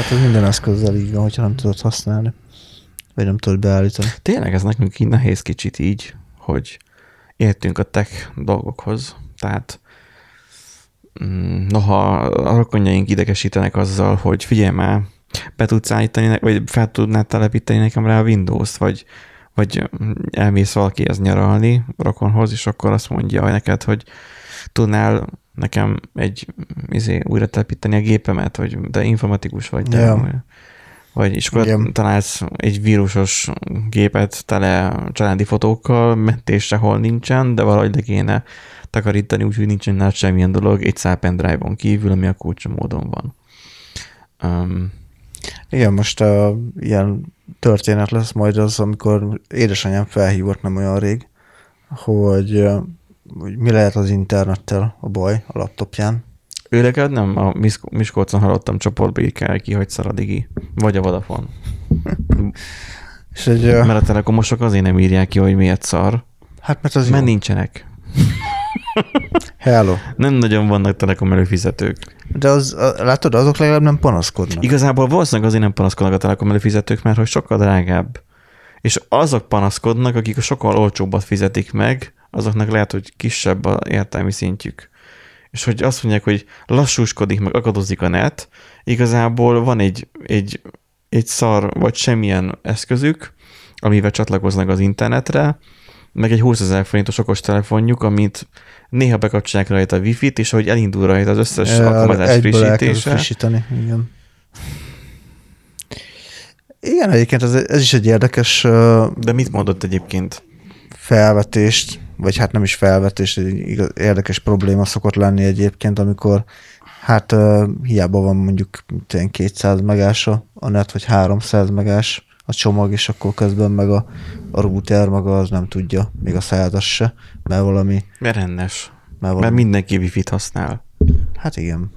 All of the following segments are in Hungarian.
Tehát ez minden eszközzel így van, hogyha nem tudod használni. Vagy nem tudod beállítani. Tényleg ez nekünk így nehéz kicsit így, hogy értünk a tech dolgokhoz. Tehát mm, noha a rokonjaink idegesítenek azzal, hogy figyelj már, be tudsz állítani, vagy fel tudnád telepíteni nekem rá a Windows-t, vagy, vagy elmész valakihez nyaralni rokonhoz, és akkor azt mondja neked, hogy tudnál nekem egy izé, újra telepíteni a gépemet, vagy de informatikus vagy, de, Ja. vagy és akkor Igen. találsz egy vírusos gépet tele családi fotókkal, mentés sehol nincsen, de valahogy le kéne takarítani, úgyhogy nincsen nálad semmilyen dolog, egy szál pendrive-on kívül, ami a kulcsomódon van. Um, Igen, most uh, ilyen történet lesz majd az, amikor édesanyám felhívott nem olyan rég, hogy, hogy mi lehet az internettel a baj a laptopján. ő legalább nem a Misk- Miskolcon hallottam csoportba kell ki, hogy szaradigi. Vagy a Vodafone. És egy, Mert a telekomosok azért nem írják ki, hogy miért szar, hát mert az mert jó. nincsenek. Hello. Nem nagyon vannak telekom előfizetők. De az, látod, azok legalább nem panaszkodnak. Igazából valószínűleg azért nem panaszkodnak a telekom előfizetők, mert hogy sokkal drágább. És azok panaszkodnak, akik a sokkal olcsóbbat fizetik meg, azoknak lehet, hogy kisebb a értelmi szintjük. És hogy azt mondják, hogy lassúskodik, meg akadozik a net, igazából van egy, egy, egy szar, vagy semmilyen eszközük, amivel csatlakoznak az internetre, meg egy 20 ezer forintos okos telefonjuk, amit néha bekapcsolják rajta a wifi-t, és ahogy elindul rajta az összes Ö, alkalmazás frissítése, frissíteni, igen. Igen, egyébként ez, ez is egy érdekes De mit mondott egyébként? felvetést, vagy hát nem is felvetést, egy érdekes probléma szokott lenni egyébként, amikor hát uh, hiába van mondjuk mint ilyen 200 megás a net, vagy 300 megás a csomag, és akkor közben meg a, a router maga az nem tudja, még a százas se, mert valami, Mert rendes. mert Mert valami mindenki wifi-t használ. Hát igen.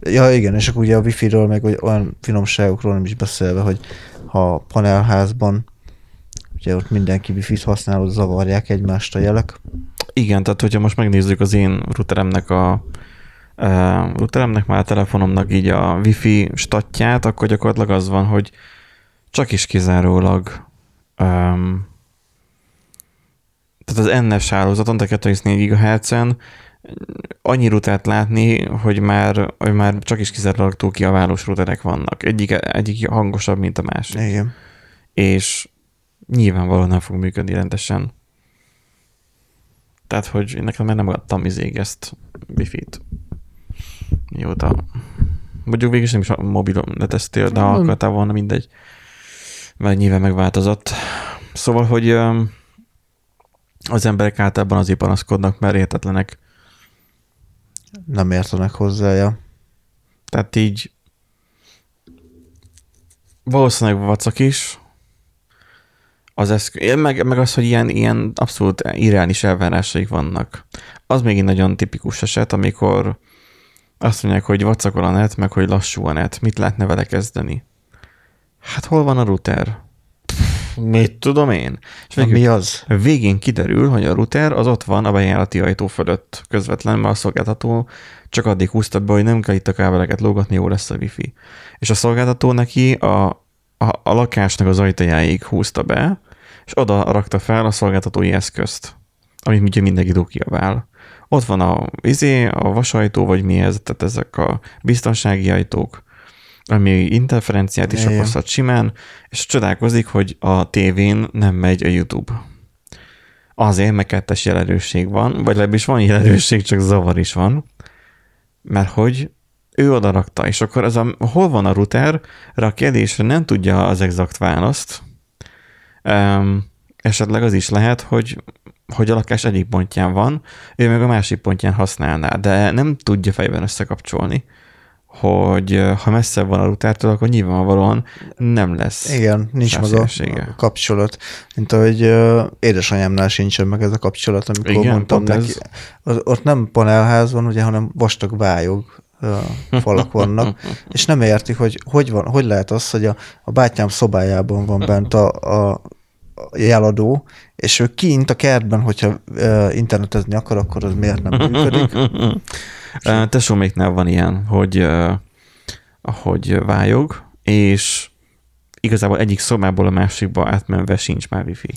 Ja, igen, és akkor ugye a wifi-ről, meg olyan finomságokról nem is beszélve, hogy ha panelházban, ugye ott mindenki wifi-t használ, ott zavarják egymást a jelek. Igen, tehát hogyha most megnézzük az én routeremnek a uh, routeremnek már a telefonomnak így a wifi statját, akkor gyakorlatilag az van, hogy csak is kizárólag um, tehát az NS hálózaton, tehát 2,4 GHz-en annyi rutert látni, hogy már, hogy már csak is kizárólag túl kiaválós routerek vannak. Egyik, egyik hangosabb, mint a másik. Igen. és nyilvánvalóan nem fog működni rendesen. Tehát, hogy én nekem már nem adtam izég ezt wifi-t. Mióta. Mondjuk végül is nem is a mobilon letesztél, de ha akartál volna, mindegy. Mert nyilván megváltozott. Szóval, hogy az emberek általában azért panaszkodnak, mert értetlenek. Nem értenek hozzá, ja. Tehát így valószínűleg vacak is, az eszköz, meg, meg az, hogy ilyen, ilyen abszolút irreális elvárásaik vannak. Az még egy nagyon tipikus eset, amikor azt mondják, hogy vacakol a net, meg hogy lassú a net. Mit lehetne vele kezdeni? Hát hol van a router? Mit tudom én? És végül mi az? Végén kiderül, hogy a router az ott van a bejárati ajtó fölött közvetlenül, mert a szolgáltató csak addig húzta be, hogy nem kell itt a kábeleket lógatni, jó lesz a wifi. És a szolgáltató neki a, a, a lakásnak az ajtajáig húzta be, és oda rakta fel a szolgáltatói eszközt, amit ugye mindenki kiabál. Ott van a, izé, a vasajtó, vagy mi ez, tehát ezek a biztonsági ajtók, ami interferenciát is okozhat simán, és csodálkozik, hogy a tévén nem megy a YouTube. Azért, mert kettes jelentőség van, vagy legalábbis van jelentőség, csak zavar is van, mert hogy ő oda rakta, és akkor ez a, hol van a router, a kérdésre nem tudja az exakt választ. Um, esetleg az is lehet, hogy, hogy a lakás egyik pontján van, ő meg a másik pontján használná, de nem tudja fejben összekapcsolni, hogy ha messze van a routertől, akkor nyilvánvalóan nem lesz. Igen, nincs meg a, kapcsolat. Mint ahogy uh, édesanyámnál sincsen meg ez a kapcsolat, amikor Igen, mondtam neki. ez. Az, ott nem panelház van, ugye, hanem vastag vályog falak vannak, és nem érti, hogy hogy, van, hogy lehet az, hogy a, a bátyám szobájában van bent a, a jeladó, és ő kint a kertben, hogyha internetezni akar, akkor az miért nem működik. Tesóméknál van ilyen, hogy ahogy vályog, és igazából egyik szobából a másikba átmenve sincs már wifi.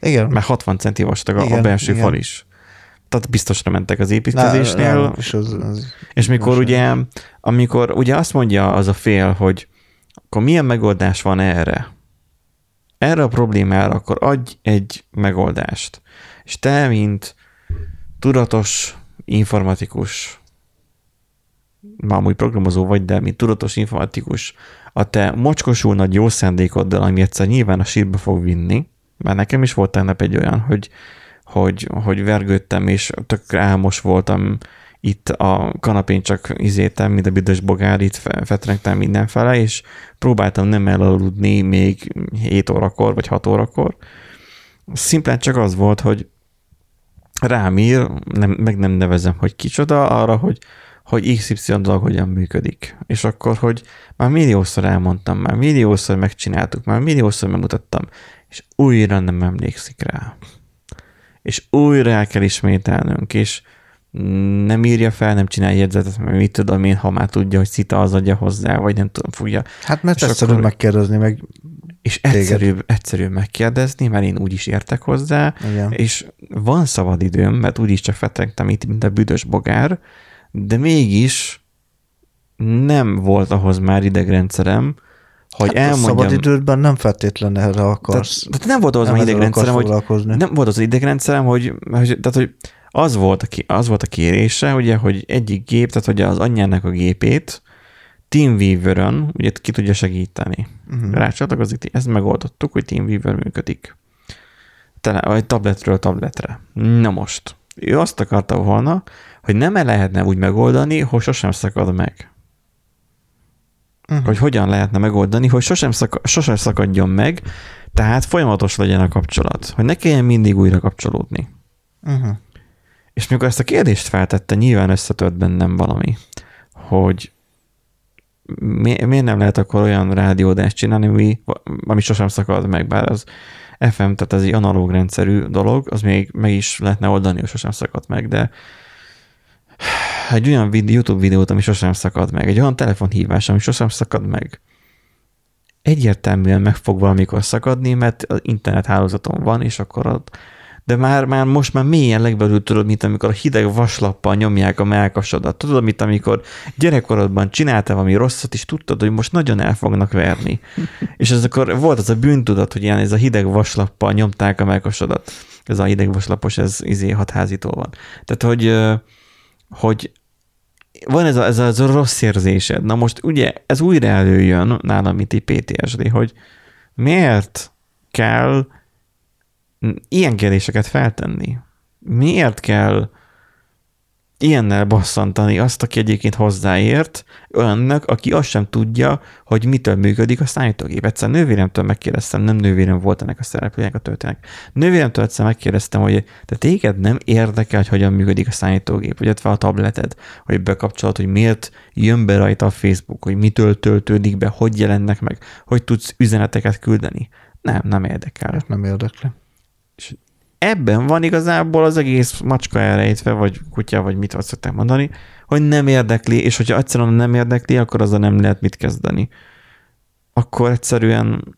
Igen. Mert 60 centi vastag a, a Igen, belső igen. fal is. Tehát biztosra mentek az építkezésnél, Na, na, és az, az, és mikor ugye, amikor ugye azt mondja az a fél, hogy akkor milyen megoldás van erre? Erre a problémára akkor adj egy megoldást. És te, mint tudatos informatikus, már amúgy programozó vagy, de mint tudatos informatikus, a te mocskosul nagy jó szándékoddal, ami egyszer nyilván a sírba fog vinni, mert nekem is volt tegnap egy olyan, hogy, hogy, hogy vergődtem, és tök álmos voltam itt a kanapén csak izétem, mint a büdös bogár, itt fe- fetrengtem mindenfele, és próbáltam nem elaludni még 7 órakor, vagy 6 órakor. Szimplán csak az volt, hogy rám ír, nem, meg nem nevezem, hogy kicsoda, arra, hogy, hogy XY dolog hogyan működik. És akkor, hogy már milliószor elmondtam, már milliószor megcsináltuk, már milliószor megmutattam, és újra nem emlékszik rá. És újra el kell ismételnünk, és nem írja fel, nem csinálja jegyzetet, mert mit tudom én, ha már tudja, hogy szita az adja hozzá, vagy nem tudom, fogja. Hát mert És egyszerű akkor- megkérdezni, meg És egyszerűbb, egyszerűbb megkérdezni, mert én úgy is értek hozzá, igen. és van szabad időm, mert úgyis csak fetrengtem itt, mint a büdös bogár, de mégis nem volt ahhoz már idegrendszerem, hogy hát a elmondjam... szabad idődben nem feltétlenül erre tehát, akarsz. tehát nem volt ahhoz nem már ezzel akarsz idegrendszerem, hogy nem volt az idegrendszerem, hogy, hogy, tehát, hogy az volt, a, ki- az volt a kérése, ugye, hogy egyik gép, tehát hogy az anyjának a gépét TeamViewer-ön ugye ki tudja segíteni. Uh-huh. Rácsatlakozik, ezt megoldottuk, hogy TeamViewer működik. Tele, vagy tabletről tabletre. Na most, ő azt akarta volna, hogy nem -e lehetne úgy megoldani, hogy sosem szakad meg. Uh-huh. Hogy hogyan lehetne megoldani, hogy sosem, szaka, sosem szakadjon meg, tehát folyamatos legyen a kapcsolat. Hogy ne kelljen mindig újra kapcsolódni. Uh-huh. És mikor ezt a kérdést feltette, nyilván összetört bennem valami, hogy mi, miért nem lehet akkor olyan rádiódást csinálni, ami, ami sosem szakad meg, bár az FM, tehát ez egy analóg rendszerű dolog, az még meg is lehetne oldani, hogy sosem szakad meg, de egy olyan videó, YouTube videót, ami sosem szakad meg, egy olyan telefonhívás, ami sosem szakad meg, egyértelműen meg fog valamikor szakadni, mert az internethálózaton van, és akkor ott de már, már most már mélyen legbelül tudod, mint amikor a hideg vaslappal nyomják a melkasodat. Tudod, mint amikor gyerekkorodban csináltál valami rosszat, és tudtad, hogy most nagyon el fognak verni. és ez akkor volt az a bűntudat, hogy ilyen ez a hideg vaslappal nyomták a melkasodat. Ez a hideg vaslapos, ez izé hatházitól van. Tehát, hogy, hogy van ez a, ez, a, ez a rossz érzésed. Na most ugye ez újra előjön nálam, mint PTSD, hogy miért kell ilyen kérdéseket feltenni? Miért kell ilyennel bosszantani azt, aki egyébként hozzáért, olyannak, aki azt sem tudja, hogy mitől működik a számítógép. Egyszer nővéremtől megkérdeztem, nem nővérem volt ennek a szereplőjének a történet. Nővéremtől egyszer megkérdeztem, hogy te téged nem érdekel, hogy hogyan működik a számítógép, vagy a tableted, hogy bekapcsolod, hogy miért jön be rajta a Facebook, hogy mitől töltődik be, hogy jelennek meg, hogy tudsz üzeneteket küldeni. Nem, nem érdekel. Nem érdekli. Ebben van igazából az egész macska elrejtve, vagy kutya, vagy mit azt szokták mondani, hogy nem érdekli, és hogyha egyszerűen nem érdekli, akkor azzal nem lehet mit kezdeni. Akkor egyszerűen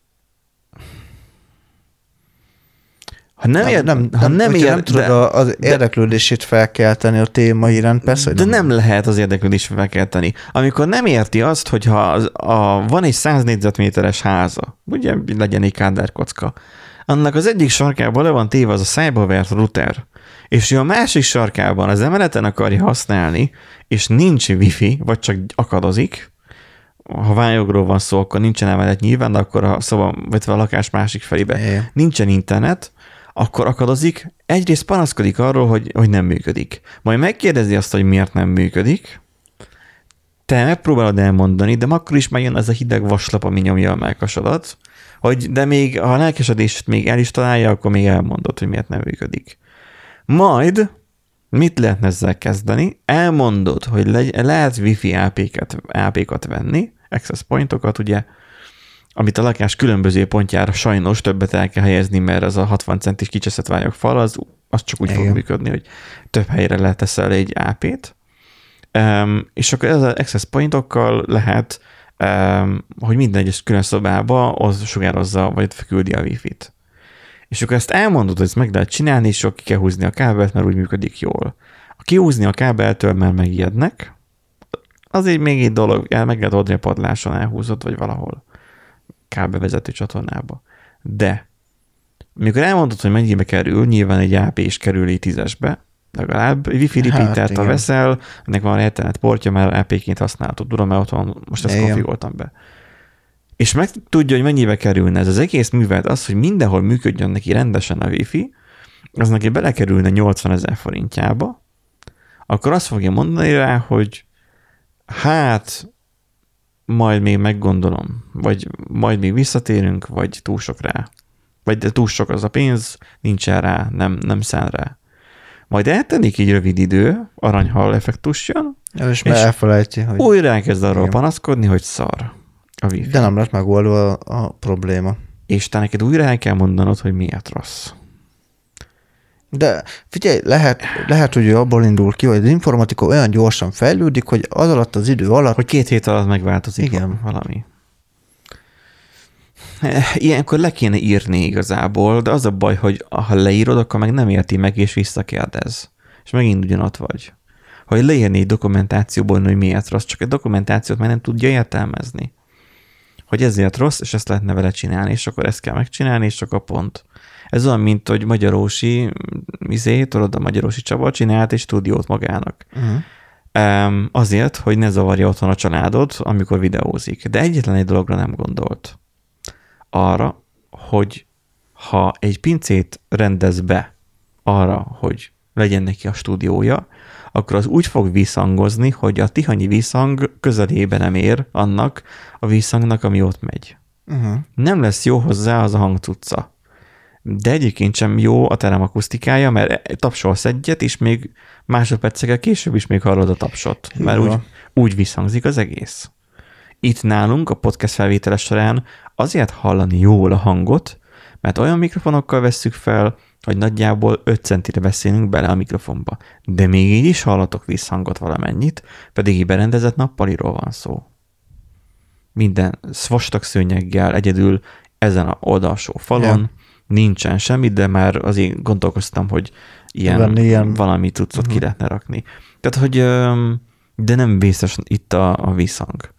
ha nem, ér, nem, ha nem, hogyha ér, nem tudod de, az érdeklődését felkelteni a téma iránt, persze, de nem lehet az érdeklődést felkelteni. Amikor nem érti azt, hogyha az, a, van egy 100 négyzetméteres háza, ugye legyen egy kádárkocka, annak az egyik sarkában le van téve az a szájba vert router, és ő a másik sarkában az emeleten akarja használni, és nincs wifi, vagy csak akadozik, ha vályogról van szó, akkor nincsen emelet nyilván, de akkor a szoba, vagy a lakás másik felébe. Igen. nincsen internet, akkor akadozik, egyrészt panaszkodik arról, hogy, hogy nem működik. Majd megkérdezi azt, hogy miért nem működik, te megpróbálod elmondani, de akkor is megjön ez a hideg vaslap, ami nyomja a melkasodat, hogy de még ha a lelkesedést még el is találja, akkor még elmondod, hogy miért nem működik. Majd mit lehetne ezzel kezdeni? Elmondod, hogy le, lehet wifi AP-ket, AP-kat venni, access pointokat, ugye, amit a lakás különböző pontjára sajnos többet el kell helyezni, mert az a 60 centis kicseszett vályok fal, az, az csak úgy Igen. fog működni, hogy több helyre leteszel egy AP-t, um, és akkor ez az access pointokkal lehet hogy minden egyes külön szobába az sugározza, vagy küldi a wifi-t. És akkor ezt elmondod, hogy ezt meg lehet csinálni, és akkor ki kell húzni a kábelt, mert úgy működik jól. A kihúzni a kábeltől, mert megijednek, az így még egy dolog, el meg lehet oldani a padláson, elhúzott, vagy valahol kábelvezető csatornába. De mikor elmondod, hogy mennyibe kerül, nyilván egy AP is kerül tízesbe, legalább wifi repeatert, hát, ha veszel, ennek van ethernet portja, már AP-ként használhatod, tudom, mert otthon most ezt konfigoltam be. És meg tudja, hogy mennyibe kerülne ez az egész művelet, az, hogy mindenhol működjön neki rendesen a wifi, az neki belekerülne 80 ezer forintjába, akkor azt fogja mondani rá, hogy hát majd még meggondolom, vagy majd még visszatérünk, vagy túl sok rá. Vagy de túl sok az a pénz, nincsen rá, nem, nem szán rá. Majd eltenik így rövid idő, aranyhal effektus jön, és, és már elfelejti, hogy... Újra elkezd arról igen. panaszkodni, hogy szar a wifi. De nem lett megoldva a, a probléma. És te neked újra el kell mondanod, hogy miért rossz. De figyelj, lehet, lehet, hogy ő abból indul ki, hogy az informatika olyan gyorsan fejlődik, hogy az alatt az idő alatt... Hogy két hét alatt megváltozik Igen. valami. Ilyenkor le kéne írni igazából, de az a baj, hogy ha leírod, akkor meg nem érti meg, és visszakérdez. És megint ugyanott vagy. Ha leírni egy dokumentációból, hogy miért rossz, csak egy dokumentációt meg nem tudja értelmezni. Hogy ezért rossz, és ezt lehetne vele csinálni, és akkor ezt kell megcsinálni, és akkor pont. Ez olyan, mint hogy Magyarósi, izé, tudod, a Magyarósi Csaba csinált egy stúdiót magának. Uh-huh. Azért, hogy ne zavarja otthon a családot, amikor videózik. De egyetlen egy dologra nem gondolt. Arra, hogy ha egy pincét rendez be arra, hogy legyen neki a stúdiója, akkor az úgy fog visszhangozni, hogy a tihanyi visszhang közelébe nem ér annak a visszhangnak, ami ott megy. Uh-huh. Nem lesz jó hozzá az a hangcucca de egyébként sem jó a terem akusztikája, mert tapsolsz egyet, és még másodpercekkel később is még hallod a tapsot, mert úgy, úgy visszhangzik az egész. Itt nálunk a podcast felvételes során azért hallani jól a hangot, mert olyan mikrofonokkal vesszük fel, hogy nagyjából 5 centire beszélünk bele a mikrofonba. De még így is hallatok visszhangot valamennyit, pedig így berendezett nappaliról van szó. Minden vastag szőnyeggel egyedül ezen a oldalsó falon, yeah nincsen semmi, de már azért gondolkoztam, hogy ilyen, ilyen... valami cuccot uh-huh. ki mhm. lehetne rakni. Tehát, hogy de nem vészes itt a, a visszhang.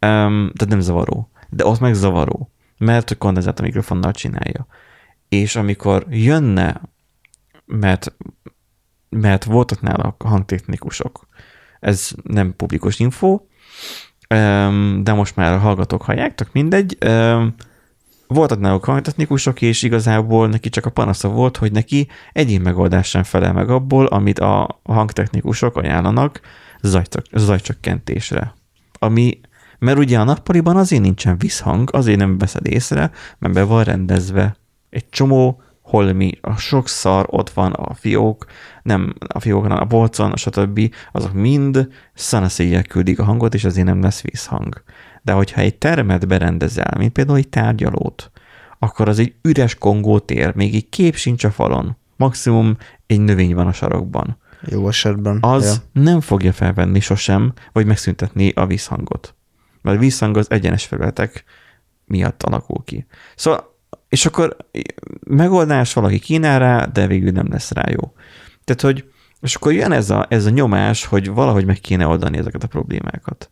Tehát nem zavaró. De ott meg zavaró, mert hogy kondenzátor mikrofonnal csinálja. És amikor jönne, mert, mert voltak nála hangtechnikusok, ez nem publikus info, de most már a hallgatók hallják, tök mindegy, voltak náluk hangtechnikusok, és igazából neki csak a panasza volt, hogy neki egyén megoldás sem felel meg abból, amit a hangtechnikusok ajánlanak zajcsökkentésre. Ami, mert ugye a nappaliban azért nincsen visszhang, azért nem veszed észre, mert be van rendezve egy csomó holmi, a sok szar ott van a fiók, nem a fiók, hanem a polcon, stb. azok mind szanaszéjjel küldik a hangot, és azért nem lesz visszhang. De hogyha egy termet berendezel, mint például egy tárgyalót, akkor az egy üres kongótér, még egy kép sincs a falon. Maximum egy növény van a sarokban. Jó esetben. Az ja. nem fogja felvenni sosem, vagy megszüntetni a visszhangot. Mert a visszhang az egyenes felületek miatt alakul ki. Szóval, és akkor megoldás valaki kínál rá, de végül nem lesz rá jó. Tehát, hogy és akkor jön ez a, ez a nyomás, hogy valahogy meg kéne oldani ezeket a problémákat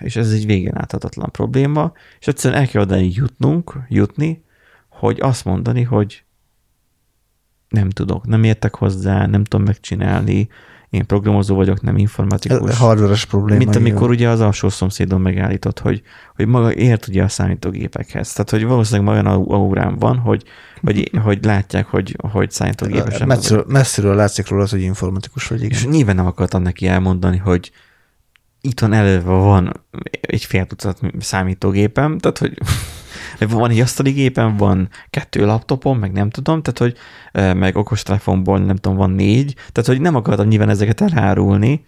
és ez egy végén áthatatlan probléma, és egyszerűen el kell oda jutnunk, jutni, hogy azt mondani, hogy nem tudok, nem értek hozzá, nem tudom megcsinálni, én programozó vagyok, nem informatikus. Ez hardveres probléma. Mint amikor igen. ugye az alsó szomszédon megállított, hogy, hogy maga ért ugye a számítógépekhez. Tehát, hogy valószínűleg olyan aurám van, hogy, hogy, hogy látják, hogy, hogy számítógépesen. Messziről, messziről látszik róla, hogy informatikus vagy. Igen. És nyilván nem akartam neki elmondani, hogy itthon előve van egy fél tucat számítógépem, tehát hogy van egy asztali gépem, van kettő laptopom, meg nem tudom, tehát hogy meg okostelefonból nem tudom, van négy, tehát hogy nem akartam nyilván ezeket elárulni,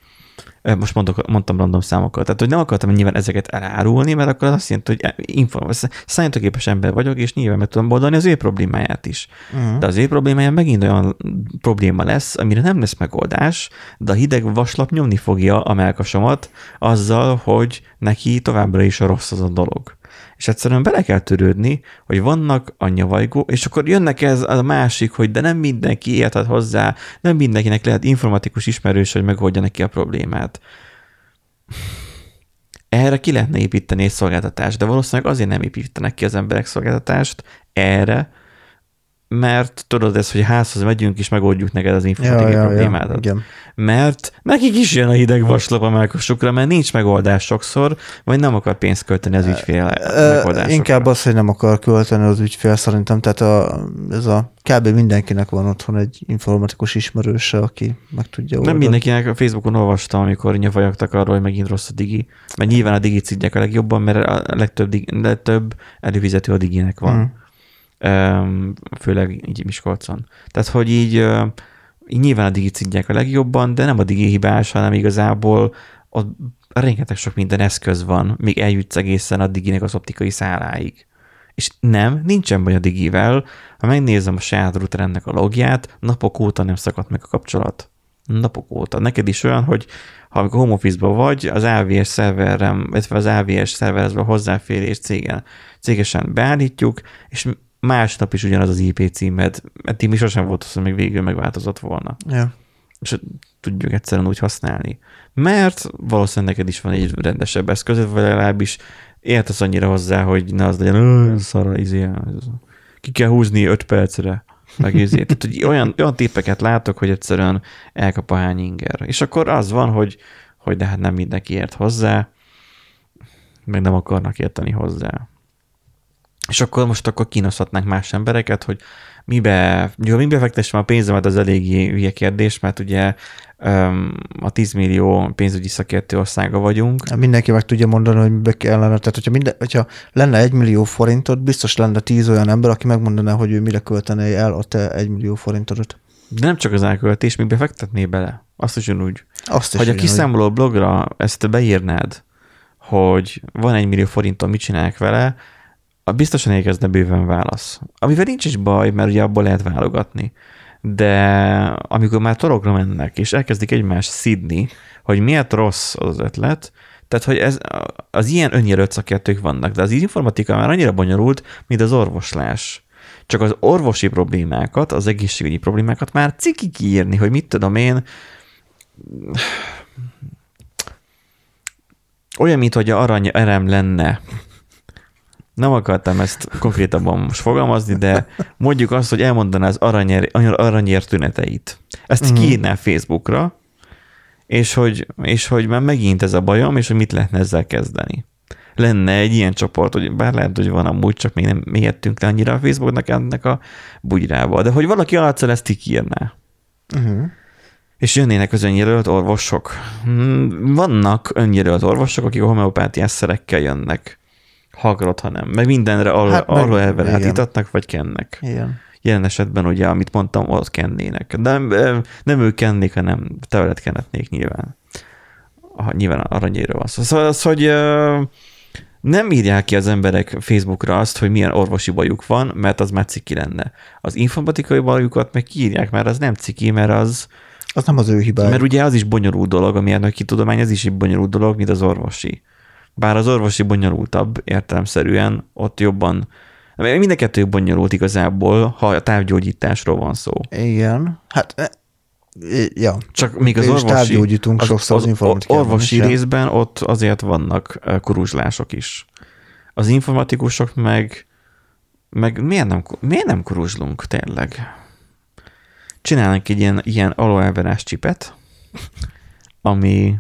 most mondok, mondtam random számokat, tehát hogy nem akartam nyilván ezeket elárulni, mert akkor az azt jelenti, hogy információ, számítógépes ember vagyok, és nyilván meg tudom oldani az ő problémáját is. Uh-huh. De az ő problémája megint olyan probléma lesz, amire nem lesz megoldás, de a hideg vaslap nyomni fogja a melkasomat azzal, hogy neki továbbra is a rossz az a dolog és egyszerűen bele kell törődni, hogy vannak a nyavajgó, és akkor jönnek ez a másik, hogy de nem mindenki érted hozzá, nem mindenkinek lehet informatikus ismerős, hogy megoldja neki a problémát. Erre ki lehetne építeni egy szolgáltatást, de valószínűleg azért nem építenek ki az emberek szolgáltatást erre, mert tudod ez, hogy házhoz megyünk, és megoldjuk neked az informatikai ja, ja, problémádat. Ja, igen. Mert nekik is jön a hideg vaslap a melkosukra, mert nincs megoldás sokszor, vagy nem akar pénzt költeni az ügyfél megoldásokra. Inkább az, hogy nem akar költeni az ügyfél szerintem, tehát a, ez a kb. mindenkinek van otthon egy informatikus ismerőse, aki meg tudja oldani. Nem mindenkinek, a Facebookon olvastam, amikor nyavajogtak arról, hogy megint rossz a digi, mert nyilván a digi cidják a legjobban, mert a legtöbb, legtöbb előfizető a diginek van. Hmm főleg így Miskolcon. Tehát, hogy így, így nyilván a digi a legjobban, de nem a digi hibás, hanem igazából ott rengeteg sok minden eszköz van, még eljutsz egészen a diginek az optikai száláig. És nem, nincsen baj a digivel, ha megnézem a saját routeremnek a logját, napok óta nem szakadt meg a kapcsolat. Napok óta. Neked is olyan, hogy ha amikor home office vagy, az AVS szerverem, illetve az AVS szerverhez hozzáférés cégen, cégesen beállítjuk, és másnap is ugyanaz az IP címed, mert mi sosem volt az, hogy még végül megváltozott volna. Ja. És tudjuk egyszerűen úgy használni. Mert valószínűleg neked is van egy rendesebb eszközöd, vagy legalábbis értesz annyira hozzá, hogy ne az legyen, szarra, izé, ki kell húzni öt percre, meg izé. Tehát, hogy olyan, olyan tippeket látok, hogy egyszerűen elkap a hány inger. És akkor az van, hogy, hogy de hát nem mindenki ért hozzá, meg nem akarnak érteni hozzá. És akkor most akkor kínoszhatnánk más embereket, hogy mibe, jó, mibe fektessem a pénzemet, az eléggé hülye kérdés, mert ugye a 10 millió pénzügyi szakértő országa vagyunk. Mindenki meg tudja mondani, hogy mibe kellene. Tehát, hogyha, minden, hogyha lenne egy millió forintot, biztos lenne 10 olyan ember, aki megmondaná, hogy ő mire költené el a te egy millió forintot. De nem csak az elköltés, mibe fektetné bele. Azt is úgy. Azt is hogy a kiszámoló blogra ezt beírnád, hogy van egy millió forintom, mit csinálják vele, biztosan érkezne bőven válasz. Amivel nincs is baj, mert ugye abból lehet válogatni. De amikor már torokra mennek, és elkezdik egymást szidni, hogy miért rossz az ötlet, tehát, hogy ez, az ilyen önjelölt szakértők vannak, de az informatika már annyira bonyolult, mint az orvoslás. Csak az orvosi problémákat, az egészségügyi problémákat már ciki kiírni, hogy mit tudom én, olyan, mint hogy arany erem lenne nem akartam ezt konkrétabban most fogalmazni, de mondjuk azt, hogy elmondaná az aranyér, aranyér tüneteit. Ezt mm. kiírná Facebookra, és hogy, és hogy már megint ez a bajom, és hogy mit lehetne ezzel kezdeni. Lenne egy ilyen csoport, hogy bár lehet, hogy van amúgy, csak még nem mélyedtünk le annyira a Facebooknak ennek a bugyrába, de hogy valaki arccal ezt kiírná. Uh-huh. És jönnének az önjelölt orvosok. Hmm, vannak önjelölt orvosok, akik a homeopátiás szerekkel jönnek hagrot, hanem meg mindenre arról, hát arról elvelet itatnak, vagy kennek. Igen. Jelen esetben ugye, amit mondtam, ott kennének. De nem, nem ők kennék, hanem tevelet kenetnék nyilván. Ha, nyilván aranyéről van szó. Szóval az, hogy nem írják ki az emberek Facebookra azt, hogy milyen orvosi bajuk van, mert az már ciki lenne. Az informatikai bajukat meg kiírják, mert az nem ciki, mert az... Az nem az ő hibája. Mert ugye az is bonyolult dolog, a mérnöki tudomány, ez is egy bonyolult dolog, mint az orvosi. Bár az orvosi bonyolultabb értelemszerűen, ott jobban, mind a kettő bonyolult igazából, ha a távgyógyításról van szó. Igen, hát e, ja. Csak még az orvosi, távgyógyítunk az, sokszor az, az orvosi is, részben ott azért vannak e, kuruzslások is. Az informatikusok meg, meg miért nem, miért nem kuruzslunk tényleg? Csinálnak egy ilyen, ilyen alóelverás csipet, ami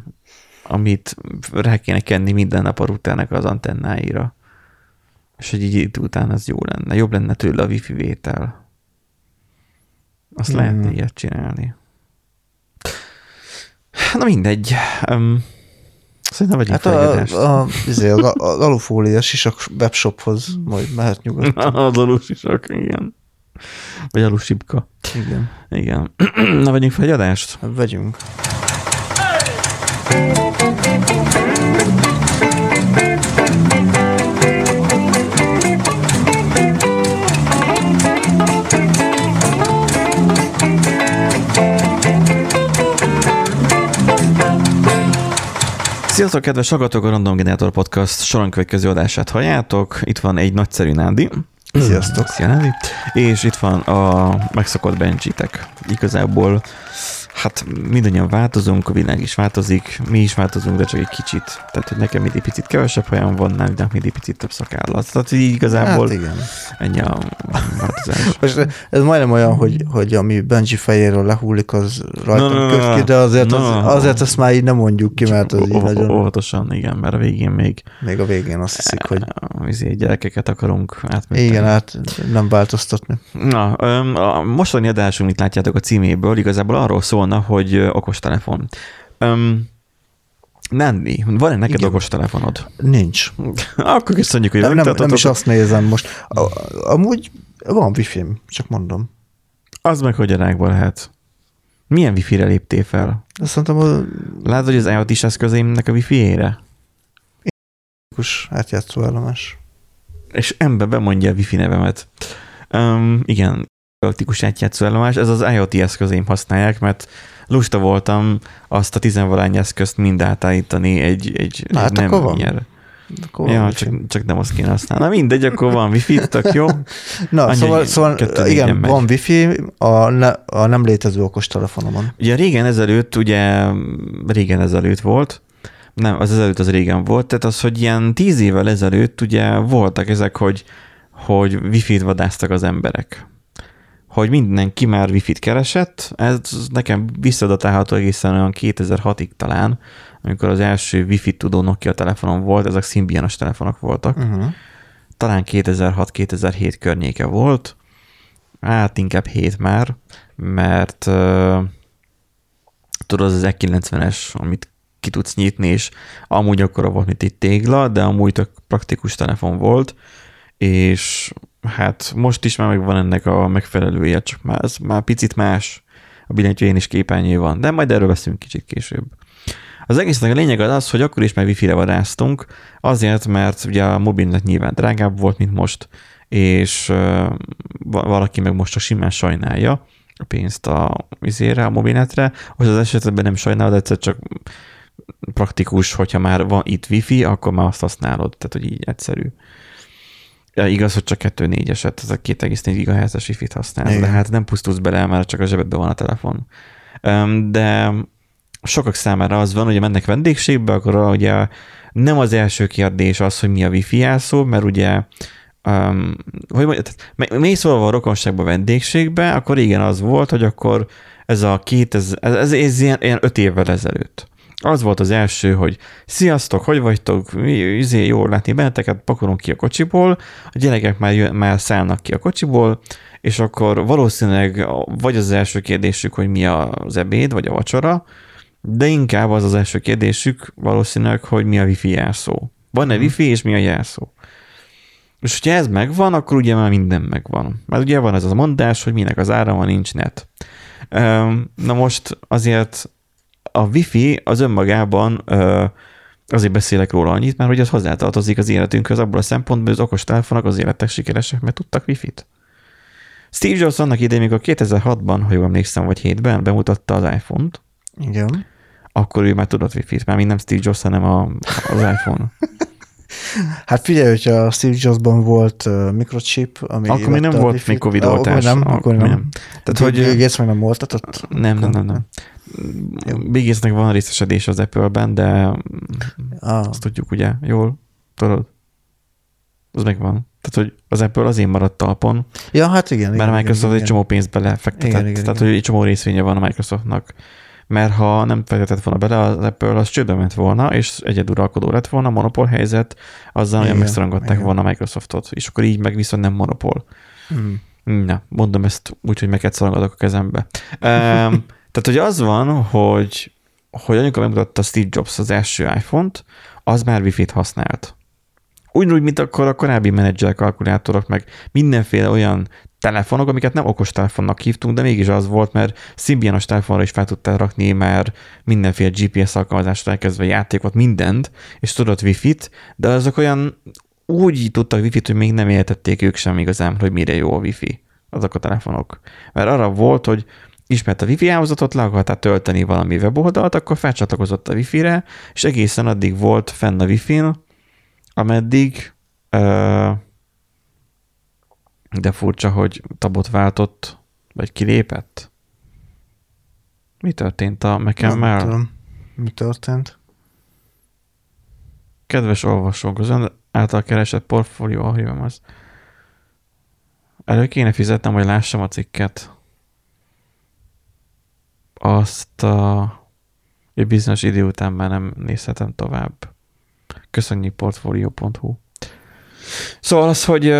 amit rá kéne kenni minden nap a routernek az antennáira. És hogy így idő után az jó lenne. Jobb lenne tőle a wifi vétel. Azt mm. lehetne ilyet csinálni. Na mindegy. Um, szerintem vagyunk hát a, a, a, izé, a, a alufólia sisak webshophoz majd mehet nyugodtan. Az alusisak, igen. Vagy alusipka. Igen. Igen. Na, vegyünk fel egy adást? Vegyünk. Sziasztok, kedves hallgatók! A Random Generator Podcast soron következő adását halljátok. Itt van egy nagyszerű Nándi. Sziasztok. Szia, Nándi. És itt van a megszokott Benjitek. Igazából hát mindannyian változunk, a világ is változik, mi is változunk, de csak egy kicsit. Tehát, hogy nekem mindig picit kevesebb hajam van, Nádinak mindig picit több szakállat. Tehát így igazából Hát igen. ennyi a változás. Most ez majdnem olyan, hogy, hogy ami Benji fejéről lehullik, az rajtam No, no, no, ki, de azért, no, az, azért azt már így nem mondjuk ki, mert az így nagyon, Óvatosan, igen, mert a végén még még a végén azt hiszik, hogy izé, gyerekeket akarunk átmenni. igen, hát nem változtatni. Na, a mostani adásunk, mint látjátok a címéből, igazából arról szólna, hogy okostelefon. Öm, Nandi, van-e neked Igen. okostelefonod? Nincs. Akkor köszönjük, hogy Nem, nem, nem is azt nézem most. Amúgy van wifi csak mondom. Az meg, hogy a lehet. Milyen wifi-re léptél fel? Azt mondtam, a Látod, hogy az IoT-s eszközeimnek a wifi-ére? kus átjátszó állomás. És ember bemondja a wifi nevemet. Um, igen, optikus átjátszó állomás, ez az IoT eszközeim használják, mert lusta voltam azt a tizenvalány eszközt mind átállítani egy, egy Na, hát nem akkor van. ilyenre. Akkor Ja, csak, csak nem azt kéne használni. Na mindegy, akkor van wifi, tök jó. Na, Annyi, szóval, szóval igen, megy. van wifi a, ne, a nem létező okostelefonomon. Ugye régen ezelőtt, ugye régen ezelőtt volt, nem, az ezelőtt az régen volt, tehát az, hogy ilyen tíz évvel ezelőtt ugye voltak ezek, hogy, hogy wifi-t vadáztak az emberek. Hogy mindenki már wifi-t keresett, ez nekem visszadatálható egészen olyan 2006-ig talán, amikor az első wifi tudó Nokia telefonom volt, ezek Symbianos telefonok voltak. Uh-huh. talán 2006-2007 környéke volt, hát inkább 7 már, mert uh, tudod, az az E90-es, amit ki tudsz nyitni, és amúgy akkora volt, mint egy tégla, de amúgy tök praktikus telefon volt, és hát most is már megvan ennek a megfelelője, csak már, ez már picit más, a billentyűjén is képernyő van, de majd erről beszélünk kicsit később. Az egésznek a lényeg az az, hogy akkor is már wifi-re vadáztunk, azért, mert ugye a mobilnet nyilván drágább volt, mint most, és valaki meg most csak simán sajnálja a pénzt a vizére, a mobilnetre, hogy az esetben nem sajnálod, egyszer csak praktikus, hogyha már van itt wifi, akkor már azt használod, tehát hogy így egyszerű. Ja, igaz, hogy csak 2.4-eset, ez a 2,4 GHz-es wifi-t használsz, de hát nem pusztulsz bele, mert csak a zsebedben van a telefon. De sokak számára az van, hogy mennek vendégségbe, akkor ugye nem az első kérdés az, hogy mi a wifi jelszó, mert ugye um, hogy mondjam, tehát mész valahol a rokonságba vendégségbe, akkor igen az volt, hogy akkor ez a 2000, ez, ez, ez ilyen, ilyen öt évvel ezelőtt. Az volt az első, hogy sziasztok, hogy vagytok, izé, jól látni benneteket, pakolunk ki a kocsiból, a gyerekek már, jön, már szállnak ki a kocsiból, és akkor valószínűleg a- vagy az első kérdésük, hogy mi az ebéd, vagy a vacsora, de inkább az az első kérdésük valószínűleg, hogy mi a wifi jelszó. Van-e Mhm. wifi, és mi a jelszó? És hogyha ez megvan, akkor ugye már minden megvan. Mert ugye van ez az mondás, hogy minek az ára van, nincs net. Na most azért a wifi az önmagában ö, azért beszélek róla annyit, mert hogy az hozzátartozik az életünkhöz abból a szempontból, hogy az okos telefonok azért lettek sikeresek, mert tudtak wifi-t. Steve Jobs annak idején, mikor 2006-ban, ha jól emlékszem, vagy 7-ben bemutatta az iPhone-t, Igen. akkor ő már tudott wifi-t, már nem Steve Jobs, hanem a, az iPhone. Hát figyelj, hogyha a Steve Jobsban volt uh, microchip, ami Akkor még nem a volt még Covid oltás. Akkor nem, akkor nem. nem. Tehát, hogy... hogy Gates meg nem oltatott? nem, nem, nem, nem. Bill Gatesnek van részesedés az Apple-ben, de Ah, azt tudjuk ugye, jól, tudod? Az megvan. Tehát, hogy az Apple azért maradt talpon, ja, hát igen. mert a igen, Microsoft igen, egy igen. csomó pénzt belefektetett. Igen, igen, tehát, igen. hogy egy csomó részvénye van a Microsoftnak. Mert ha nem fektetett volna bele, az Apple az csődbe ment volna, és egyeduralkodó lett volna, monopól helyzet, azzal nagyon Igen, megszorongatták igen. volna a Microsoftot, és akkor így meg viszont nem monopól. Mm. Na, mondom ezt úgy, hogy meket szorongatok a kezembe. Um, tehát, hogy az van, hogy, hogy amikor megmutatta Steve Jobs az első iPhone-t, az már Wi-Fi-t használt. Ugyanúgy, mint akkor a korábbi menedzser kalkulátorok, meg mindenféle olyan telefonok, amiket nem okos telefonnak hívtunk, de mégis az volt, mert Symbianos telefonra is fel tudtál rakni már mindenféle GPS alkalmazást elkezdve játékot, mindent, és tudott wifi-t, de azok olyan úgy tudtak wifi-t, hogy még nem értették ők sem igazán, hogy mire jó a wifi azok a telefonok. Mert arra volt, hogy ismert a wifi hálózatot, le akartál tölteni valami weboldalt, akkor felcsatlakozott a wifi-re, és egészen addig volt fenn a wifi-n, ameddig uh, de furcsa, hogy tabot váltott, vagy kilépett. Mi történt a Mekemmel? Mi történt? Kedves olvasók, az ön által keresett portfólió, ahol az. Elő kéne fizetnem, hogy lássam a cikket. Azt a... egy bizonyos idő után már nem nézhetem tovább. Köszönjük portfolio.hu. Szóval az, hogy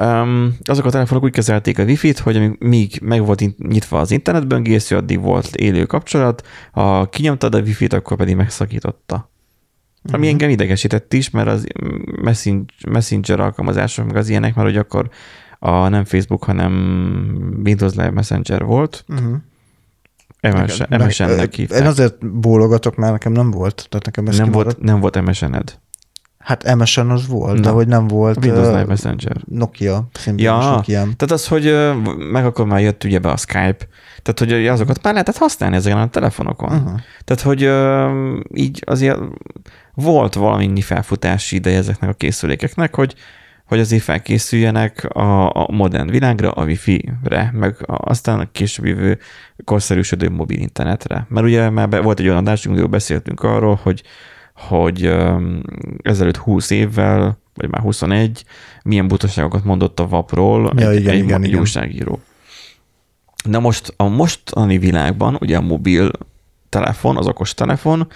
Um, azok a telefonok úgy kezelték a Wi-Fi-t, hogy míg meg volt nyitva az internetböngésző, addig volt élő kapcsolat, ha kinyomtad a Wi-Fi-t, akkor pedig megszakította. Uh-huh. Ami mhm. engem idegesített is, mert az Messenger alkalmazások, meg az ilyenek, mert hogy akkor a nem Facebook, hanem Windows Live Messenger volt. Uh-huh. MSN-nek hívták. Én azért bólogatok, mert nekem nem volt. Tehát nekem ez nem, volt, nem volt MSN-ed. Hát MSN az volt, Na. de hogy nem volt Windows Live Messenger. Nokia, ja, Nokia. Tehát az, hogy meg akkor már jött ugye be a Skype, tehát hogy azokat már lehetett használni ezeken a telefonokon. Uh-huh. Tehát, hogy így azért volt valami felfutási ideje ezeknek a készülékeknek, hogy hogy azért felkészüljenek a, a modern világra, a Wi-Fi-re, meg aztán a később jövő korszerűsödő mobil internetre. Mert ugye már volt egy olyan adásunk, ahol beszéltünk arról, hogy hogy ezelőtt 20 évvel, vagy már 21, milyen butaságokat mondott a VAP-ról ja, egy, igen, egy, igen, egy újságíró. De most a mostani világban, ugye a mobil telefon, az okos telefon,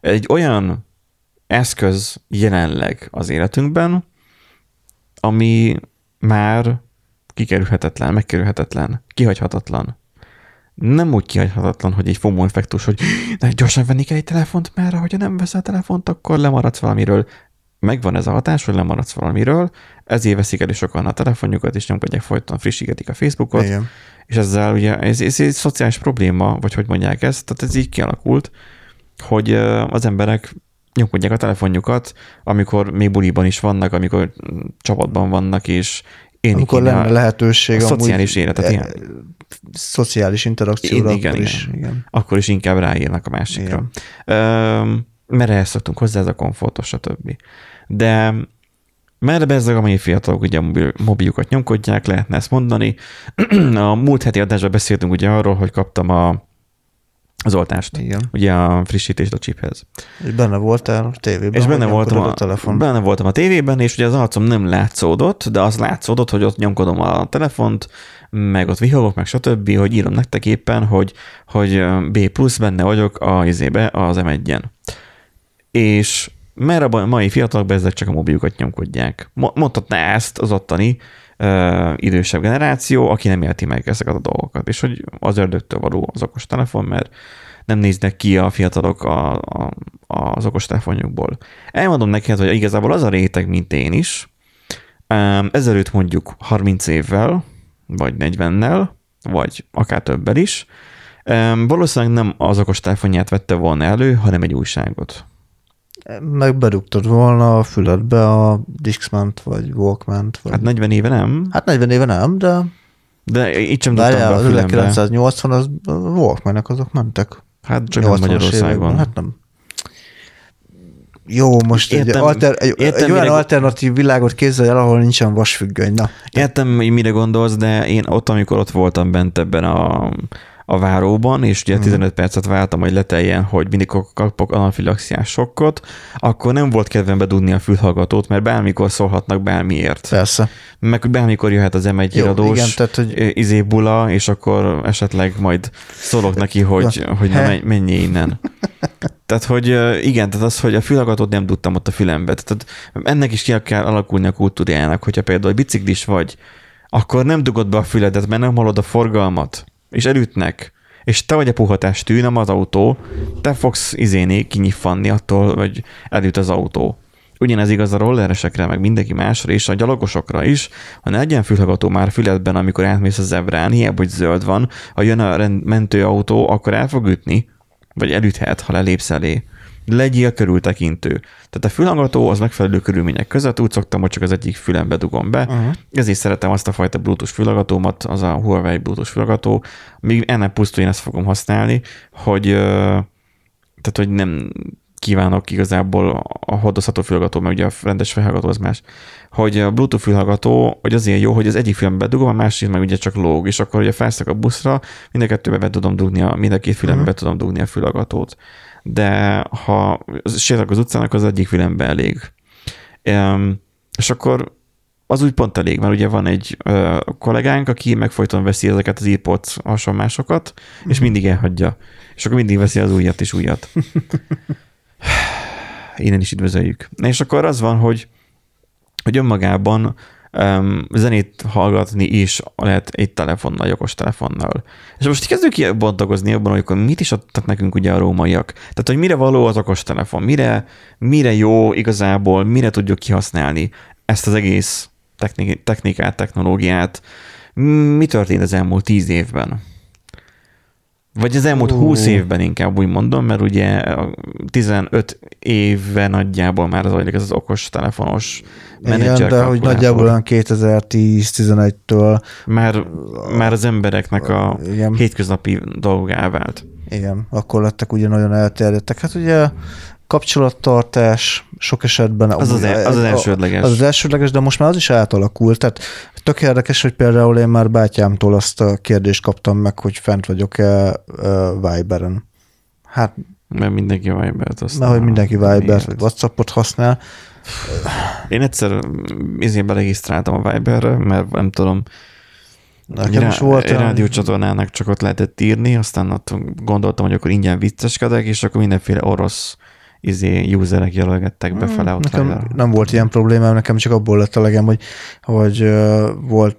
egy olyan eszköz jelenleg az életünkben, ami már kikerülhetetlen, megkerülhetetlen, kihagyhatatlan nem úgy kihagyhatatlan, hogy egy FOMO effektus, hogy de gyorsan venni kell egy telefont, mert ha nem veszel a telefont, akkor lemaradsz valamiről. Megvan ez a hatás, hogy lemaradsz valamiről, ezért veszik el is sokan a telefonjukat, és nyomkodják folyton, frissígetik a Facebookot, Igen. és ezzel ugye ez, ez egy szociális probléma, vagy hogy mondják ezt, tehát ez így kialakult, hogy az emberek nyomkodják a telefonjukat, amikor még buliban is vannak, amikor csapatban vannak, és én amikor lenne a, lehetőség a szociális életet, e, ilyen. szociális interakcióra, én, igen, akkor, igen, is, igen. akkor is inkább ráírnak a másikra. Igen. mert ehhez szoktunk hozzá, ez a komfortos, stb. De mert bezzeg a mai fiatalok ugye a mobil, mobiljukat nyomkodják, lehetne ezt mondani. a múlt heti adásban beszéltünk ugye arról, hogy kaptam a az oltást. Igen. Ugye a frissítést a chiphez. És benne voltál a tévében. És benne voltam a, a telefon. benne voltam a tévében, és ugye az arcom nem látszódott, de az látszódott, hogy ott nyomkodom a telefont, meg ott vihogok, meg stb., hogy írom nektek éppen, hogy, hogy B plusz benne vagyok a izébe, az m És mert a mai fiatalok ezek csak a mobiljukat nyomkodják. Mondhatná ezt az ottani idősebb generáció, aki nem érti meg ezeket a dolgokat, és hogy az ördögtől való az okos telefon, mert nem néznek ki a fiatalok a, a, az okos telefonjukból. Elmondom neked, hogy igazából az a réteg, mint én is, ezelőtt mondjuk 30 évvel, vagy 40-nel, vagy akár többel is, valószínűleg nem az okos telefonját vette volna elő, hanem egy újságot meg bedugtad volna a füledbe a discman vagy walkman Vagy... Hát 40 éve nem. Hát 40 éve nem, de... De itt sem tudtam be a az 1980 az walkman azok mentek. Hát csak nem Magyarországon. Években. Hát nem. Jó, most értem, egy, alter, egy, értem, egy olyan mire... alternatív világot képzelj el, ahol nincsen vasfüggöny. Na. Értem, hogy mire gondolsz, de én ott, amikor ott voltam bent ebben a a váróban, és ugye 15 hmm. percet vártam, hogy leteljen, hogy mindig kapok anafilaxiás sokkot, akkor nem volt kedvem bedugni a fülhallgatót, mert bármikor szólhatnak bármiért. Persze. Meg bármikor jöhet az M1 Jó, iradós igen, tehát, hogy... izé bula, és akkor esetleg majd szólok neki, hogy, ja. hogy na, menj innen. Tehát, hogy igen, tehát az, hogy a fülhallgatót nem tudtam ott a fülembe. Tehát ennek is ki kell alakulni a kultúrájának, hogyha például biciklis vagy, akkor nem dugod be a füledet, mert nem hallod a forgalmat és elütnek, és te vagy a puhatás tű, nem az autó, te fogsz izéni, kinyiffanni attól, hogy elüt az autó. Ugyanez igaz a rolleresekre, meg mindenki másra és a gyalogosokra is. Ha ne legyen fülhallgató már füledben, amikor átmész a zebrán, hiába, hogy zöld van, ha jön a rend- mentőautó, akkor el fog ütni, vagy elüthet, ha lelépsz elé. Legyél körültekintő. Tehát a fülhallgató az megfelelő körülmények között, úgy szoktam, hogy csak az egyik fülembe dugom be. Uh-huh. Ezért szeretem azt a fajta Bluetooth fülhallgatómat, az a Huawei Bluetooth fülhallgató. Még ennek pusztul én ezt fogom használni, hogy, tehát, hogy nem kívánok igazából a hordozható fülhallgató, mert ugye a rendes felhallgató az más, hogy a Bluetooth fülhallgató, hogy azért jó, hogy az egyik fülembe bedugom, a másik meg ugye csak lóg, és akkor ugye felszak a buszra, mind a kettőbe be tudom dugni, a, mind a két fülembe be tudom dugni a fülhallgatót. De ha sétálok az utcának, az egyik fülembe elég. És akkor az úgy pont elég, mert ugye van egy ö, kollégánk, aki meg folyton veszi ezeket az iPod hasonlásokat, és mindig elhagyja. És akkor mindig veszi az újat és újat. Innen is üdvözöljük. És akkor az van, hogy, hogy önmagában um, zenét hallgatni is lehet egy telefonnal, egy okos telefonnal. És most kezdjük ki bontakozni abban, hogy akkor mit is adtak nekünk ugye a rómaiak. Tehát, hogy mire való az okos telefon, mire, mire jó igazából, mire tudjuk kihasználni ezt az egész technik- technikát, technológiát. Mi történt az elmúlt tíz évben? Vagy az elmúlt Ó. 20 évben inkább úgy mondom, mert ugye a 15 éve nagyjából már zajlik ez az okos telefonos menedzser Igen, de hogy nagyjából olyan 2010-11-től, Már, már az embereknek a igen, hétköznapi dolgok elvált. igen, akkor lettek ugye nagyon elterjedtek. Hát ugye kapcsolattartás sok esetben... Az az, el- az, az elsődleges. Az az elsődleges, de most már az is átalakult. Tehát tök érdekes, hogy például én már bátyámtól azt a kérdést kaptam meg, hogy fent vagyok-e uh, Viberen. Hát, Mert mindenki Vibert azt. mert hogy mindenki Vibert vagy WhatsAppot használ. Én egyszer izén beregisztráltam a Viberre, mert nem tudom, Nekem is volt egy rádiócsatornának csak ott lehetett írni, aztán ott gondoltam, hogy akkor ingyen vicceskedek, és akkor mindenféle orosz izé, userek jelölgettek befele ott. Nekem rajta. nem volt ilyen problémám, nekem csak abból lett a legem, hogy, hogy uh, volt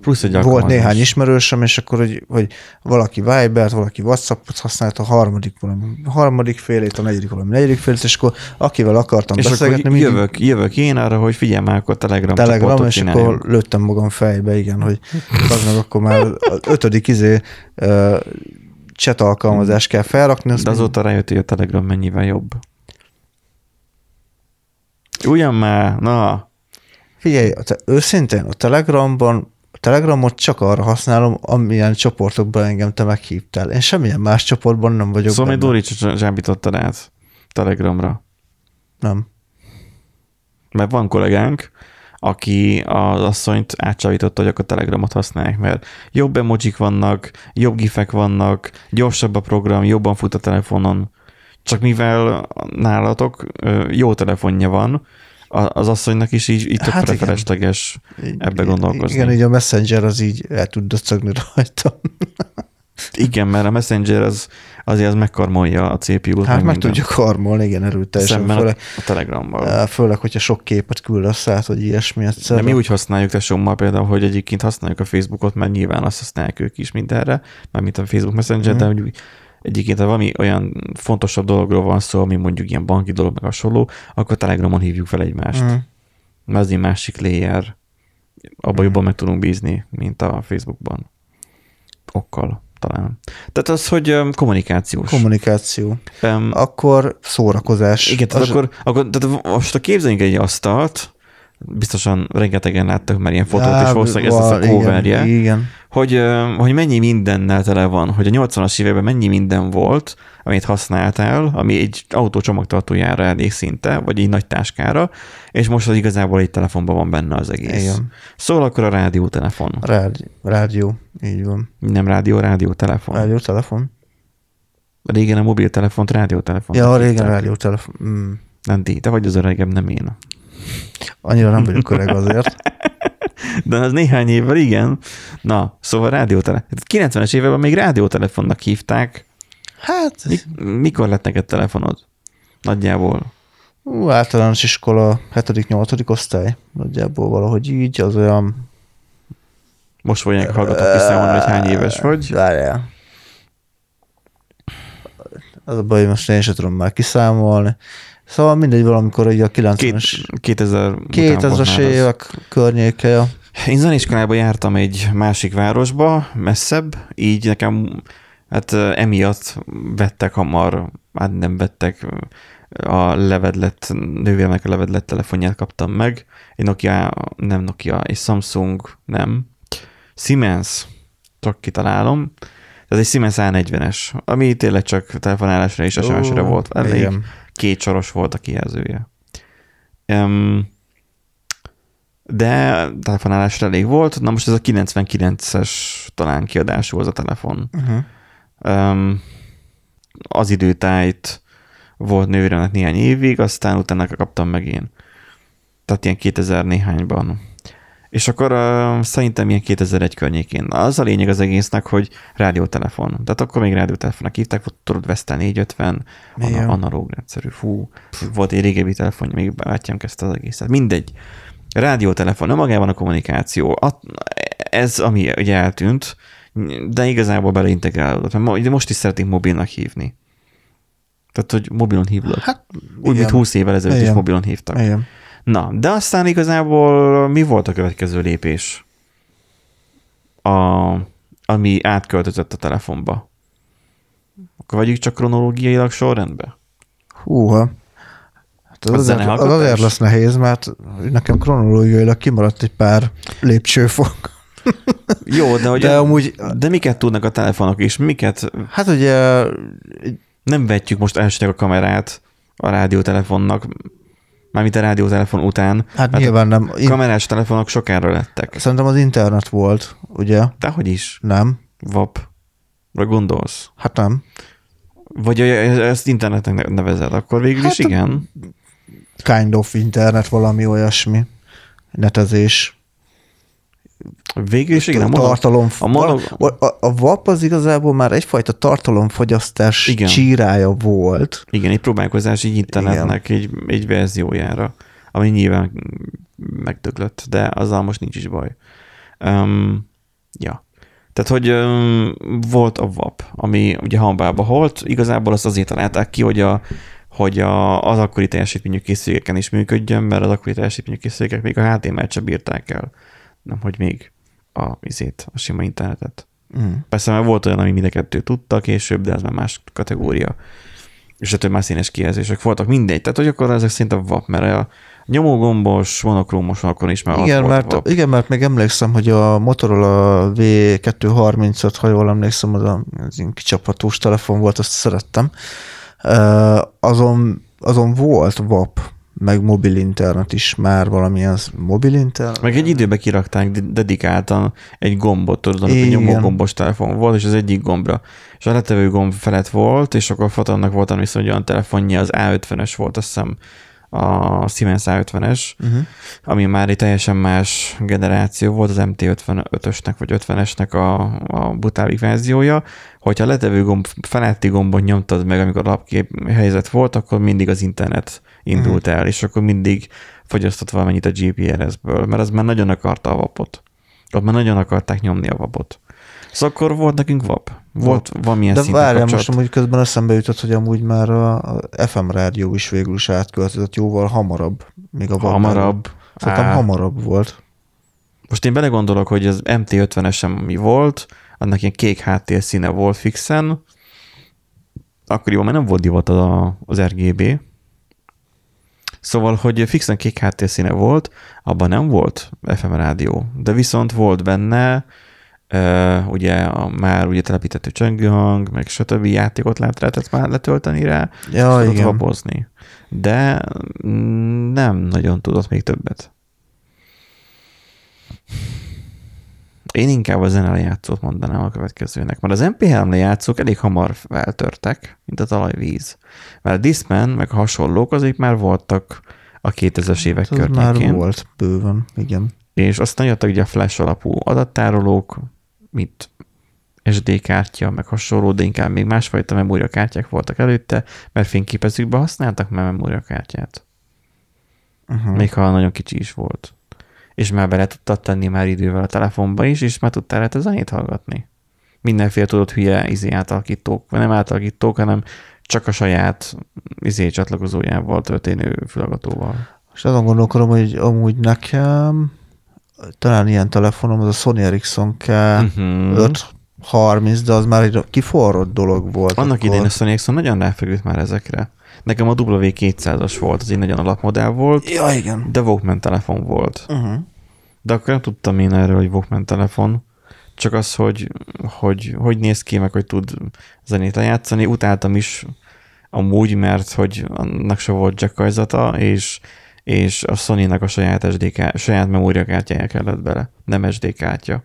Plusz egy Volt néhány ismerősöm, és akkor, hogy, hogy valaki Vibert, valaki Whatsappot használt, a harmadik valami a harmadik félét, a negyedik valami negyedik félét, és akkor akivel akartam És akkor beszélgetni, mindig jövök, jövök én arra, hogy figyelj már, akkor Telegram, Telegram, és csináljunk. akkor lőttem magam fejbe, igen, hogy az meg akkor már az ötödik izé uh, chat alkalmazást kell felrakni. De azóta rájött, hogy a Telegram mennyivel jobb. Ugyan már, na, Figyelj, őszintén a Telegramban a Telegramot csak arra használom, amilyen csoportokban engem te meghívtál. Én semmilyen más csoportban nem vagyok szóval még. Dori zsábítottad át Telegramra. Nem. Mert van kollégánk, aki az asszonyt átcsavította, hogy akkor Telegramot használják, mert jobb emojik vannak, jobb gifek vannak, gyorsabb a program, jobban fut a telefonon. Csak mivel nálatok jó telefonja van, a- az asszonynak is így, így tök Hát felesleges ebbe gondolkozni. Igen, így a Messenger az így el tud döcögni rajta. Igen, mert a Messenger az, azért az megkarmolja a CPU-t. Hát meg minden. tudjuk harmolni, igen, erőteljesen. Szemben a, Főleg, a Telegrammal. eh, főleg, hogyha sok képet küldesz át, vagy ilyesmi De egyszer. mi úgy használjuk tesómmal például, hogy egyébként használjuk a Facebookot, mert nyilván azt használják ők is mindenre, mármint a Facebook Messenger, Mhm. mm. de úgy egyébként, ha valami olyan fontosabb dologról van szó, ami mondjuk ilyen banki dolog, meg hasonló, akkor Telegramon hívjuk fel egymást. Mm. Mm. Mert az egy másik layer. Abban Mhm. jobban meg tudunk bízni, mint a Facebookban. Okkal talán. Tehát az, hogy öm, kommunikációs. Kommunikáció. Öm, Akkor szórakozás. igen, tehát Az- akkor, akkor tehát most a képzeljünk egy asztalt, biztosan rengetegen láttak már ilyen fotót, Á, és valószínűleg ez lesz a van, igen, coverje, Igen. hogy, hogy mennyi mindennel tele van, hogy a 80-as években mennyi minden volt, amit használtál, ami egy autó csomagtartójára elég szinte, vagy egy nagy táskára, és most az igazából egy telefonban van benne az egész. Igen. Szóval akkor a rádiótelefon. Rádió, rádió, így van. Nem rádió, rádiótelefon. Rádió, telefon. Régen a mobiltelefont rádiótelefon. Ja, régen rádió, telefon. Mm. Nem ti, te vagy az öregem, nem én. Annyira nem vagyok öreg azért. De az néhány évvel igen. Na, szóval rádiótelefon. 90-es években még rádiótelefonnak hívták. Hát, Mi, mikor lett neked telefonod? Nagyjából. ú, általános iskola 7.-8. osztály. Nagyjából valahogy így, az olyan... Most fogják hallgatók kiszámolni, hogy hány éves vagy. Várjál. Az a baj, most én sem tudom már kiszámolni. Szóval mindegy, valamikor ugye a 90-es, 2000 2000-es évek környéke. Én zenéiskolába jártam egy másik városba, messzebb, így nekem hát emiatt vettek hamar, hát nem vettek, a levedlet, nővéremnek a levedlet telefonját kaptam meg, egy Nokia, nem Nokia, egy Samsung, nem, Siemens, csak kitalálom, ez egy Siemens A40-es, ami tényleg csak telefonálásra és SMS-re Ó, volt. Elég igen. Két soros volt a kijelzője. Um, de telefonálásra elég volt. Na most ez a 99-es talán kiadású az a telefon. Uh-huh. Um, az időtájt volt nővéremnek néhány évig, aztán utána kaptam meg én. Tehát ilyen 2000 néhányban. És akkor uh, szerintem ilyen 2001 környékén. Az a lényeg az egésznek, hogy rádiótelefon. Tehát akkor még rádiótelefonnak hívták, volt tudod Vestel 450, Igen. ana- analóg rendszerű, fú, volt egy régebbi telefon, még bátyám kezdte az egészet. Mindegy. Rádiótelefon, nem magában a kommunikáció. A, ez, ami ugye eltűnt, de igazából beleintegrálódott. Mert most is szeretnénk mobilnak hívni. Tehát, hogy mobilon hívlak. Hát, Úgy, mint igen. 20 évvel ezelőtt is Igen. mobilon hívtak. Igen. Na, de aztán igazából mi volt a következő lépés? A, ami átköltözött a telefonba. Akkor vagyunk csak kronológiailag sorrendbe? Húha. Hát az, azért, az azért lesz nehéz, mert nekem kronológiailag kimaradt egy pár lépcsőfok. Jó, de, hogy De amúgy, de miket tudnak a telefonok, és miket hát ugye nem vetjük most elsőnek a kamerát a rádiótelefonnak, mármint a rádiótelefon után. Hát mert nyilván nem. kamerás telefonok sokára lettek. Szerintem az internet volt, ugye? Dehogy is. Nem? VAP. Vagy gondolsz? Hát nem. Vagy ezt internetnek nevezed, akkor végül Hát is igen. Kind of internet, valami olyasmi. Netezés. Végül is igen. A tartalom, a mono- a, a, VAP az igazából már egyfajta tartalomfogyasztás Igen. csírája volt. Igen, egy próbálkozás így internetnek egy, egy verziójára, ami nyilván megdöglött, de azzal most nincs is baj. Um, ja. Tehát, hogy um, volt a VAP, ami ugye hambába volt, igazából azt azért találták ki, hogy a hogy a, az akkori teljesítményű készülékeken is működjön, mert az akkori teljesítményű készülékek még a HTML-t sem bírták el, nem hogy még a, izét, a sima internetet. Mm. Persze már volt olyan, ami mind a kettő tudta később, de ez már más kategória. És több már színes kijelzések voltak, mindegy. Tehát, hogy akkor ezek szerint a VAP, mert a nyomógombos, monokrómos akkor is már Igen, volt mert, VAP. igen, mert még emlékszem, hogy a Motorola V235, ha jól emlékszem, az, a, az kicsaphatós telefon volt, azt szerettem. Azon, azon volt VAP, meg mobil internet is már valamilyen mobil internet. Meg egy időbe kirakták de- dedikáltan egy gombot, tudod, amikor nyomógombos telefon volt, és az egyik gombra. És a letevő gomb felett volt, és akkor Fatonnak volt viszont olyan telefonja, az A50-es volt, azt hiszem, a Siemens A50-es, Uh-huh. ami már egy teljesen más generáció volt, az MT55-ösnek vagy 50-esnek a, a butábbik verziója, hogyha a letevő gomb feletti gombon nyomtad meg, amikor lapkép helyzet volt, akkor mindig az internet indult el, és akkor mindig fogyasztott valamennyit a GPRS-ből, mert az már nagyon akarta a vapot. Ott már nagyon akarták nyomni a vapot. Szóval akkor volt nekünk vap. Volt valamilyen De várjál, most amúgy közben eszembe jutott, hogy amúgy már a FM rádió is végül is átköltözött jóval hamarabb, még a VAP hamarabb. Szerintem Á. hamarabb volt. Most én belegondolok, hogy az MT50-esem ami volt, annak ilyen kék háttérszíne volt fixen, akkoriban már nem volt divat a, az RGB, Szóval, hogy fixen kék háttérszíne volt, abban nem volt FM rádió, de viszont volt benne uh, ugye a már ugye telepítettő csengőhang, meg stb. játékot lehet, lehetett már letölteni rá, Ja, tudott igen. vapozni. De mm, nem nagyon tudott még többet. Én inkább a zene lejátszót mondanám a következőnek, mert az MP3 lejátszók elég hamar feltörtek, mint a talajvíz. Mert a Discman, meg a hasonlók, azok már voltak a 2000-es évek Hát Az már környékén. volt bőven, igen. És aztán jöttek ugye a flash alapú adattárolók, mint SD kártya, meg hasonló, de inkább még másfajta memóriakártyák voltak előtte, mert fényképezőkbe használtak már memóriakártyát. Uh-huh. Még ha nagyon kicsi is volt. És már bele tudtad tenni már idővel a telefonba is, és már tudtál rá zenét hallgatni. Mindenféle tudott hülye izé átalakítók, vagy nem átalakítók, hanem csak a saját izé csatlakozójával történő fülhallgatóval. És azon gondolkodom, hogy amúgy nekem talán ilyen telefonom, az a Sony Ericsson K. 530, de az már egy kiforrott dolog volt. Annak akkor. idején a Sony Ericsson nagyon ráfeküdt már ezekre. Nekem a W200-as volt, az egy nagyon alapmodell volt, Ja, igen. de Walkman telefon volt. Uh-huh. De akkor nem tudtam én erről, hogy Walkman telefon. Csak az, hogy hogy, hogy néz ki, meg hogy tud zenét lejátszani. Utáltam is amúgy, mert hogy annak se volt jackajzata, és, és a Sony-nak a saját, SD ká- saját memóriakártyája kellett bele, nem SD kártya.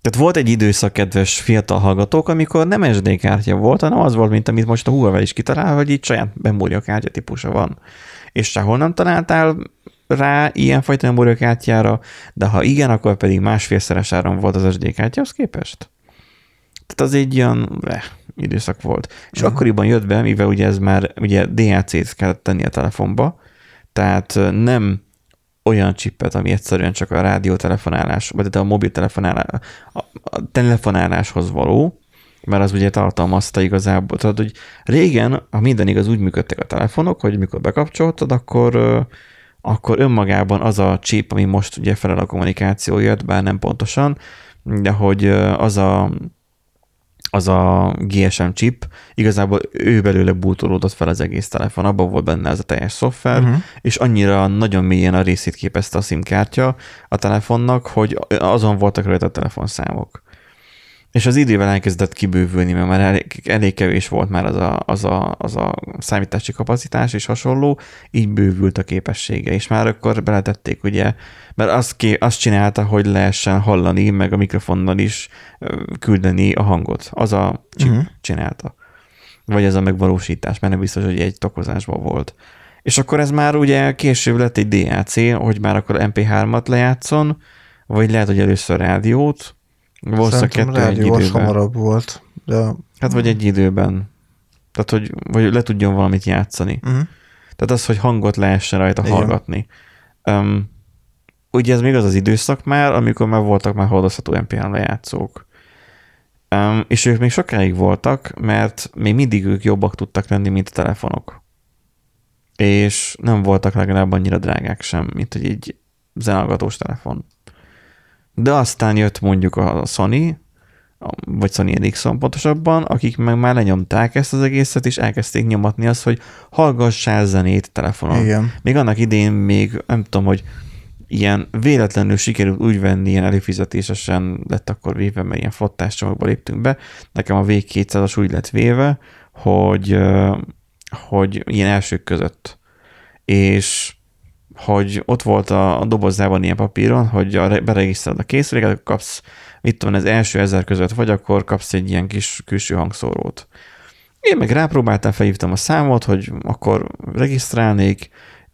Tehát volt egy időszak, kedves fiatal hallgatók, amikor nem SD kártya volt, hanem az volt, mint amit most a Huawei is kitalál, hogy itt saját memóriakártya típusa van. És sehol nem találtál rá ilyenfajta memóriakártyára, de ha igen, akkor pedig másfélszeres áron volt az SD kártyához képest. Tehát az egy ilyen eh, időszak volt. És uh-huh. akkoriban jött be, mivel ugye ez már ugye DAC-t kellett tenni a telefonba, tehát ö, nem olyan csippet, ami egyszerűen csak a rádiótelefonálás, vagy a mobiltelefonálás, a, a telefonáláshoz való, mert az ugye tartalmazta igazából. Tehát, hogy régen, ha minden igaz, úgy működtek a telefonok, hogy mikor bekapcsoltad, akkor, akkor önmagában az a chip, ami most ugye felel a kommunikáció jött, bár nem pontosan, de hogy az a az a GSM chip, igazából ő belőle bútolódott fel az egész telefon, abban volt benne ez a teljes szoftver, uh-huh. és annyira nagyon mélyen a részét képezte a SIM kártya a telefonnak, hogy azon voltak rajta a telefonszámok. És az idővel elkezdett kibővülni, mert már elég, elég kevés volt már az a, az, a, az a számítási kapacitás és hasonló, így bővült a képessége, és már akkor beletették, ugye, mert azt, ké, azt csinálta, hogy lehessen hallani, meg a mikrofonnal is küldeni a hangot. Az a chip uh-huh. csinálta. Vagy ez a megvalósítás, mert nem biztos, hogy egy tokozásban volt. És akkor ez már ugye később lett egy DAC, hogy már akkor MP3-at lejátszon, vagy lehet, hogy először rádiót, valószínűleg kettő egy rádió időben. hamarabb volt. De... Hát vagy egy időben. Tehát, hogy vagy le tudjon valamit játszani. Uh-huh. Tehát az, hogy hangot lehessen rajta Igen. hallgatni. Um, ugye ez még az az időszak már, amikor már voltak már hordozható MP3 lejátszók. Um, és ők még sokáig voltak, mert még mindig ők jobbak tudtak lenni, mint a telefonok. És nem voltak legalább annyira drágák sem, mint hogy egy zenehallgatós telefon. De aztán jött mondjuk a Sony, vagy Sony Ericsson pontosabban, akik meg már lenyomták ezt az egészet, és elkezdték nyomatni azt, hogy hallgassál zenét telefonon. Igen. Még annak idén még, nem tudom, hogy ilyen véletlenül sikerült úgy venni, ilyen előfizetésesen lett akkor véve, mert ilyen flottás csomagba léptünk be. Nekem a V200-as úgy lett véve, hogy, hogy ilyen elsők között. És hogy ott volt a, a dobozában ilyen papíron, hogy a, beregisztrálod a készüléket, akkor kapsz, mit tudom, az első ezer között vagy, akkor kapsz egy ilyen kis külső hangszórót. Én meg rápróbáltam, felhívtam a számot, hogy akkor regisztrálnék,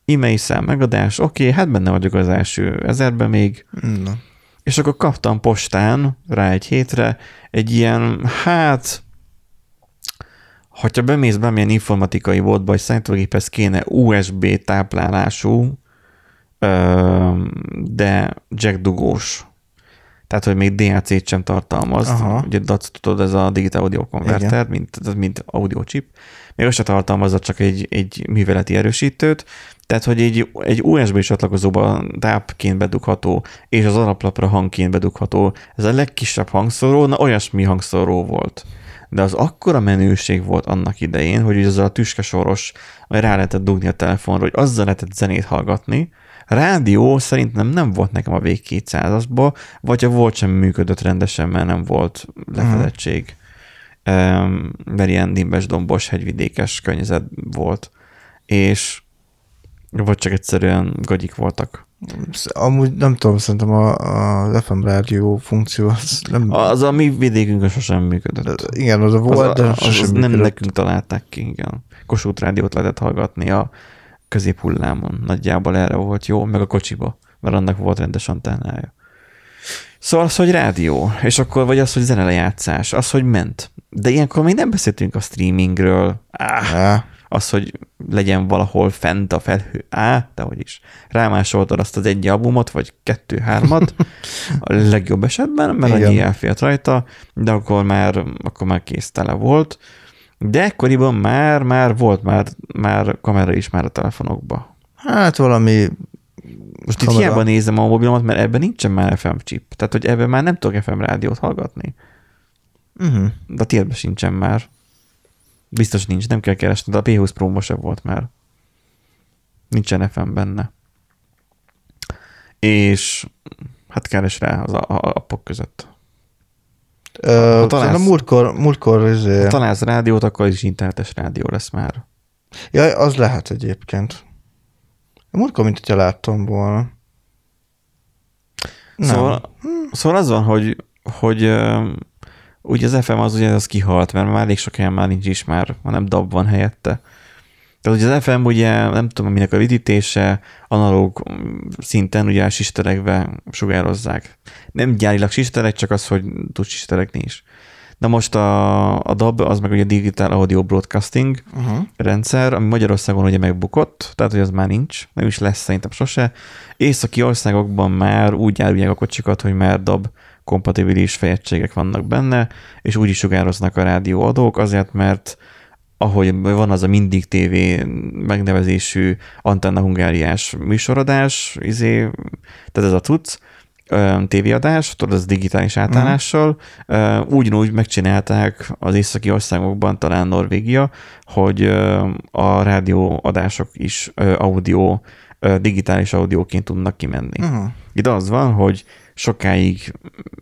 e-mail szám megadás, oké, hát benne vagyok az első ezerben még, Na. és akkor kaptam postán rá egy hétre egy ilyen, hát, hogyha bemész bármilyen informatikai boltba, hogy számítógéphez kéne USB táplálású, de jack dugós. Tehát, hogy még DAC-t sem tartalmaz. Aha. Ugye DAC, tudod, ez a Digital Audio Converter, mint, ez mint audio chip. Még azt se tartalmazza csak egy, egy műveleti erősítőt, tehát, hogy egy, egy USB csatlakozóba tápként bedugható, és az alaplapra hangként bedugható, ez a legkisebb hangszóró, na olyasmi hangszóró volt. De az akkora menőség volt annak idején, hogy az a tüskesoros, hogy rá lehetett dugni a telefonra, hogy azzal lehetett zenét hallgatni. Rádió szerintem nem volt nekem a V200-asba, vagy ha volt sem működött rendesen, mert nem volt lefedettség. Um, mert ilyen nimbes, dombos, hegyvidékes környezet volt. És vagy csak egyszerűen gagyik voltak. Amúgy nem tudom, szerintem a, a FM rádió funkció az nem... Az a mi vidékünkön sosem működött. igen, az a volt, az, de az, az nem nekünk találták ki, igen. Kossuth rádiót lehetett hallgatni a középhullámon. Nagyjából erre volt jó, meg a kocsiba, mert annak volt rendes antennája. Szóval az, hogy rádió, és akkor vagy az, hogy zenelejátszás, az, hogy ment. De ilyenkor még nem beszéltünk a streamingről. Áh, Á, az, hogy legyen valahol fent a felhő. Á, de hogy is. Rámásoltad azt az egy albumot, vagy kettő-hármat, a legjobb esetben, mert Igen. annyi elfért rajta, de akkor már, akkor már kész tele volt. De ekkoriban már, már volt már, már kamera is már a telefonokba. Hát valami Most itt Kamera. hiába nézem a mobilomat, mert ebben nincsen már FM chip. Tehát, hogy ebben már nem tudok FM rádiót hallgatni. uh-huh. De a tiédben sincsen már. Biztos nincs, nem kell keresni, de a P20 Pro sem volt már. Nincsen FM benne. És hát keres rá az a, a appok között. Ö, találsz- a múltkor, múltkor izé, Ha találsz rádiót, akkor is internetes rádió lesz már. ja, az lehet egyébként. A múltkor, mint hogyha láttam volna. Nem. Szóval, szóval az van, hogy, hogy ugye az FM az ugye az kihalt, mert már elég sok helyen már nincs is már, hanem DAB van helyette. Tehát ugye az FM ugye nem tudom minek a vidítése, analóg szinten ugye sisterekbe sugározzák. Nem gyárilag sisterek, csak az, hogy tud sisteregni is. De most a, a DAB az meg ugye Digital Audio Broadcasting Uh-huh. rendszer, ami Magyarországon ugye megbukott, tehát hogy az már nincs, nem is lesz szerintem sose. Északi országokban már úgy árulják a kocsikat, hogy már DAB kompatibilis fejegységek vannak benne, és úgy is sugároznak a rádióadók, azért, mert ahogy van az a Mindig TV megnevezésű Antenna Hungáriás műsoradás, izé, tehát ez a cucc, tévéadás, tudod, az digitális átállással, ö, ugyanúgy megcsinálták az északi országokban, talán Norvégia, hogy a rádióadások is audio, digitális audióként tudnak kimenni. Uh-huh. Itt az van, hogy sokáig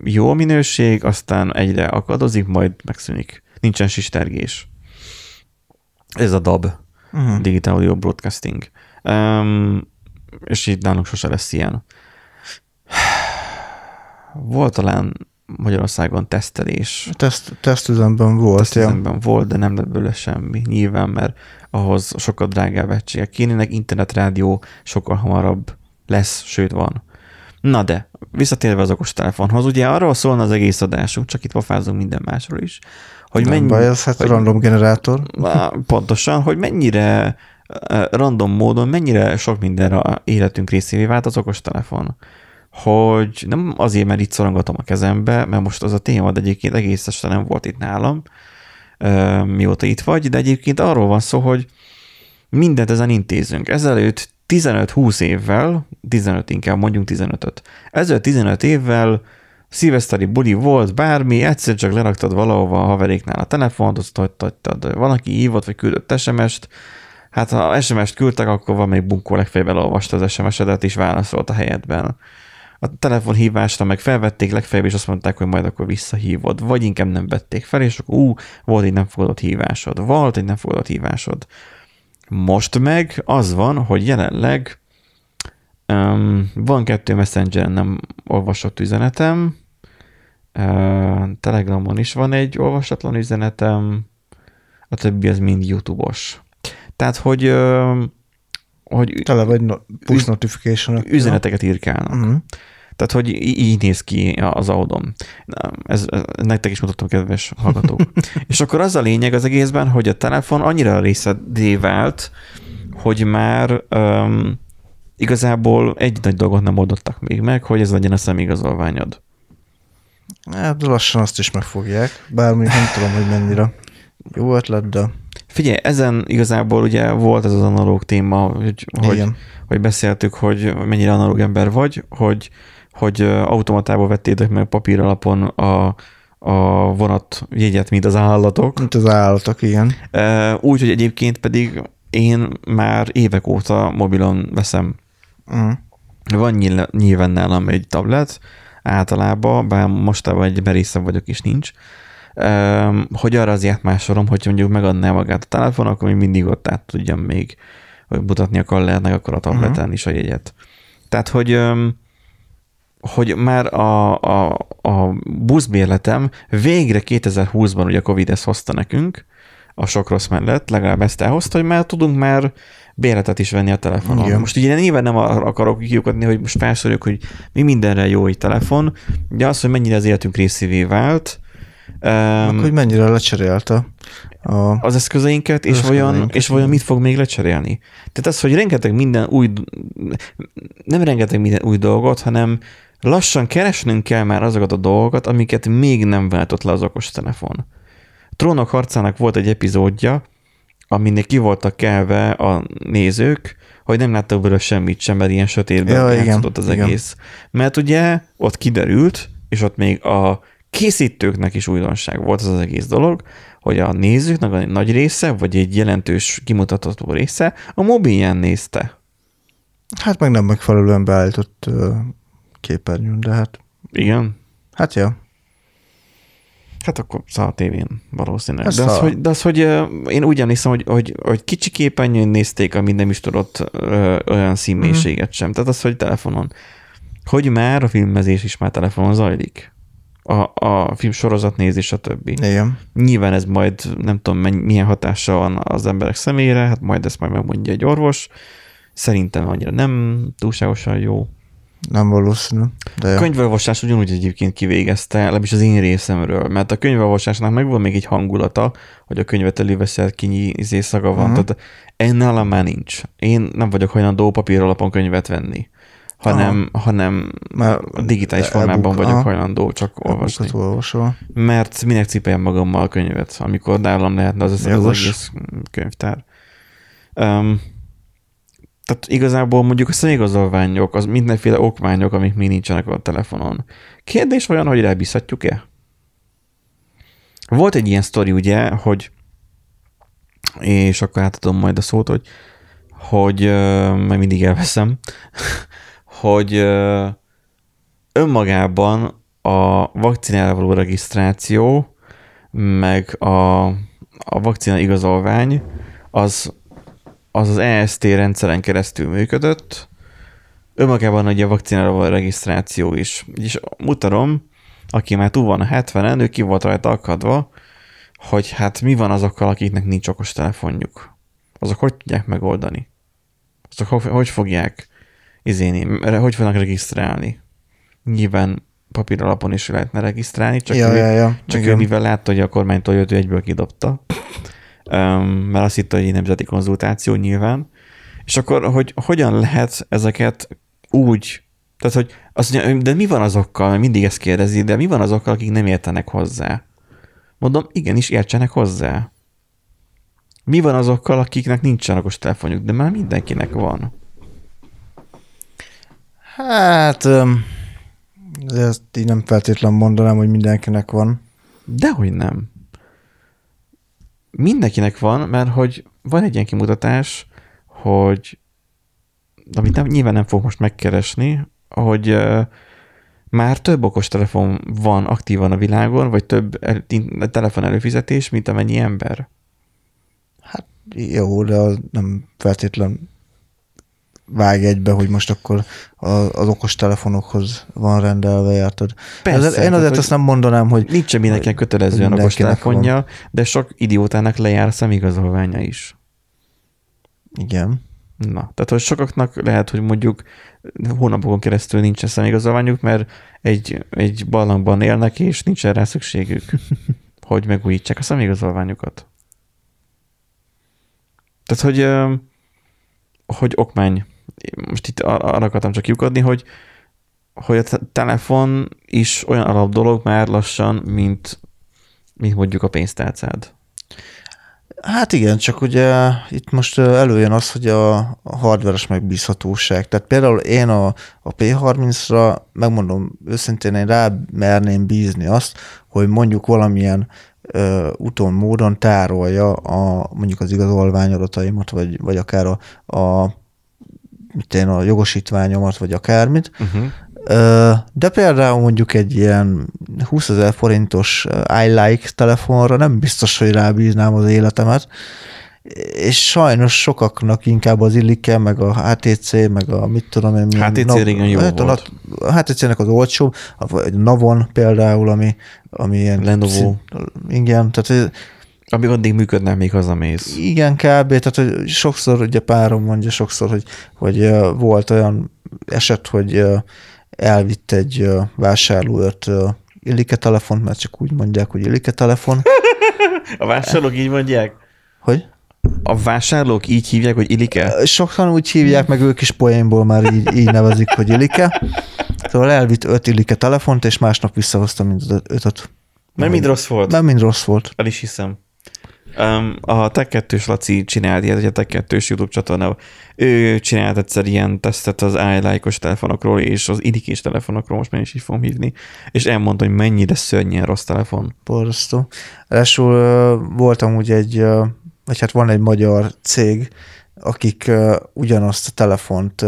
jó minőség, aztán egyre akadozik, majd megszűnik. Nincsen sistergés. Ez a DAB, Uh-huh. Digital Audio Broadcasting. Um, és itt nálunk sose lesz ilyen. Volt talán Magyarországon tesztelés. Teszt, tesztüzemben volt, ja. Tesztüzemben volt, de nem lett belőle semmi. Nyilván, mert ahhoz sokkal drágább egységek kénének, internetrádió sokkal hamarabb lesz, sőt van. Na de, visszatérve az okostelefonhoz, ugye arról szólna az egész adásunk, csak itt pofázunk minden másról is, hogy Nem mennyi, baj, ez hát hogy- random generátor. Pontosan, hogy mennyire random módon, mennyire sok mindenre a életünk részévé vált az okostelefon. Hogy nem azért, mert itt szorongatom a kezembe, mert most az a téma, de egyébként egész este nem volt itt nálam, mióta itt vagy, de egyébként arról van szó, hogy mindent ezen intézünk. Ezelőtt 15-20 évvel, 15 inkább mondjunk 15-öt, ezelőtt 15 évvel szilveszteri buli volt, bármi, egyszer csak leraktad valahova a haveréknál a telefont, azt hagytad, van, aki hívott, vagy küldött SMS-t, hát ha SMS-t küldtek, akkor valamelyik bunkó legfeljebb elolvasta az SMS-edet, és válaszolt a helyedben. A telefonhívásra meg felvették legfeljebb, és azt mondták, hogy majd akkor visszahívod, vagy inkább nem vették fel, és akkor ú, volt egy nem fogadott hívásod, volt egy nem fogadott hívásod. Most meg az van, hogy jelenleg um, van kettő messengeren nem olvasott üzenetem, Telegramon is van egy olvasatlan üzenetem, a többi az mind YouTube-os. Tehát, hogy, hogy Tele vagy no- push notification üzeneteket írkálnak. Uh-huh. Tehát, hogy így néz ki az audom. Ez, ez, nektek is mutatom, kedves hallgatók. és akkor az a lényeg az egészben, hogy a telefon annyira részedé vált, hogy már um, igazából egy nagy dolgot nem oldottak még meg, hogy ez legyen a szemigazolványod. Hát lassan azt is megfogják, bár még nem tudom, hogy mennyire jó ötlet, de Figyelj, ezen igazából ugye volt ez az analóg téma, hogy, hogy, hogy beszéltük, hogy mennyire analóg ember vagy, hogy, hogy automatából vettétek meg papír alapon a, a vonat jegyet, mint az állatok. Mint az állatok, igen. Úgy, hogy egyébként pedig én már évek óta mobilon veszem. Uh-huh. Van nyilván nálam egy tablet, általában, bár mostában egy merészebb vagyok is nincs, hogy arra azért másolom, hogy mondjuk megadná magát a telefon, akkor még mindig ott át tudjam még hogy mutatni a kallernek, akkor a tableten uh-huh. is a jegyet. Tehát, hogy hogy már a, a, a buszbérletem végre 2020-ban ugye a Covid ezt hozta nekünk, a sok rossz mellett, legalább ezt elhozta, hogy már tudunk már bérletet is venni a telefonon. Igen. Most ugye nyilván nem akarok kiukadni, hogy most felsoroljuk, hogy mi mindenre jó egy telefon, de az, hogy mennyire az életünk részévé vált, um, hogy mennyire lecserélte a... az eszközeinket, és vajon, és vajon mit fog még lecserélni. Tehát az, hogy rengeteg minden új, nem rengeteg minden új dolgot, hanem lassan keresnünk kell már azokat a dolgokat, amiket még nem váltott le az okostelefon. Trónok harcának volt egy epizódja, aminek ki voltak kelve a nézők, hogy nem láttak belőle semmit sem, mert ilyen sötétben Ja, játszódott az igen. egész. Mert ugye ott kiderült, és ott még a készítőknek is újdonság volt az az egész dolog, hogy a nézőknek a nagy része, vagy egy jelentős kimutatható része a mobilján nézte. Hát meg nem megfelelően beállított képernyőn, de hát, Igen? hát ja. Hát akkor szar a tévén valószínűleg. Ez De az, hogy, de az, hogy én úgy emlékszem, hogy, hogy, hogy kicsi képernyőn nézték, amit nem is tudott ö, olyan színmélységet sem. Tehát az, hogy telefonon. Hogy már a filmezés is már telefonon zajlik. A, a film sorozat nézés, stb. Igen. Nyilván ez majd nem tudom, milyen hatással van az emberek szemére, hát majd ezt majd megmondja egy orvos. Szerintem annyira nem túlságosan jó. Nem valószínű. De A könyvelvasás ugyanúgy egyébként kivégezte, legalábbis az én részemről, mert a könyvelvasásnak megvan még egy hangulata, hogy a könyvet előveszel, kinyi izé szaga van, Mhm. tehát ennél már nincs. Én nem vagyok hajlandó papír alapon könyvet venni, hanem, hanem Mert digitális e-book, formában vagyok aha. hajlandó csak olvasni. olvasol. Mert minek cipeljem magammal a könyvet, amikor nálam lehetne az, az, az egész könyvtár. Um, tehát igazából mondjuk a személyigazolványok, az mindenféle okmányok, amik még nincsenek a telefonon. Kérdés olyan, hogy rábízhatjuk-e? Volt egy ilyen sztori, ugye, hogy és akkor átadom majd a szót, hogy, hogy majd mindig elveszem, hogy önmagában a vakcinára való regisztráció, meg a, a vakcina igazolvány, az az, az EST rendszeren keresztül működött, önmagában ugye a vakcinára való regisztráció is. És mutatom, aki már túl van a 70-en, ő ki volt rajta akadva, hogy hát mi van azokkal, akiknek nincs okos telefonjuk. Azok hogy tudják megoldani? Azok hogy, hogy fogják izéni, hogy fognak regisztrálni? Nyilván papír alapon is lehetne regisztrálni, csak, ja, ő, ja, ja. csak ő mivel látta, hogy a kormánytól jött, ő egyből kidobta. Mert azt hitte, hogy egy nemzeti konzultáció nyilván. És akkor, hogy hogyan lehet ezeket úgy, tehát, hogy azt mondja, de mi van azokkal, mert mindig ezt kérdezi, de mi van azokkal, akik nem értenek hozzá? Mondom, igenis értsenek hozzá. Mi van azokkal, akiknek nincsen okos telefonjuk, de már mindenkinek van? Hát, de ezt így nem feltétlenül mondanám, hogy mindenkinek van. Dehogy nem. Mindenkinek van, mert hogy van egy ilyen kimutatás, hogy amit nem, nyilván nem fog most megkeresni, hogy már több okostelefon van aktívan a világon, vagy több el, telefon előfizetés, mint amennyi ember. Hát jó, de az nem feltétlen vág egybe, hogy most akkor a- az okos telefonokhoz van rendelve, érted? Persze, Ezért, én azért azt nem mondanám, hogy Nincsen mindenkinek kötelezően okos telefonja, de sok idiótának lejár a szemigazolványa is. igen. Na, tehát hogy sokaknak lehet, hogy mondjuk hónapokon keresztül nincsen személyigazolványuk, mert egy, egy barlangban élnek, és nincsen rá szükségük, hogy megújítsák a személyigazolványukat. Tehát, hogy, hogy okmány. Most itt ar- arra akartam csak lyukadni, hogy, hogy a te- telefon is olyan alap dolog már lassan, mint, mint mondjuk a pénztárcád. Hát igen, csak ugye itt most ö, előjön az, hogy a, hardveres megbízhatóság. Tehát például én a, a P30-ra, megmondom őszintén, én rá merném bízni azt, hogy mondjuk valamilyen ö, úton, módon tárolja a, mondjuk az igazolványadataimat, vagy, vagy akár a, a, mit én, a jogosítványomat, vagy akármit, Uh-huh. De például mondjuk egy ilyen 20 ezer forintos ö, iLike telefonra nem biztos, hogy rábíznám az életemet, és sajnos sokaknak inkább az Illike, meg a HTC, meg a mit tudom én. HTC nav- régen jó hát volt. A HTC-nek az olcsóbb, a- Navon például, ami, ami ilyen... Lenovo. Igen, tehát Amíg addig működne, még hazamész. igen, kb. Tehát, hogy sokszor, ugye párom mondja sokszor, hogy, hogy volt olyan eset, hogy elvitt egy ö, Illike telefont, mert csak úgy mondják, hogy Illike telefon. A vásárlók így mondják? Hogy? A vásárlók így hívják, hogy Ilike? Sokan úgy hívják, meg ők is poénból már így, így nevezik, hogy Illike. Szóval elvitt öt Illike telefont, és másnap visszahozta mind az ötöt. Mert mind rossz volt. Mert mind rossz volt. El is hiszem. Um, a Tech 2 Laci csinált ilyet, hogy a Tech 2 YouTube csatorna. Ő csinált egyszer ilyen tesztet az iLike-os telefonokról és az idikés telefonokról, most már is így fogom hívni, és elmondta, hogy mennyire szörnyen rossz telefon. Borzasztó. Ráadásul voltam úgy egy, vagy hát van egy magyar cég, akik ugyanazt a telefont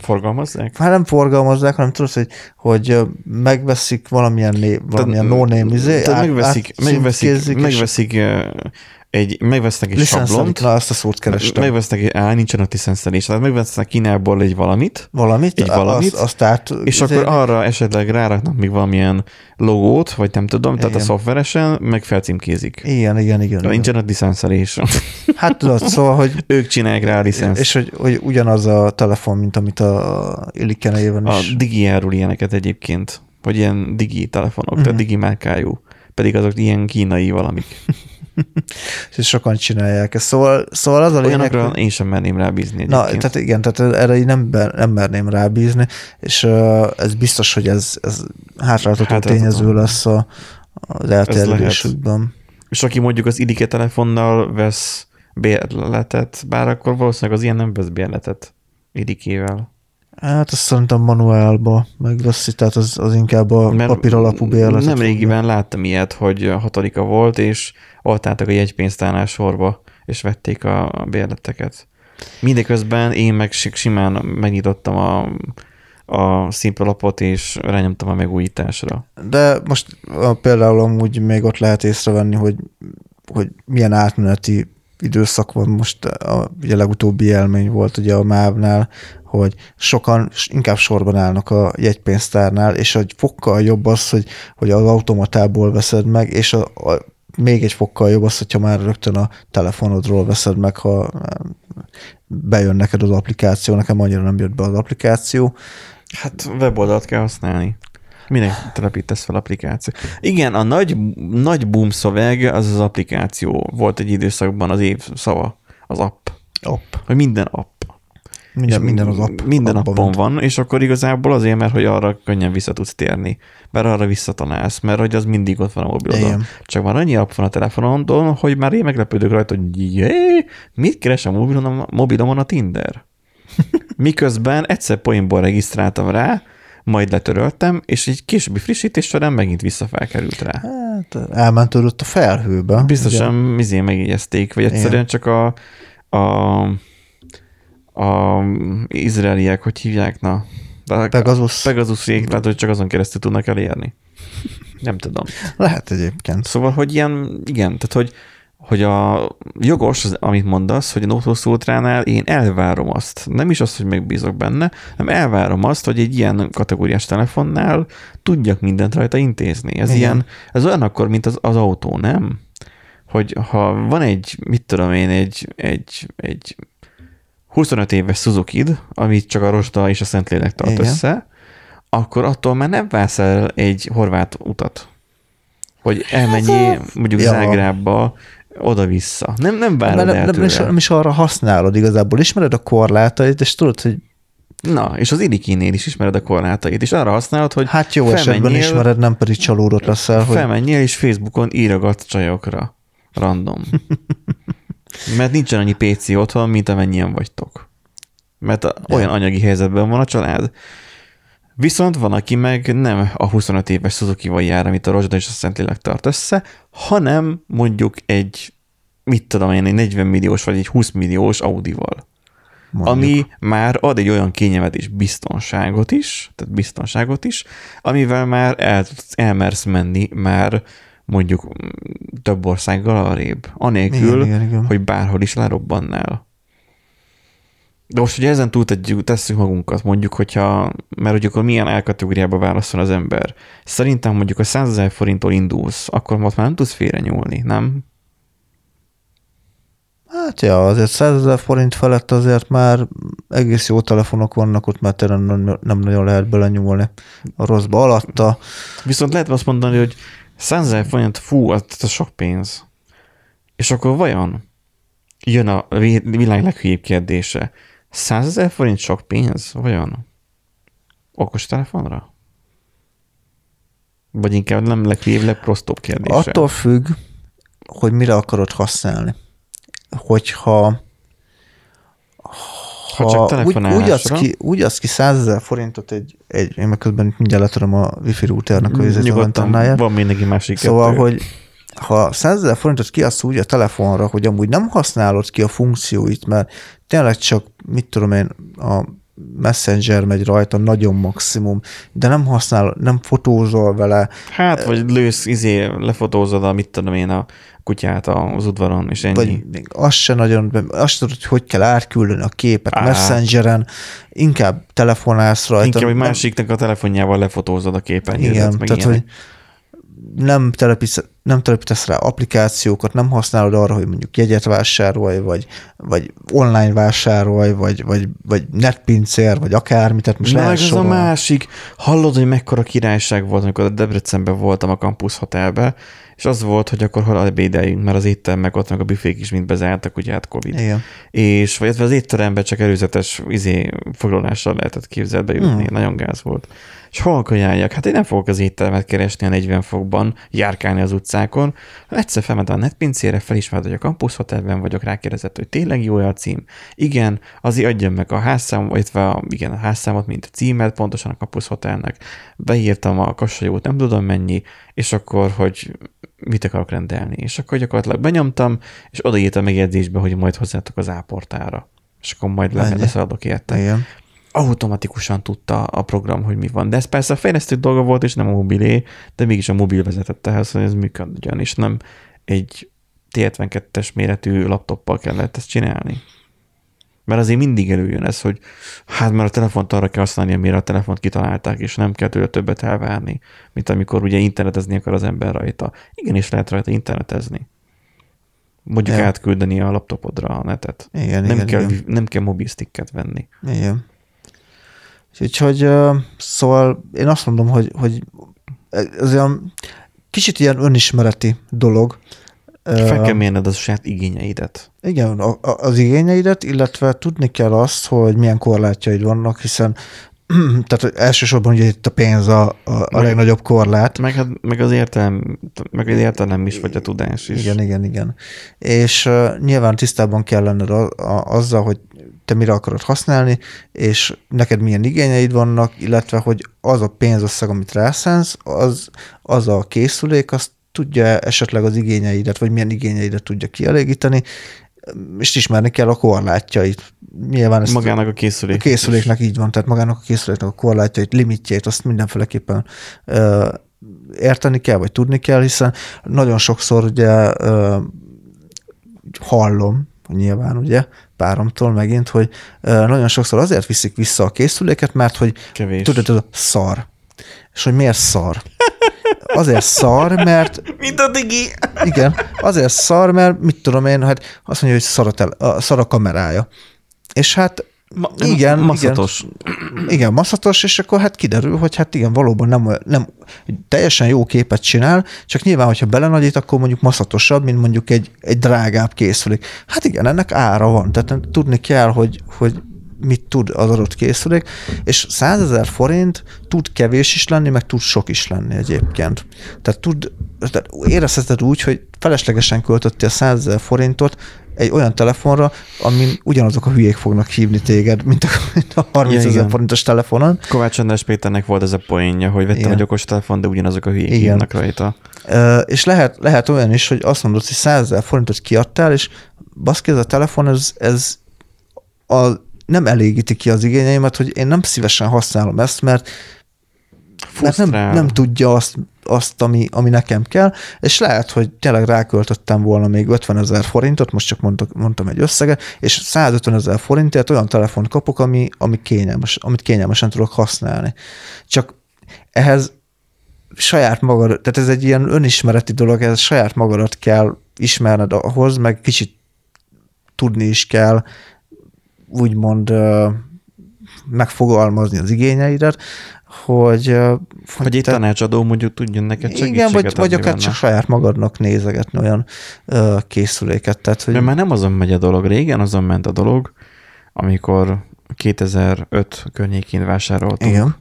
Forgalmazzák? Hát nem forgalmazzák, hanem tudod, hogy, hogy megveszik valamilyen, név, valamilyen no-name izé, megveszik, át, megveszik, megveszik egy, megvesznek egy sablont. Na, azt a szót kerestem. Megvesznek egy, á, nincsen a licenszelés. Tehát megvesznek Kínából egy valamit. Valamit? Egy valamit. Azt, azt át, és akkor arra esetleg ráraknak még valamilyen logót, vagy nem tudom, igen. tehát a szoftveresen meg felcímkézik. Igen, igen, igen. De nincsen a licenszelés. Hát tudod, szóval, hogy... ők csinálják rá a licensz. És hogy, hogy ugyanaz a telefon, mint amit a Illikenejében is. A Digi árul ilyeneket egyébként, hogy ilyen Digi telefonok, uh-huh. tehát mhm. Digi márkájú. Pedig azok ilyen kínai valamik. és sokan csinálják ezt. Szóval, szóval az a lényeg, hogy... én sem merném rábízni. Na, tehát igen, tehát erre nem, nem merném rábízni, és uh, ez biztos, hogy ez, ez hátráltató hát tényező lesz a, az elterjedésükben. És aki mondjuk az idike telefonnal vesz bérletet, bár akkor valószínűleg az ilyen nem vesz bérletet idikével. Hát azt szerintem manuálba megveszi, tehát az, az inkább a Mert papír alapú bérlet. Nem régiben láttam ilyet, hogy hatodika volt, és ott álltak a jegypénztárnál sorba, és vették a bérleteket. Mindeközben én meg simán megnyitottam a, a szimplapot, és rányomtam a megújításra. De most például amúgy még ott lehet észrevenni, hogy, hogy milyen átmeneti időszak van most, a, ugye legutóbbi élmény volt ugye a MÁV-nál, hogy sokan inkább sorban állnak a jegypénztárnál, és hogy fokkal jobb az, hogy, hogy az automatából veszed meg, és a, a, még egy fokkal jobb az, hogyha már rögtön a telefonodról veszed meg, ha bejön neked az applikáció, nekem annyira nem jött be az applikáció. Hát weboldalt kell használni. Minek telepítesz fel applikáció? Igen, a nagy, nagy boom szöveg az az applikáció. Volt egy időszakban az év szava, az app. App. Hogy minden app. Minden, minden az app. Minden appon van. van, és akkor igazából azért, mert hogy arra könnyen vissza tudsz térni, mert arra visszatanálsz, mert hogy az mindig ott van a mobilodon. Igen. Csak már annyi app van a telefonodon, hogy már én meglepődök rajta, hogy jé, mit keres a mobilon, mobilomon a Tinder? Miközben egyszer poénból regisztráltam rá, majd letöröltem, és egy későbbi frissítés során megint visszafelkerült rá. Hát elment ott a felhőbe. Biztosan mizé megjegyezték, vagy egyszerűen Igen. csak a, a, a izraeliek, hogy hívják, na? De Pegasus. Pegasus lehet, hogy csak azon keresztül tudnak elérni. Nem tudom. Lehet egyébként. Szóval, hogy ilyen, igen, tehát, hogy hogy a jogos, az, amit mondasz, hogy a Notos Ultránál én elvárom azt, nem is azt, hogy megbízok benne, hanem elvárom azt, hogy egy ilyen kategóriás telefonnál tudjak mindent rajta intézni. Ez Igen. ilyen, ez olyan akkor, mint az, az autó, nem? Hogy ha van egy, mit tudom én, egy, egy, egy 25 éves suzuki amit csak a rosta és a Szentlélek tart Igen. össze, akkor attól már nem válsz el egy horvát utat. Hogy elmenjél hát mondjuk ja. Zágrábba oda-vissza. Nem, nem várod nem, el nem, is, nem is arra használod igazából. Ismered a korlátait, és tudod, hogy Na, és az ilikinél is ismered a korlátait, és arra használod, hogy Hát jó esetben ismered, nem pedig csalódott leszel. Hogy... Felmenjél, és Facebookon írogat csajokra. Random. Mert nincsen annyi PC otthon, mint amennyien vagytok. Mert olyan anyagi helyzetben van a család. Viszont van, aki meg nem a 25 éves Suzuki-val jár, amit a Rozsda és a Szentlélek tart össze, hanem mondjuk egy, mit tudom én, egy 40 milliós vagy egy 20 milliós Audi-val. Mondjuk. Ami már ad egy olyan kényelmet és biztonságot is, tehát biztonságot is, amivel már el, elmersz menni már mondjuk több országgal arrébb, anélkül, igen, igen, igen. hogy bárhol is lerobbannál. De most, hogy ezen túl tesszük magunkat, mondjuk, hogyha, mert hogy akkor milyen elkategóriába válaszol az ember. Szerintem mondjuk a 100 ezer forinttól indulsz, akkor most már nem tudsz félre nyúlni, nem? Hát ja, azért 100 ezer forint felett azért már egész jó telefonok vannak, ott már nem, nem nagyon lehet belenyúlni a rosszba alatta. Viszont lehet azt mondani, hogy 100 ezer forint, fú, az, az sok pénz. És akkor vajon jön a világ leghülyébb kérdése. 100 ezer forint sok pénz? Vajon? Okos telefonra? Vagy inkább nem legfőbb, legprostóbb kérdése. Attól függ, hogy mire akarod használni. Hogyha Ha csak úgy, telefonálásra. úgy, adsz ki, úgy adsz ki 100 ezer forintot egy, egy én meg közben mindjárt letöröm a wifi routernek a Nyugodtan van még neki másik Szóval, kettő. hogy ha 100 ezer forintot kiadsz úgy a telefonra, hogy amúgy nem használod ki a funkcióit, mert tényleg csak, mit tudom én, a Messenger megy rajta, nagyon maximum, de nem használ, nem fotózol vele, Hát, vagy lősz, izé, lefotózod a, mit tudom én, a kutyát az udvaron, és ennyi. vagy még azt se nagyon, azt tudod, hogy hogy kell átküldeni a képet Á. Messengeren, inkább telefonálsz rajta. Inkább egy másiknak a telefonjával lefotózod a képernyődet, Igen, meg tehát, ilyenek. hogy nem, telepítesz, nem telepítesz rá applikációkat, nem használod arra, hogy mondjuk jegyet vásárolj, vagy, vagy online vásárolj, vagy, vagy, vagy netpincér, vagy akármit, tehát most meg az a másik, hallod, hogy mekkora királyság volt, amikor a Debrecenben voltam a Campus Hotelbe, és az volt, hogy akkor hol ebédeljünk, mert az étterem meg ott meg a büfék is mind bezártak, ugye hát Covid. Igen. És vagy az étteremben csak előzetes izé, foglalással lehetett képzelbe jutni, Hmm. nagyon gáz volt. És hol kajáljak? Hát én nem fogok az éttermet keresni a 40 fokban, járkálni az utcákon. Egyszer felment a netpincére, felismert, hogy a Campus Hotelben vagyok, rákérdezett, hogy tényleg jó a cím. Igen, azért adjam meg a házszámot, illetve a, igen, a házszámot, mint a címet, pontosan a Campus Hotelnek. Beírtam a kassajót, nem tudom mennyi, és akkor, hogy mit akarok rendelni. És akkor gyakorlatilag benyomtam, és odaírtam megjegyzésbe, hogy majd hozzátok az áportára. És akkor majd le, leszaladok érte. Igen. Automatikusan tudta a program, hogy mi van. De ez persze a fejlesztő dolga volt, és nem a mobilé, de mégis a mobil vezetett ehhez, hogy ez működjön, és nem egy T72-es méretű laptoppal kellett ezt csinálni. Mert azért mindig előjön ez, hogy hát mert a telefont arra kell használni, amire a telefont kitalálták, és nem kell tőle többet elvárni, mint amikor ugye internetezni akar az ember rajta. Igenis lehet rajta internetezni. Mondjuk Ja. átküldeni a laptopodra a netet. Igen, nem, igen, kell, igen. nem kell mobilsticket venni. Igen. Úgyhogy szóval én azt mondom, hogy, hogy ez olyan kicsit ilyen önismereti dolog. Fel kell mérned a saját igényeidet. Igen, az igényeidet, illetve tudni kell azt, hogy milyen korlátjaid vannak, hiszen tehát elsősorban ugye itt a pénz a, a, a Meg- legnagyobb korlát. Meg, hát- meg az értelem, meg az értelem is, vagy a tudás is. Igen, igen, igen. És uh, nyilván tisztában kell lenned a, a, azzal, hogy te mire akarod használni, és neked milyen igényeid vannak, illetve hogy az a pénzösszeg, amit rászánsz, az, az a készülék, az tudja esetleg az igényeidet, vagy milyen igényeidet tudja kielégíteni, és ismerni kell a korlátjait. Nyilván ezt Magának a készülék. a készüléknek így van, tehát magának a készüléknek a korlátjait, limitjét, azt mindenféleképpen ö, érteni kell, vagy tudni kell, hiszen nagyon sokszor ugye ö, hallom, nyilván ugye páromtól megint, hogy nagyon sokszor azért viszik vissza a készüléket, mert hogy Kevés. tudod, a szar. És hogy miért szar? Azért szar, mert Mint a digi. igen, azért szar, mert mit tudom én, hát azt mondja, hogy szar a, tele, a, szar a kamerája. És hát Ma, igen, maszatos. igen, igen, maszatos, és akkor hát kiderül, hogy hát igen, valóban nem, nem teljesen jó képet csinál, csak nyilván, hogyha belenagyít, akkor mondjuk maszatosabb, mint mondjuk egy, egy drágább készülék. Hát igen, ennek ára van, tehát tudni kell, hogy, hogy mit tud az adott készülék, és 100 ezer forint tud kevés is lenni, meg tud sok is lenni egyébként. Tehát tud, tehát érezheted úgy, hogy feleslegesen költöttél 100 ezer forintot egy olyan telefonra, amin ugyanazok a hülyék fognak hívni téged, mint a, mint a 30 Ja, ezer forintos telefonon. Kovács András Péternek volt ez a poénja, hogy vettem Igen. egy okos telefon, de ugyanazok a hülyék Igen. hívnak rajta. Ö, és lehet, lehet olyan is, hogy azt mondod, hogy 100 ezer forintot kiadtál, és baszki, ez a telefon, ez, ez a, nem elégíti ki az igényeimet, hogy én nem szívesen használom ezt, mert, mert nem, nem tudja azt, azt ami, ami nekem kell, és lehet, hogy tényleg ráköltöttem volna még 50 ezer forintot, most csak mondtak, mondtam egy összeget, és 150 ezer forintért olyan telefont kapok, ami, ami kényelmes, amit kényelmesen tudok használni. Csak ehhez saját magad, tehát ez egy ilyen önismereti dolog, ez saját magadat kell ismerned ahhoz, meg kicsit tudni is kell úgymond megfogalmazni az igényeidet, hogy, ö, Hogy egy te- tanácsadó mondjuk tudjon neked segítséget igen, vagy, vagy akár benne. csak saját magadnak nézegetni olyan ö, készüléket. Tehát, hogy Mert már nem azon megy a dolog. Régen azon ment a dolog, amikor 2005 környékén vásároltunk Igen.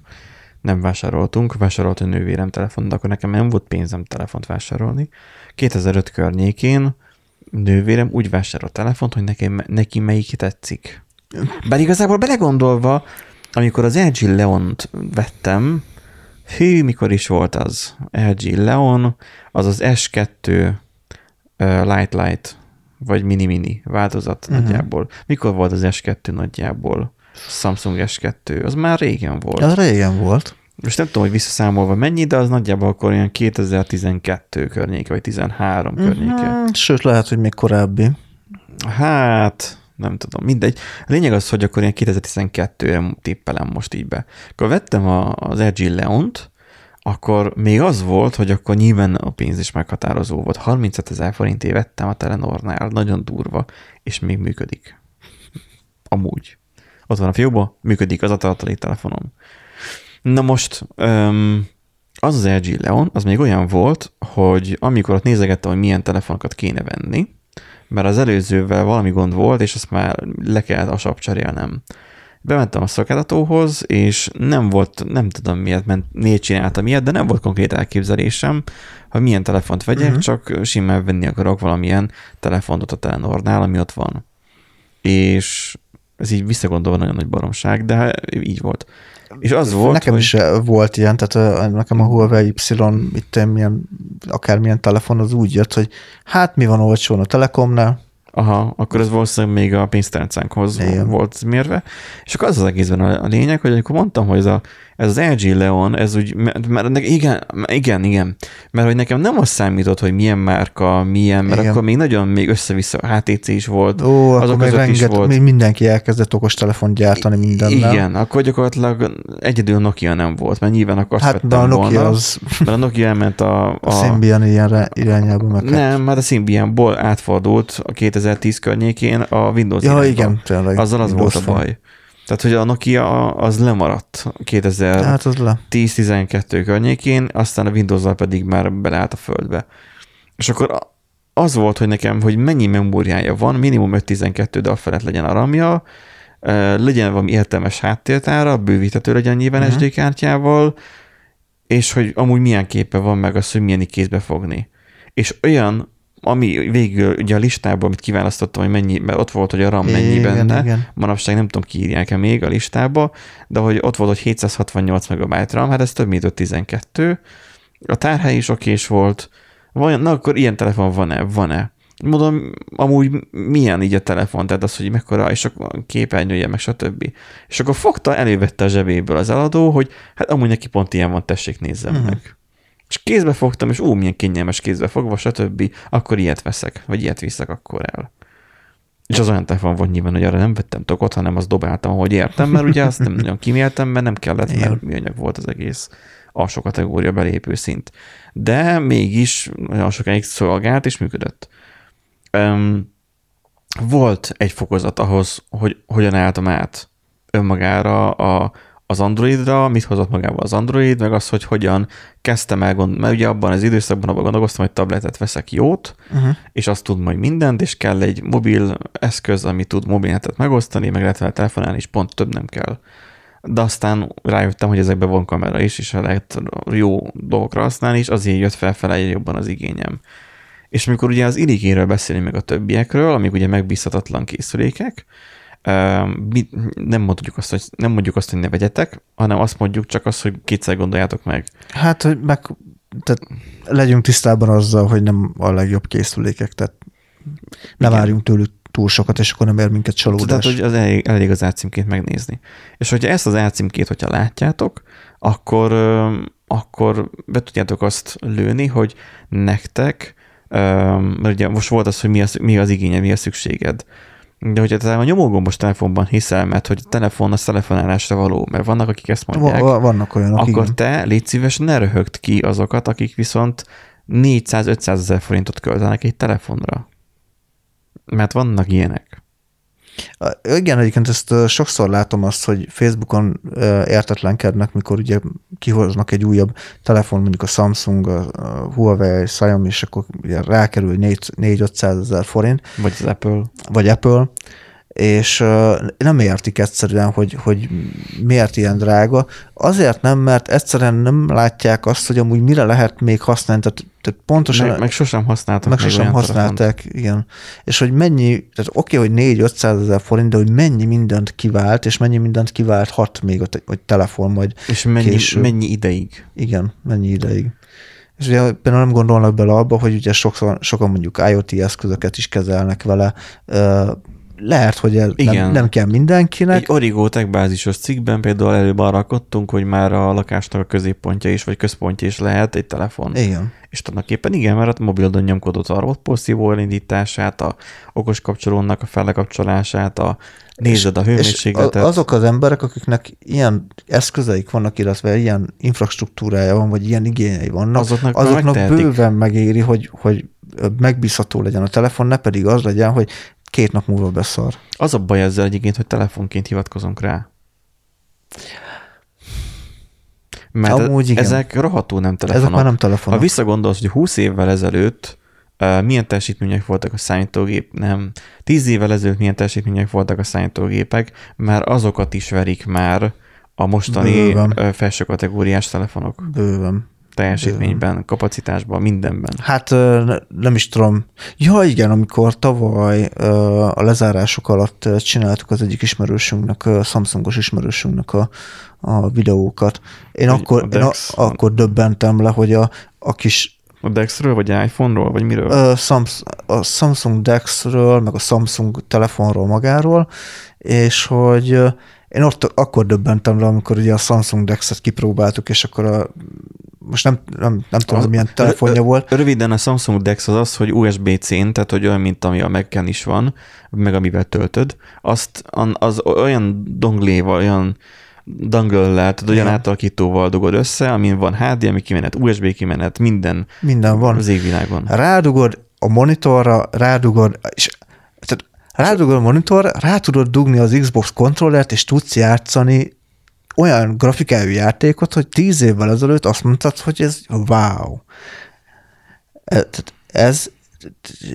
nem vásároltunk, vásárolt a nővérem telefon, de akkor nekem nem volt pénzem telefont vásárolni. 2005 környékén nővérem úgy vásárolt telefont, hogy neki, neki melyik tetszik. Bár igazából belegondolva, amikor az LG Leont vettem, hű, mikor is volt az? LG Leon, az az S2 uh, Light Light, vagy Mini Mini változat uh-huh. nagyjából. Mikor volt az S2 nagyjából? Samsung S2, az már régen volt. Az régen volt. Most nem tudom, hogy visszaszámolva mennyi, de az nagyjából akkor olyan 2012 környéke, vagy 13 uh-huh. környéke. Sőt, lehet, hogy még korábbi. Hát, nem tudom, mindegy. A lényeg az, hogy akkor ilyen 2012-re tippelem most így be. Akkor vettem a, az LG Leont, akkor még az volt, hogy akkor nyilván a pénz is meghatározó volt. 35 ezer forintért vettem a Telenornál, nagyon durva, és még működik. Amúgy. Ott van a fiókban, működik az a telefonom. Na most, um, az az LG Leon, az még olyan volt, hogy amikor ott nézegettem, hogy milyen telefonokat kéne venni, mert az előzővel valami gond volt, és azt már le kellett a sap cserélnem. Bementem a szolgáltatóhoz, és nem volt, nem tudom miért, ment, miért csináltam ilyet, de nem volt konkrét elképzelésem, hogy milyen telefont vegyek, uh-huh. csak simán venni akarok valamilyen telefont a Telenornál, ami ott van. És ez így visszagondolva nagyon nagy baromság, de így volt. És az volt, Nekem hogy... is volt ilyen, tehát nekem a Huawei Y, itt milyen, akármilyen telefon az úgy jött, hogy hát mi van olcsón a Telekomnál, Aha, akkor ez valószínűleg még a pénztárcánkhoz Igen. volt mérve. És akkor az az egészben a, a lényeg, hogy amikor mondtam, hogy ez, a, ez az LG Leon, ez úgy, mert, mert igen, igen, igen, mert hogy nekem nem az számított, hogy milyen márka, milyen, mert igen. akkor még nagyon még össze-vissza HTC is volt, Ó, azok között renget, is volt. Mindenki elkezdett okostelefon gyártani mindennel. Igen, akkor gyakorlatilag egyedül Nokia nem volt, mert nyilván akkor azt hát, de a Nokia volna, az... Mert a Nokia elment a... A, a Symbian ilyen irányába meg. Nem, mert a Symbianból átfordult a 2010 környékén a Windows Ja, irányba. igen, tényleg. Azzal az Windows volt a baj. Tehát, hogy a Nokia az lemaradt 2010-12 hát le. környékén, aztán a windows pedig már beleállt a földbe. És akkor az volt, hogy nekem, hogy mennyi memóriája van, minimum 512, de a felett legyen a RAM-ja, legyen valami értelmes háttértára, bővíthető legyen nyilván uh-huh. SD kártyával, és hogy amúgy milyen képe van meg az, hogy milyen kézbe fogni. És olyan ami végül ugye a listában, amit kiválasztottam, hogy mennyi, mert ott volt, hogy a RAM mennyi igen, benne, igen. manapság nem tudom, kiírják-e még a listába, de hogy ott volt, hogy 768 MB RAM, hát ez több mint 12. A tárhely is okés volt. Van, na akkor ilyen telefon van-e? Van-e? Mondom, amúgy milyen így a telefon, tehát az, hogy mekkora, és a képernyője, meg stb. És akkor fogta, elővette a zsebéből az eladó, hogy hát amúgy neki pont ilyen van, tessék, nézzem uh-huh. meg és kézbe fogtam, és ó, milyen kényelmes kézbe fogva, stb., akkor ilyet veszek, vagy ilyet viszek akkor el. És az olyan telefon volt nyilván, hogy arra nem vettem tokot, hanem azt dobáltam, ahogy értem, mert ugye azt nem nagyon kiméltem, mert nem kellett, mert műanyag volt az egész alsó kategória belépő szint. De mégis nagyon sokáig szolgált és működött. Um, volt egy fokozat ahhoz, hogy hogyan álltam át önmagára a, az Androidra, mit hozott magával az Android, meg az, hogy hogyan kezdtem el gondolni, mert ugye abban az időszakban abban gondolkoztam, hogy tabletet veszek jót, uh-huh. és azt tud majd mindent, és kell egy mobil eszköz, ami tud mobilnetet megosztani, meg lehet vele telefonálni, és pont több nem kell. De aztán rájöttem, hogy ezekben van kamera is, és lehet jó dolgokra használni, és azért jött felfele jobban az igényem. És amikor ugye az irigyéről beszélni meg a többiekről, amik ugye megbízhatatlan készülékek, mi nem mondjuk azt, hogy nem mondjuk azt, hogy ne vegyetek, hanem azt mondjuk csak azt, hogy kétszer gondoljátok meg. Hát, hogy meg, tehát legyünk tisztában azzal, hogy nem a legjobb készülékek, tehát ne Igen. várjunk tőlük túl sokat, és akkor nem ér minket csalódás. Tehát, hogy az elég, elég az átcímként megnézni. És hogyha ezt az átcímkét, hogyha látjátok, akkor, akkor be tudjátok azt lőni, hogy nektek, mert ugye most volt az, hogy mi az, mi az igénye, mi a szükséged. De hogyha te a nyomógombos telefonban hiszel, mert hogy a telefon a telefonálásra való, mert vannak, akik ezt mondják. Vannak olyanok, Akkor igen. te légy szíves, ne röhögd ki azokat, akik viszont 400-500 ezer forintot költenek egy telefonra. Mert vannak ilyenek. Igen, egyébként ezt sokszor látom azt, hogy Facebookon értetlenkednek, mikor ugye kihoznak egy újabb telefon, mondjuk a Samsung, a Huawei, a Xiaomi, és akkor ugye rákerül 4-500 ezer forint. Vagy az Apple. Vagy Apple, és nem értik egyszerűen, hogy, hogy miért ilyen drága. Azért nem, mert egyszerűen nem látják azt, hogy amúgy mire lehet még használni, tehát, tehát pontosan... Meg, meg sosem használtak meg sosem használták, telefont. igen. És hogy mennyi, tehát oké, okay, hogy 4-500 ezer forint, de hogy mennyi mindent kivált, és mennyi mindent kivált hat még a, te, a telefon majd És mennyi, később. mennyi ideig. Igen, mennyi ideig. És ugye például nem gondolnak bele abba, hogy ugye sokszor, sokan mondjuk IoT eszközöket is kezelnek vele, lehet, hogy ez Igen. Nem, nem kell mindenkinek. Egy Tech bázisos cikkben például előbb arra rakottunk, hogy már a lakásnak a középpontja is, vagy központja is lehet egy telefon. Igen. És tulajdonképpen igen, mert a mobilodon nyomkodott a robotporszívó elindítását, a okos kapcsolónak a felekapcsolását, a nézed a hőmérsékletet. És azok az emberek, akiknek ilyen eszközeik vannak, illetve ilyen infrastruktúrája van, vagy ilyen igényei vannak, azoknak, azoknak bőven megéri, hogy, hogy megbízható legyen a telefon, ne pedig az legyen, hogy két nap múlva beszar. Az a baj ezzel egyébként, hogy telefonként hivatkozunk rá. Mert Amúgy igen. ezek rohadtul nem telefonok. Ezek már nem telefonok. Ha visszagondolsz, hogy 20 évvel ezelőtt uh, milyen teljesítmények voltak a számítógép, nem, 10 évvel ezelőtt milyen teljesítmények voltak a számítógépek, mert azokat is verik már a mostani Bőven. felső kategóriás telefonok. Bőven teljesítményben, kapacitásban, mindenben. Hát nem is tudom. Ja, igen, amikor tavaly a lezárások alatt csináltuk az egyik ismerősünknek, a Samsungos ismerősünknek a, a videókat. Én, akkor, én a, akkor döbbentem le, hogy a, a kis a Dexről, vagy iPhone-ról, vagy miről? A, Samsung, a Samsung Dexről, meg a Samsung telefonról magáról, és hogy én ott akkor döbbentem le, amikor ugye a Samsung Dex-et kipróbáltuk, és akkor a most nem, nem, nem tudom, az, milyen telefonja volt. Röviden a Samsung Dex az az, hogy USB-C-n, tehát hogy olyan, mint ami a mac is van, meg amivel töltöd, azt az olyan dongléval, olyan dongle-lel, tehát olyan átalakítóval dugod össze, amin van HDMI kimenet, USB kimenet, minden, minden van. az égvilágon. Rádugod a monitorra, rádugod, és tehát rádugod a monitorra, rá tudod dugni az Xbox kontrollert, és tudsz játszani olyan grafikájú játékot, hogy tíz évvel ezelőtt azt mondtad, hogy ez wow. E, ez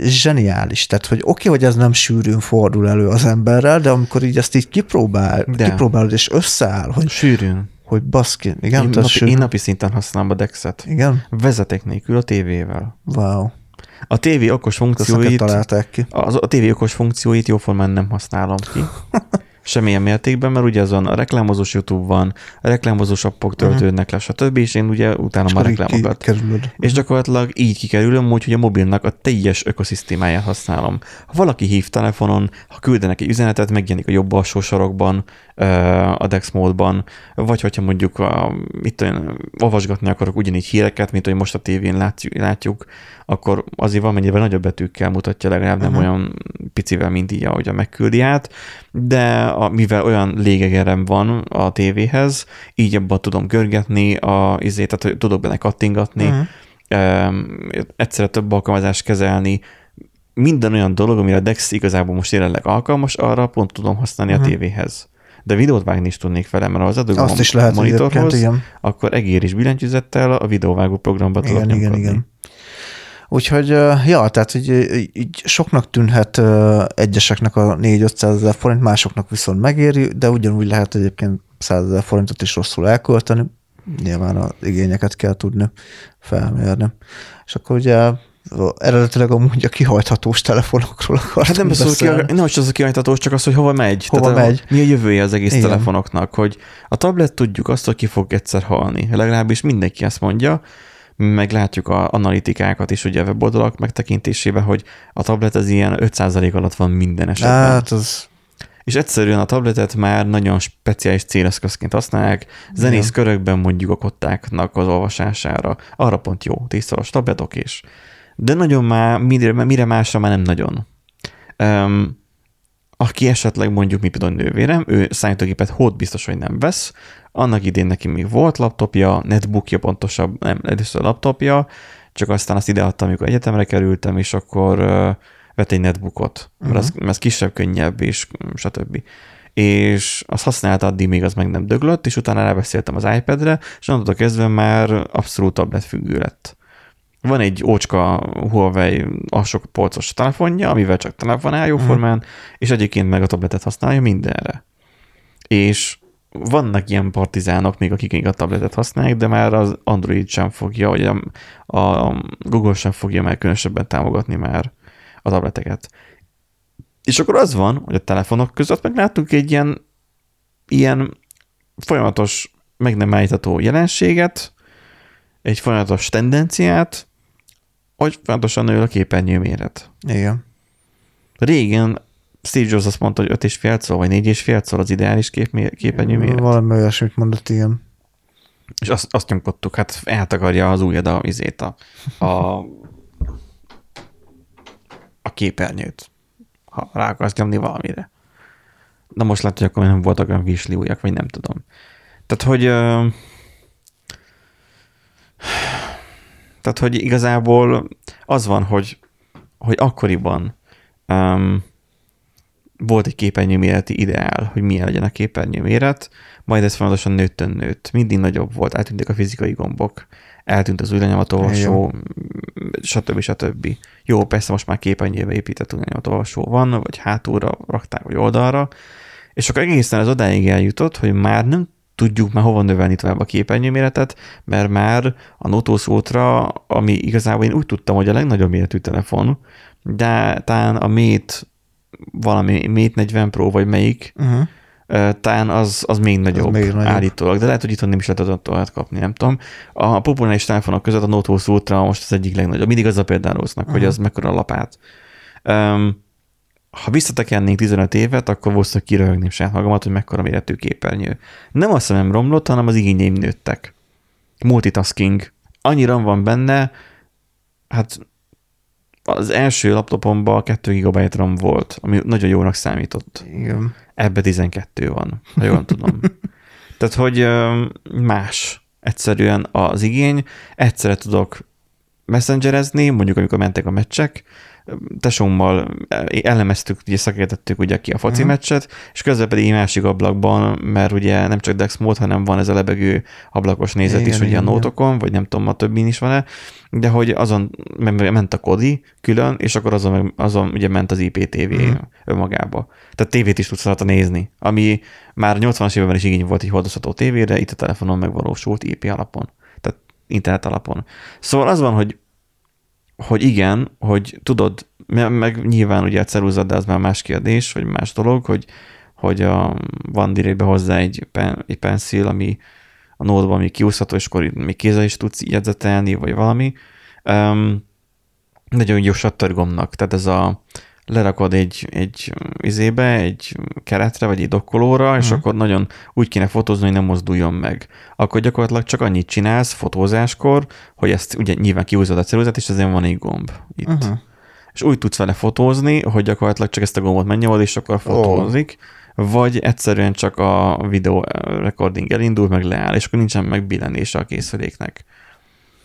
zseniális. Tehát, hogy oké, okay, hogy ez nem sűrűn fordul elő az emberrel, de amikor így ezt így kipróbál, de. kipróbálod és összeáll, hogy sűrűn. Hogy baszki, igen? Én, napi, sűrűn. én napi szinten használom a Dexet. Igen? Vezeték nélkül a tévével. Wow. A TV okos funkcióit, találták ki. Az, a TV okos funkcióit jóformán nem használom ki. semmilyen mértékben, mert ugye azon a reklámozós YouTube van, a reklámozós appok mhm. töltődnek le, stb. És én ugye utána már reklámokat. Kikerülöd. És gyakorlatilag így kikerülöm, úgyhogy a mobilnak a teljes ökoszisztémáját használom. Ha valaki hív telefonon, ha küldenek egy üzenetet, megjelenik a jobb alsó sarokban, a Dex módban, vagy hogyha mondjuk a, mit olyan, olvasgatni akarok ugyanígy híreket, mint hogy most a tévén látjuk, látjuk akkor azért mennyivel nagyobb betűkkel mutatja, legalább nem uh-huh. olyan picivel, mint így, ahogy a megküldi át, de a, mivel olyan légegerem van a tévéhez, így abban tudom görgetni a izét, tehát tudok benne kattingatni, uh-huh. um, egyszerre több alkalmazást kezelni, minden olyan dolog, amire a DeX igazából most jelenleg alkalmas, arra pont tudom használni uh-huh. a tévéhez de videót vágni is tudnék vele, mert az adok Azt is lehet, monitorhoz, igen. akkor egér is billentyűzettel a videóvágó programba tudok igen, igen, igen. Úgyhogy, ja, tehát így, így soknak tűnhet egyeseknek a 4-500 ezer forint, másoknak viszont megéri, de ugyanúgy lehet egyébként 100 ezer forintot is rosszul elkölteni. Nyilván az igényeket kell tudni felmérni. És akkor ugye eredetileg amúgy a kihajthatós telefonokról akartam Hát nem beszél ki, nem az a kihajthatós, csak az, hogy hova megy. Hova Tehát megy. A, mi a jövője az egész Igen. telefonoknak, hogy a tablet tudjuk azt, hogy ki fog egyszer halni. Legalábbis mindenki ezt mondja, meg látjuk a analitikákat is ugye a weboldalak megtekintésével, hogy a tablet az ilyen 5% alatt van minden esetben. Hát az... És egyszerűen a tabletet már nagyon speciális céleszközként használják, zenész körökben mondjuk a kottáknak az olvasására. Arra pont jó, tízszoros tabletok is. De nagyon már, mire, mire másra már nem nagyon. Um, aki esetleg mondjuk, mi például nővérem, ő számítógépet hót biztos, hogy nem vesz, annak idén neki még volt laptopja, netbookja pontosabb, nem, először laptopja, csak aztán azt ideadtam, amikor egyetemre kerültem, és akkor uh, vett egy netbookot, mert, uh-huh. az, mert az kisebb, könnyebb, és stb. És azt használta addig, még az meg nem döglött, és utána rábeszéltem az iPad-re, és onnantól kezdve már abszolút tablet függő lett. Van egy ócska Huawei alsó polcos telefonja, amivel csak telefonál jóformán, uh-huh. és egyébként meg a tabletet használja mindenre. És vannak ilyen partizánok még, akik a tabletet használják, de már az Android sem fogja, vagy a, a Google sem fogja már különösebben támogatni már a tableteket. És akkor az van, hogy a telefonok között meg láttunk egy ilyen, ilyen folyamatos, meg nem állítható jelenséget, egy folyamatos tendenciát, hogy folyamatosan nő a képernyő méret. Igen. Régen Steve Jobs azt mondta, hogy 5,5 szor, vagy 4,5 szor az ideális kép, képernyő méret. Valami olyasmit mondott, igen. És azt, azt nyomkodtuk, hát eltakarja az ujjad a izét, a, a, a képernyőt, ha rá akarsz nyomni valamire. Na most látja, hogy akkor nem voltak olyan visli ujjak, vagy nem tudom. Tehát, hogy tehát, hogy igazából az van, hogy, hogy akkoriban um, volt egy képernyő méreti ideál, hogy milyen legyen a képernyő méret, majd ez folyamatosan nőttön nőtt. Mindig nagyobb volt, eltűntek a fizikai gombok, eltűnt az új lenyomatolvasó, stb. stb. Jó, persze most már képernyőbe épített új lenyomatolvasó van, vagy hátulra rakták, vagy oldalra, és akkor egészen az odáig eljutott, hogy már nem tudjuk már hova növelni tovább a képernyőméretet, mert már a Notos Ultra, ami igazából én úgy tudtam, hogy a legnagyobb méretű telefon, de talán a Mate valami Mate 40 Pro, vagy melyik, uh-huh. talán az, az még nagyobb, az még nagyobb állítólag, de lehet, hogy itt nem is lehet tovább kapni, nem tudom. A populáris telefonok között a Note 20 Ultra most az egyik legnagyobb. Mindig az a példálóznak, uh-huh. hogy az mekkora lapát. Um, ha visszatekernénk 15 évet, akkor valószínűleg kiröhögném saját magamat, hogy mekkora méretű képernyő. Nem a szemem romlott, hanem az igényeim nőttek. Multitasking. Annyira van benne, hát az első laptopomban 2 GB RAM volt, ami nagyon jónak számított. Igen. Ebbe 12 van, ha jól tudom. Tehát, hogy más egyszerűen az igény. Egyszerre tudok messengerezni, mondjuk amikor mentek a meccsek, tesómmal elemeztük, ugye szakértettük ugye ki a foci uh-huh. meccset, és közben pedig egy másik ablakban, mert ugye nem csak Dex mód, hanem van ez a lebegő ablakos nézet igen, is, ugye igen, a nótokon, vagy nem tudom, a többin is van-e, de hogy azon ment a Kodi külön, és akkor azon, azon ugye ment az IPTV uh-huh. Mhm. önmagába. Tehát tévét is tudsz rajta nézni, ami már 80-as években is igény volt egy hordozható tévére, itt a telefonon megvalósult IP alapon, tehát internet alapon. Szóval az van, hogy hogy igen, hogy tudod, meg nyilván ugye a ceruza, de az már más kérdés, vagy más dolog, hogy, hogy a, van direktbe hozzá egy, pen, egy pencil, ami a nódban még kiúszható, és akkor még kézzel is tudsz jegyzetelni, vagy valami. Um, nagyon jó sattargomnak, tehát ez a lerakod egy, egy izébe, egy keretre, vagy egy dokkolóra, és uh-huh. akkor nagyon úgy kéne fotózni, hogy nem mozduljon meg. Akkor gyakorlatilag csak annyit csinálsz fotózáskor, hogy ezt ugye nyilván kihúzod a ceruzát, és ezért van egy gomb itt. Uh-huh. És úgy tudsz vele fotózni, hogy gyakorlatilag csak ezt a gombot megnyomod, és akkor fotózik, oh. vagy egyszerűen csak a videó recording elindul, meg leáll, és akkor nincsen megbillenése a készüléknek.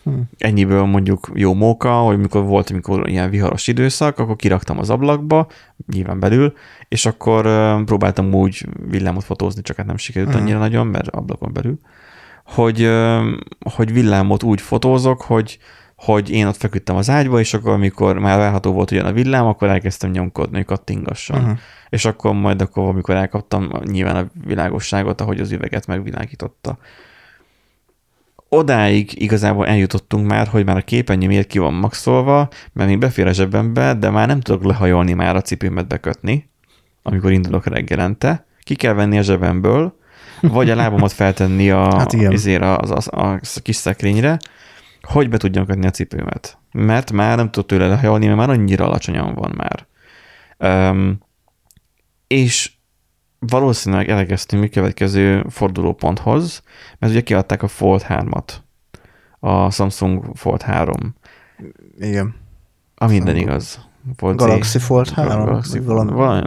Hmm. Ennyiből mondjuk jó móka, hogy mikor volt, amikor ilyen viharos időszak, akkor kiraktam az ablakba, nyilván belül, és akkor próbáltam úgy villámot fotózni, csak hát nem sikerült hmm. annyira nagyon, mert ablakon belül, hogy, hogy villámot úgy fotózok, hogy, hogy én ott feküdtem az ágyba, és akkor amikor már várható volt ugyan a villám, akkor elkezdtem nyomkodni, kattingasson. Uh-huh. És akkor majd akkor, amikor elkaptam nyilván a világosságot, ahogy az üveget megvilágította odáig igazából eljutottunk már, hogy már a képernyő miért ki van maxolva, mert még befér a zsebembe, de már nem tudok lehajolni már a cipőmet bekötni, amikor indulok reggelente. Ki kell venni a zsebemből, vagy a lábamat feltenni a, hát izére, az, az, a, a kis szekrényre, hogy be tudjam kötni a cipőmet. Mert már nem tudok tőle lehajolni, mert már annyira alacsonyan van már. Um, és valószínűleg elekeztünk a következő fordulóponthoz, mert ugye kiadták a Fold 3-at, a Samsung Fold 3. Igen. A minden igaz. Fold Galaxy Z, Fold 3? Galaxy valami, valami,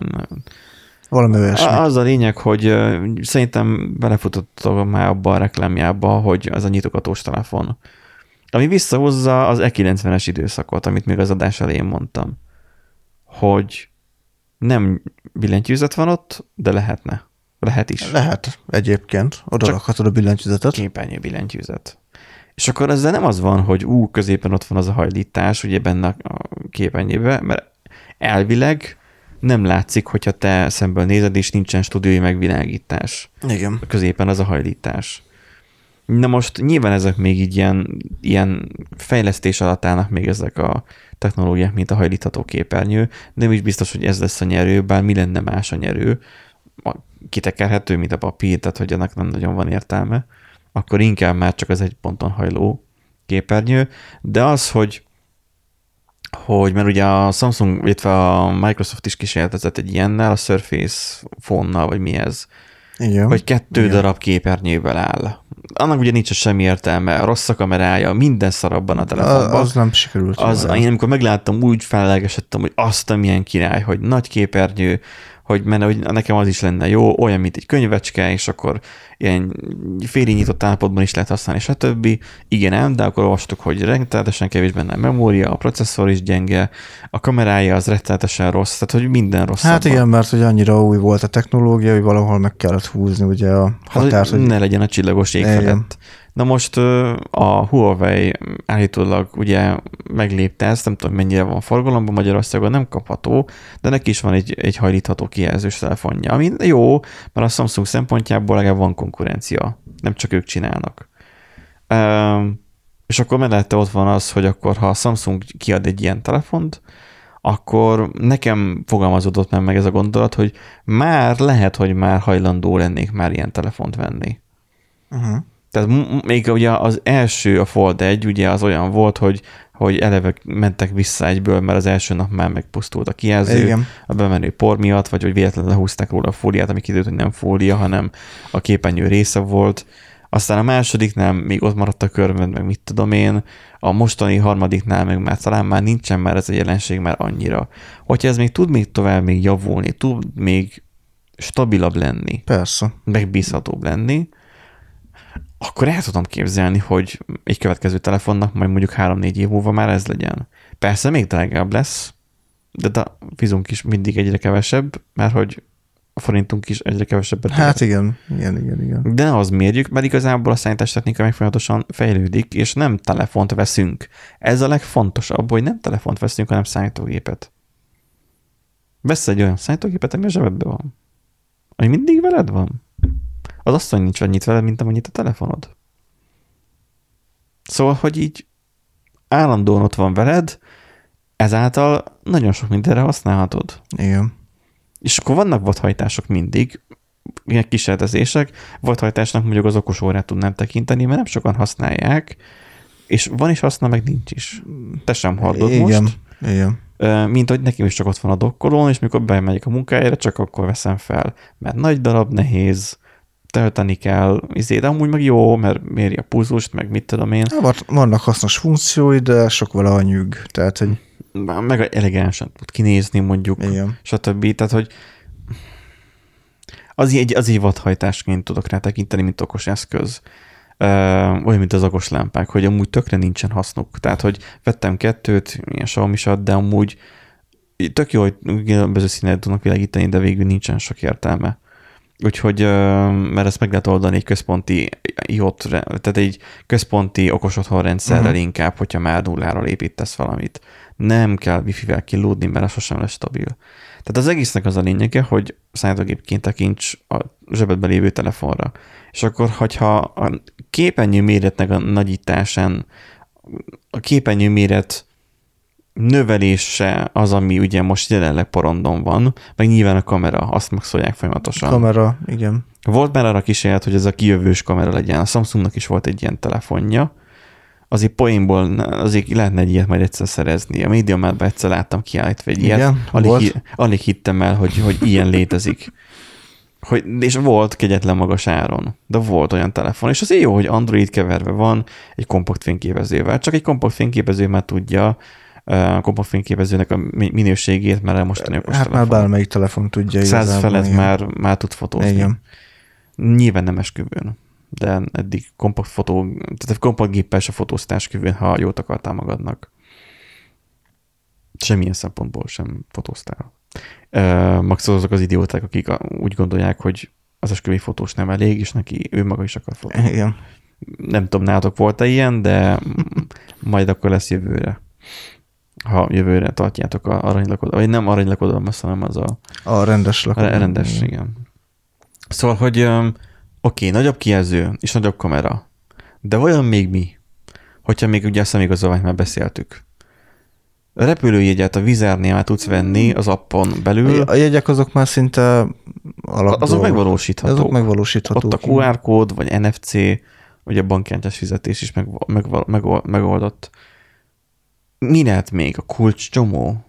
valami olyasmi. Az a lényeg, hogy szerintem belefutottam már abba a reklámjába, hogy az a nyitogatós telefon. Ami visszahozza az E90-es időszakot, amit még az adás elején mondtam. Hogy nem billentyűzet van ott, de lehetne. Lehet is. Lehet egyébként. Oda Csak rakhatod a billentyűzetet. Képernyő billentyűzet. És akkor ezzel nem az van, hogy ú, középen ott van az a hajlítás, ugye benne a képernyőben, mert elvileg nem látszik, hogyha te szemből nézed, és nincsen stúdiói megvilágítás. Igen. Középen az a hajlítás. Na most nyilván ezek még így ilyen, ilyen fejlesztés alatt állnak még ezek a technológiák, mint a hajlítható képernyő, nem is biztos, hogy ez lesz a nyerő, bár mi lenne más a nyerő, kitekerhető, mint a papír, tehát hogy annak nem nagyon van értelme, akkor inkább már csak az egy ponton hajló képernyő, de az, hogy hogy mert ugye a Samsung, illetve a Microsoft is kísérletezett egy ilyennel, a Surface phone vagy mi ez, Igen. hogy kettő Igen. darab képernyővel áll. Annak ugye nincs semmi értelme, rossz a kamerája, minden szarabban a telefonban. az nem sikerült. Az, jól. én amikor megláttam, úgy fellelgesedtem, hogy azt a milyen király, hogy nagy képernyő, hogy, menne, hogy nekem az is lenne jó, olyan, mint egy könyvecske, és akkor ilyen félig nyitott állapotban is lehet használni, stb. Igen, ám, de akkor olvastuk, hogy rettenetesen kevés benne a memória, a processzor is gyenge, a kamerája az rettenetesen rossz, tehát hogy minden rossz. Hát igen, mert hogy annyira új volt a technológia, hogy valahol meg kellett húzni ugye a határt, Hát, hogy ne legyen a csillagos ég felett. Na most a Huawei állítólag ugye meglépte ezt, nem tudom mennyire van forgalomban, Magyarországon nem kapható, de neki is van egy, egy hajlítható kijelzős telefonja, ami jó, mert a Samsung szempontjából legalább van konkurencia, nem csak ők csinálnak. És akkor mellette ott van az, hogy akkor ha a Samsung kiad egy ilyen telefont, akkor nekem fogalmazódott meg, meg ez a gondolat, hogy már lehet, hogy már hajlandó lennék már ilyen telefont venni. uh-huh. Tehát még ugye az első, a Fold 1, ugye az olyan volt, hogy, hogy eleve mentek vissza egyből, mert az első nap már megpusztult a kijelző Igen. a bemenő por miatt, vagy hogy véletlenül lehúzták róla a fóliát, ami kiderült, hogy nem fólia, hanem a képernyő része volt. Aztán a másodiknál még ott maradt a körmöd, meg mit tudom én, a mostani harmadiknál meg már talán már nincsen már ez a jelenség már annyira. Hogyha ez még tud még tovább még javulni, tud még stabilabb lenni, Persze. megbízhatóbb lenni, akkor el tudom képzelni, hogy egy következő telefonnak majd mondjuk 3-4 év múlva már ez legyen. Persze még drágább lesz, de a fizunk is mindig egyre kevesebb, mert hogy a forintunk is egyre kevesebbet. Hát igen, igen, igen, igen. De az mérjük, mert igazából a szállítástechnika meg folyamatosan fejlődik, és nem telefont veszünk. Ez a legfontosabb, hogy nem telefont veszünk, hanem számítógépet. Vesz egy olyan számítógépet, ami a zsebedben van. Ami mindig veled van. Az asszony nincs annyit veled, mint amennyit a telefonod. Szóval, hogy így állandóan ott van veled, ezáltal nagyon sok mindenre használhatod. Igen. És akkor vannak vadhajtások mindig, ilyen kísérletezések. Vadhajtásnak mondjuk az okos órát tudnám tekinteni, mert nem sokan használják, és van is haszna, meg nincs is. Te sem hallod igen. most. Igen. Mint hogy nekem is csak ott van a dokkolón, és mikor bemegyek a munkájára, csak akkor veszem fel. Mert nagy darab, nehéz, tölteni kell, izé, de amúgy meg jó, mert méri a pulzust, meg mit tudom én, Hát van- Vannak hasznos funkciói, de sok vele a nyűg. Tehát, hogy meg elegánsan tud kinézni mondjuk, igen. stb. Tehát, hogy az egy, az egy vadhajtásként tudok rá tekinteni, mint okos eszköz. Ö, olyan, mint az okos lámpák, hogy amúgy tökre nincsen hasznuk. Tehát, hogy vettem kettőt, ilyen xiaomi de amúgy tök jó, hogy különböző színet tudnak világítani, de végül nincsen sok értelme. Úgyhogy, mert ezt meg lehet oldani egy központi IOT, tehát egy központi okos otthonrendszerrel uh-huh. inkább, hogyha már nulláról építesz valamit. Nem kell wifi-vel kilódni, mert az sosem lesz stabil. Tehát az egésznek az a lényege, hogy számítógépként tekints a zsebedben lévő telefonra. És akkor, hogyha a képernyő méretnek a nagyításán, a képernyő méret növelése az, ami ugye most jelenleg porondon van, meg nyilván a kamera, azt maxolják folyamatosan. Kamera, igen. Volt már arra kísérlet, hogy ez a kijövős kamera legyen. A Samsungnak is volt egy ilyen telefonja. Azért poénból azért lehetne egy ilyet majd egyszer szerezni. A médiamárban egyszer láttam kiállítva egy ilyet. Igen, alig, hi- alig hittem el, hogy, hogy ilyen létezik. Hogy, és volt kegyetlen magas áron, de volt olyan telefon. És azért jó, hogy Android keverve van egy kompakt fényképezővel. Csak egy kompakt fényképező már tudja a kompakt fényképezőnek a mi- minőségét, mert mostani okos Hát már telefon. bármelyik telefon tudja. Száz felett már, már tud fotózni. Igen. Nyilván nem esküvőn, de eddig kompakt fotó, tehát kompakt géppel se fotóztál esküvőn, ha jót akartál magadnak. Semmilyen szempontból sem fotóztál. Max azok az idióták, akik úgy gondolják, hogy az esküvői fotós nem elég, és neki ő maga is akar fotózni. Igen. Nem tudom, nálatok volt-e ilyen, de majd akkor lesz jövőre. Ha jövőre tartjátok a aranylakodalmat, vagy nem aranylakodalmat, hanem az a, A rendes a lakodalom. rendes, igen. Szóval, hogy oké, nagyobb kijelző és nagyobb kamera, de vajon még mi? Hogyha még ugye a szemigazolványt már beszéltük. A repülőjegyet a Vizernél már tudsz venni az appon belül, A jegyek azok már szinte alap azok megvalósíthatók. Azok megvalósíthatók. Ott a QR kód, vagy NFC, vagy a bankkártyás fizetés is meg, meg, meg, megoldott. Mi lehet még? A kulcs csomó?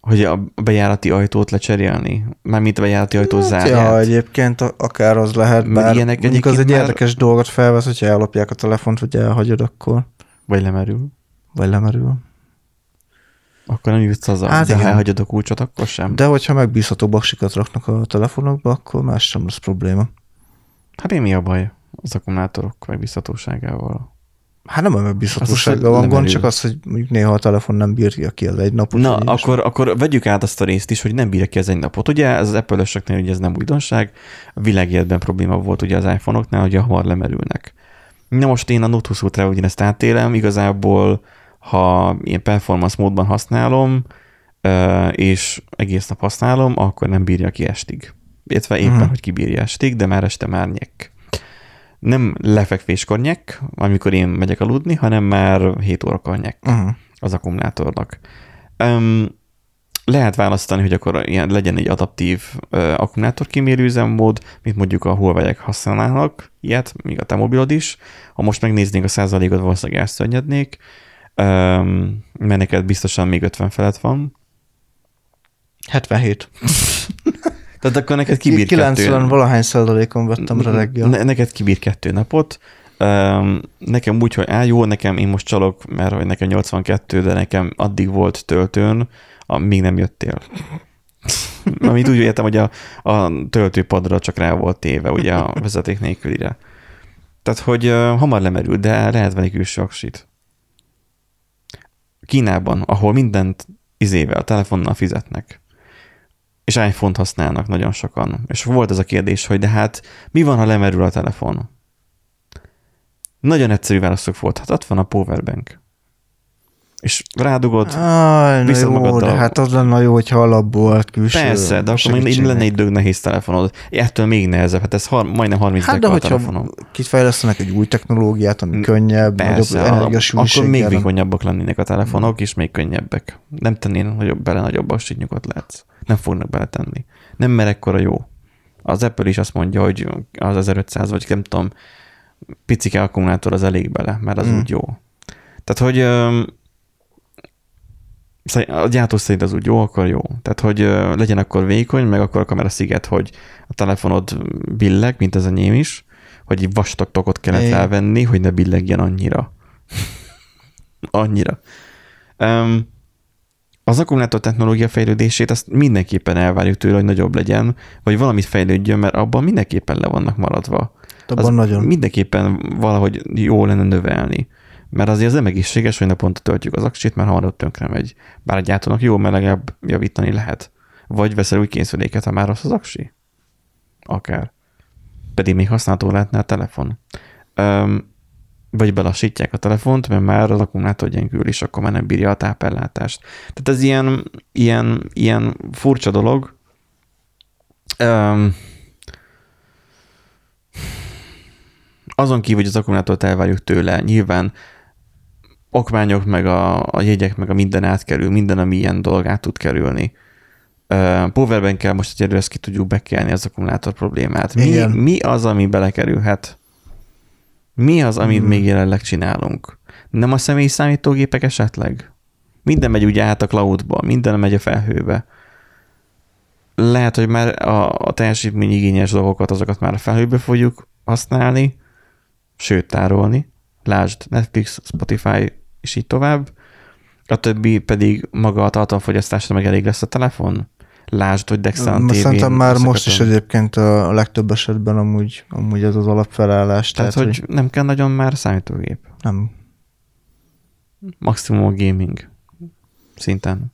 Hogy a bejárati ajtót lecserélni? Mármint a bejárati ajtó Hát, zárját? ja, egyébként akár az lehet, bár ilyenek mondjuk az egy egyébként már- érdekes dolgot felvesz, hogyha ellopják a telefont, vagy elhagyod, akkor Vagy lemerül? vagy lemerül. Akkor nem jutsz haza. Hát De ha elhagyod a kulcsot, akkor sem. De hogyha megbízható baksikat raknak a telefonokba, akkor más sem lesz probléma. Hát én mi a baj az akkumulátorok megbízhatóságával? Hát nem a Az megbízhatósággal az, hogy van gond, csak az, hogy mondjuk néha a telefon nem bírja ki az egy napot. Na, akkor, akkor vegyük át azt a részt is, hogy nem bírja ki ez egy napot. Ugye ez az Apple-ösöknél ugye ez nem újdonság, a világéletben probléma volt ugye az iPhone-oknál, hogy hamar lemerülnek. Na most én a Note 20 Ultra ugyanezt átélem, igazából ha ilyen performance módban használom, és egész nap használom, akkor nem bírja ki estig. Illetve éppen, Mhm. hogy kibírja estig, de már este már nyek. Nem lefekvéskor nyek, amikor én megyek aludni, hanem már 7 órakor nyek Uh-huh. az akkumulátornak. Um, lehet választani, hogy akkor ilyen legyen egy adaptív uh, akkumulátor kimérő üzemmód, mint mondjuk a huawei használnak, ilyet, még a te mobilod is. Ha most megnéznénk a százalékot, valószínűleg elszörnyednék, um, mert neked biztosan még 50 felett van. 77. Tehát akkor neked kibír 90 kettő. valahány százalékon vettem rá reggel. Ne, neked kibír kettő napot. Um, nekem úgy, hogy á, jó, nekem én most csalok, mert hogy nekem 82, de nekem addig volt töltőn, még nem jöttél. Amit úgy értem, hogy a, a töltőpadra csak rá volt téve, ugye a vezeték nélkülire. Tehát, hogy uh, hamar lemerül, de lehet venni külső aksit. Kínában, ahol mindent izével, telefonnal fizetnek, és iPhone-t használnak nagyon sokan. És volt ez a kérdés, hogy de hát mi van, ha lemerül a telefon? Nagyon egyszerű válaszok volt. Hát ott van a powerbank. És rádugod, Aj, viszed jó, magaddal. de hát az lenne jó, hogyha alapból volt külső Persze, de akkor még így lenne egy dög nehéz telefonod. Ettől még nehezebb, hát ez har- majdnem 30 Hát de a telefonom. kifejlesztenek egy új technológiát, ami könnyebb, Persze, nagyobb a- akkor még vékonyabbak lennének a telefonok, és még könnyebbek. Nem tennének nagyobb, bele nagyobb nyugodt lehetsz. Nem fognak beletenni. Nem mer ekkora jó. Az Apple is azt mondja, hogy az 1500, vagy nem tudom, picike akkumulátor az elég bele, mert az Mm. úgy jó. Tehát, hogy a gyártó szerint az úgy jó, akkor jó. Tehát, hogy legyen akkor vékony, meg akkor a kamera sziget, hogy a telefonod billeg, mint az enyém is, hogy egy vastag tokot kellett Igen. rávenni, hogy ne billegjen annyira. annyira. Um, az akkumulátor technológia fejlődését azt mindenképpen elvárjuk tőle, hogy nagyobb legyen, vagy valamit fejlődjön, mert abban mindenképpen le vannak maradva. Abban nagyon. Mindenképpen valahogy jó lenne növelni. Mert azért az nem egészséges, hogy naponta töltjük az aksit, mert hamarabb tönkre megy. Bár a gyártónak jó, mert legalább javítani lehet. Vagy veszel új készüléket, ha már rossz az aksi. Akár. Pedig még használható lehetne a telefon. Öm, vagy belassítják a telefont, mert már az akkumulátor gyengül, és akkor már nem bírja a tápellátást. Tehát ez ilyen, ilyen, ilyen furcsa dolog. Öm, azon kívül, hogy az akkumulátort elvárjuk tőle, nyilván okmányok, meg a, a jegyek, meg a minden átkerül, minden, ami ilyen dolog át tud kerülni. Uh, Powerbank-kel most egyelőre ezt ki tudjuk bekelni az akkumulátor problémát. Mi, Igen. mi az, ami belekerülhet? Mi az, amit Hmm. még jelenleg csinálunk? Nem a személyi számítógépek esetleg? Minden megy ugye át a cloudba, minden megy a felhőbe. Lehet, hogy már a, a teljesítményigényes dolgokat, azokat már a felhőbe fogjuk használni, sőt tárolni. Lásd Netflix, Spotify, és így tovább. A többi pedig maga a tartalomfogyasztásra meg elég lesz a telefon. Lásd, hogy Dexan TV-n Szerintem már most is egyébként a legtöbb esetben amúgy, amúgy ez az alapfelállás. Tehát, hogy, hogy nem kell nagyon már számítógép. nem. Maximum a gaming szinten.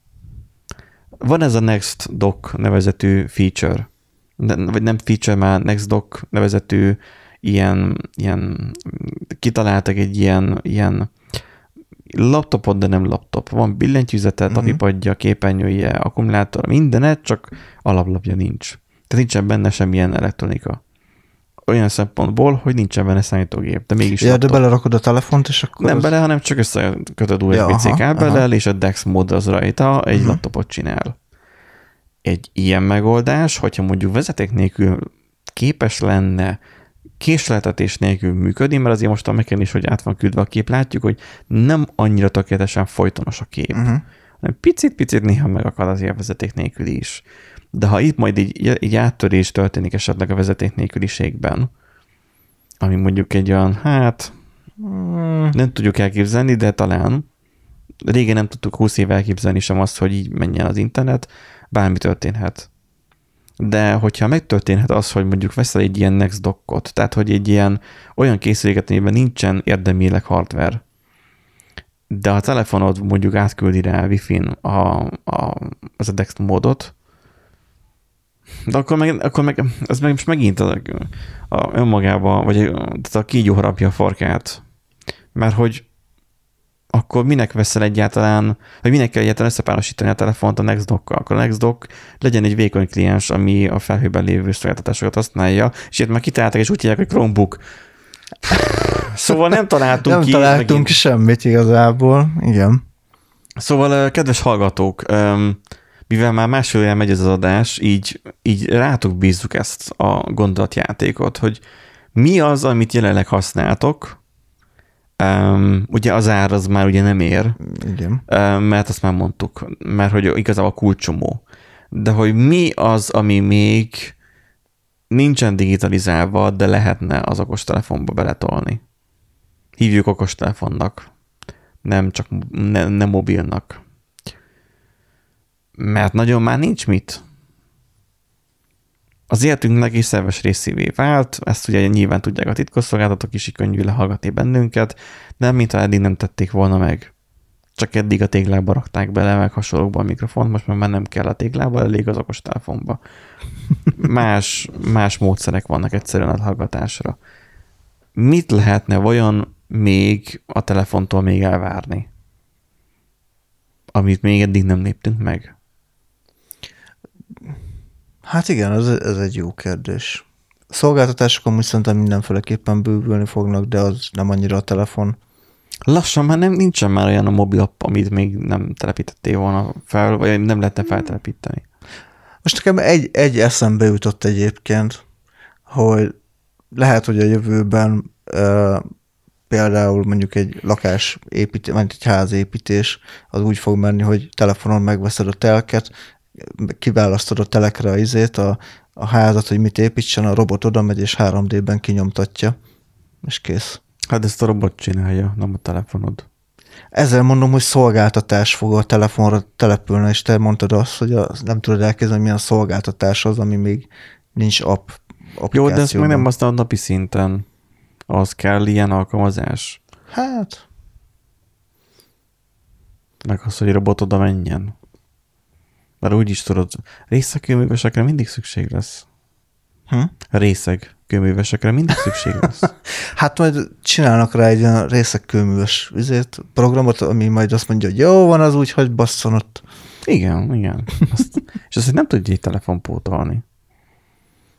Van ez a Next Dock nevezetű feature, ne, vagy nem feature, már Next Dock nevezetű ilyen, ilyen kitaláltak egy ilyen, ilyen laptopot, de nem laptop. Van billentyűzete, uh-huh. tapipadja, képernyője, akkumulátor, mindenet, csak alaplapja nincs. Tehát nincsen benne semmilyen elektronika. Olyan szempontból, hogy nincsen benne számítógép, de mégis Ja, de belerakod a telefont, és akkor... Nem az... bele, hanem csak összekötöd USB-C Ja, kábellel, és a DeX mód az rajta egy Mhm. laptopot csinál. Egy ilyen megoldás, hogyha mondjuk vezeték nélkül képes lenne késleltetés nélkül működni, mert azért most a Mac-en is, hogy át van küldve a kép, látjuk, hogy nem annyira tökéletesen folytonos a kép, Uh-huh. hanem picit-picit néha megakad az ilyen vezeték nélkül is. De ha itt majd így, így áttörés történik esetleg a vezeték nélküliségben, ami mondjuk egy olyan, hát Mm, nem tudjuk elképzelni, de talán régen nem tudtuk 20 éve elképzelni sem azt, hogy így menjen az internet, bármi történhet. De hogyha megtörténhet az, hogy mondjuk veszel egy ilyen Next dockot, tehát hogy egy ilyen olyan készüléket, amiben nincsen érdemileg hardware, de a telefonod mondjuk átküldi rá Wi-Fi-n a, a, az a Dex módot, de akkor meg, akkor meg ez meg most megint a, a önmagába, vagy a, tehát a kígyó harapja a farkát. Mert hogy akkor minek veszel egyáltalán, vagy minek kell egyáltalán összepárosítani a telefont a Nextdock-kal? Akkor a Nextdock legyen egy vékony kliens, ami a felhőben lévő szolgáltatásokat használja, és itt már kitalálták, és úgy hívják, hogy Chromebook. Szóval nem találtunk nem ki. találtunk megint- semmit igazából, igen. Szóval, kedves hallgatók, mivel már másfél megy ez az adás, így, így rátok bízzuk ezt a gondolatjátékot, hogy mi az, amit jelenleg használtok, Um, ugye az ár az már ugye nem ér, Igen. um, mert azt már mondtuk, mert hogy igazából kulcsomó. De hogy mi az, ami még nincsen digitalizálva, de lehetne az okostelefonba beletolni. Hívjuk okostelefonnak, nem csak ne, nem mobilnak. Mert nagyon már nincs mit. Az életünknek is szerves részévé vált, ezt ugye nyilván tudják a titkosszolgálatok is, így könnyű lehallgatni bennünket, de mintha eddig nem tették volna meg. Csak eddig a téglába rakták bele, meg hasonlókba a mikrofont, most már nem kell a téglába, elég az okostelefonba. Más, más módszerek vannak egyszerűen a hallgatásra. Mit lehetne vajon még a telefontól még elvárni? Amit még eddig nem léptünk meg? Hát igen, ez, ez egy jó kérdés. Szolgáltatások amúgy szerintem mindenféleképpen bővülni fognak, de az nem annyira a telefon. Lassan már nem, nincsen már olyan a mobil app, amit még nem telepítettél volna fel, vagy nem lehetne feltelepíteni. Most nekem egy, egy eszembe jutott egyébként, hogy lehet, hogy a jövőben uh, például mondjuk egy lakás építés, vagy egy házépítés, az úgy fog menni, hogy telefonon megveszed a telket, kiválasztod a telekre a izét, a, a házat, hogy mit építsen, a robot oda megy és 3D-ben kinyomtatja, és kész. Hát ezt a robot csinálja, nem a telefonod. Ezzel mondom, hogy szolgáltatás fog a telefonra települni, és te mondtad azt, hogy az, nem tudod elképzelni, milyen szolgáltatás az, ami még nincs app, Jó, de ezt applikációban. nem használod napi szinten. Az kell ilyen alkalmazás. Hát, Meg az, hogy robot oda menjen. Mert úgy is tudod, részekőművesekre mindig szükség lesz. hm? Részeg kőművesekre mindig szükség lesz. hát majd csinálnak rá egy olyan részekkőműves üzét, programot, ami majd azt mondja, hogy jó van az úgy, hogy basszon ott. Igen, igen. Azt, és azt nem tudja egy telefon pótolni.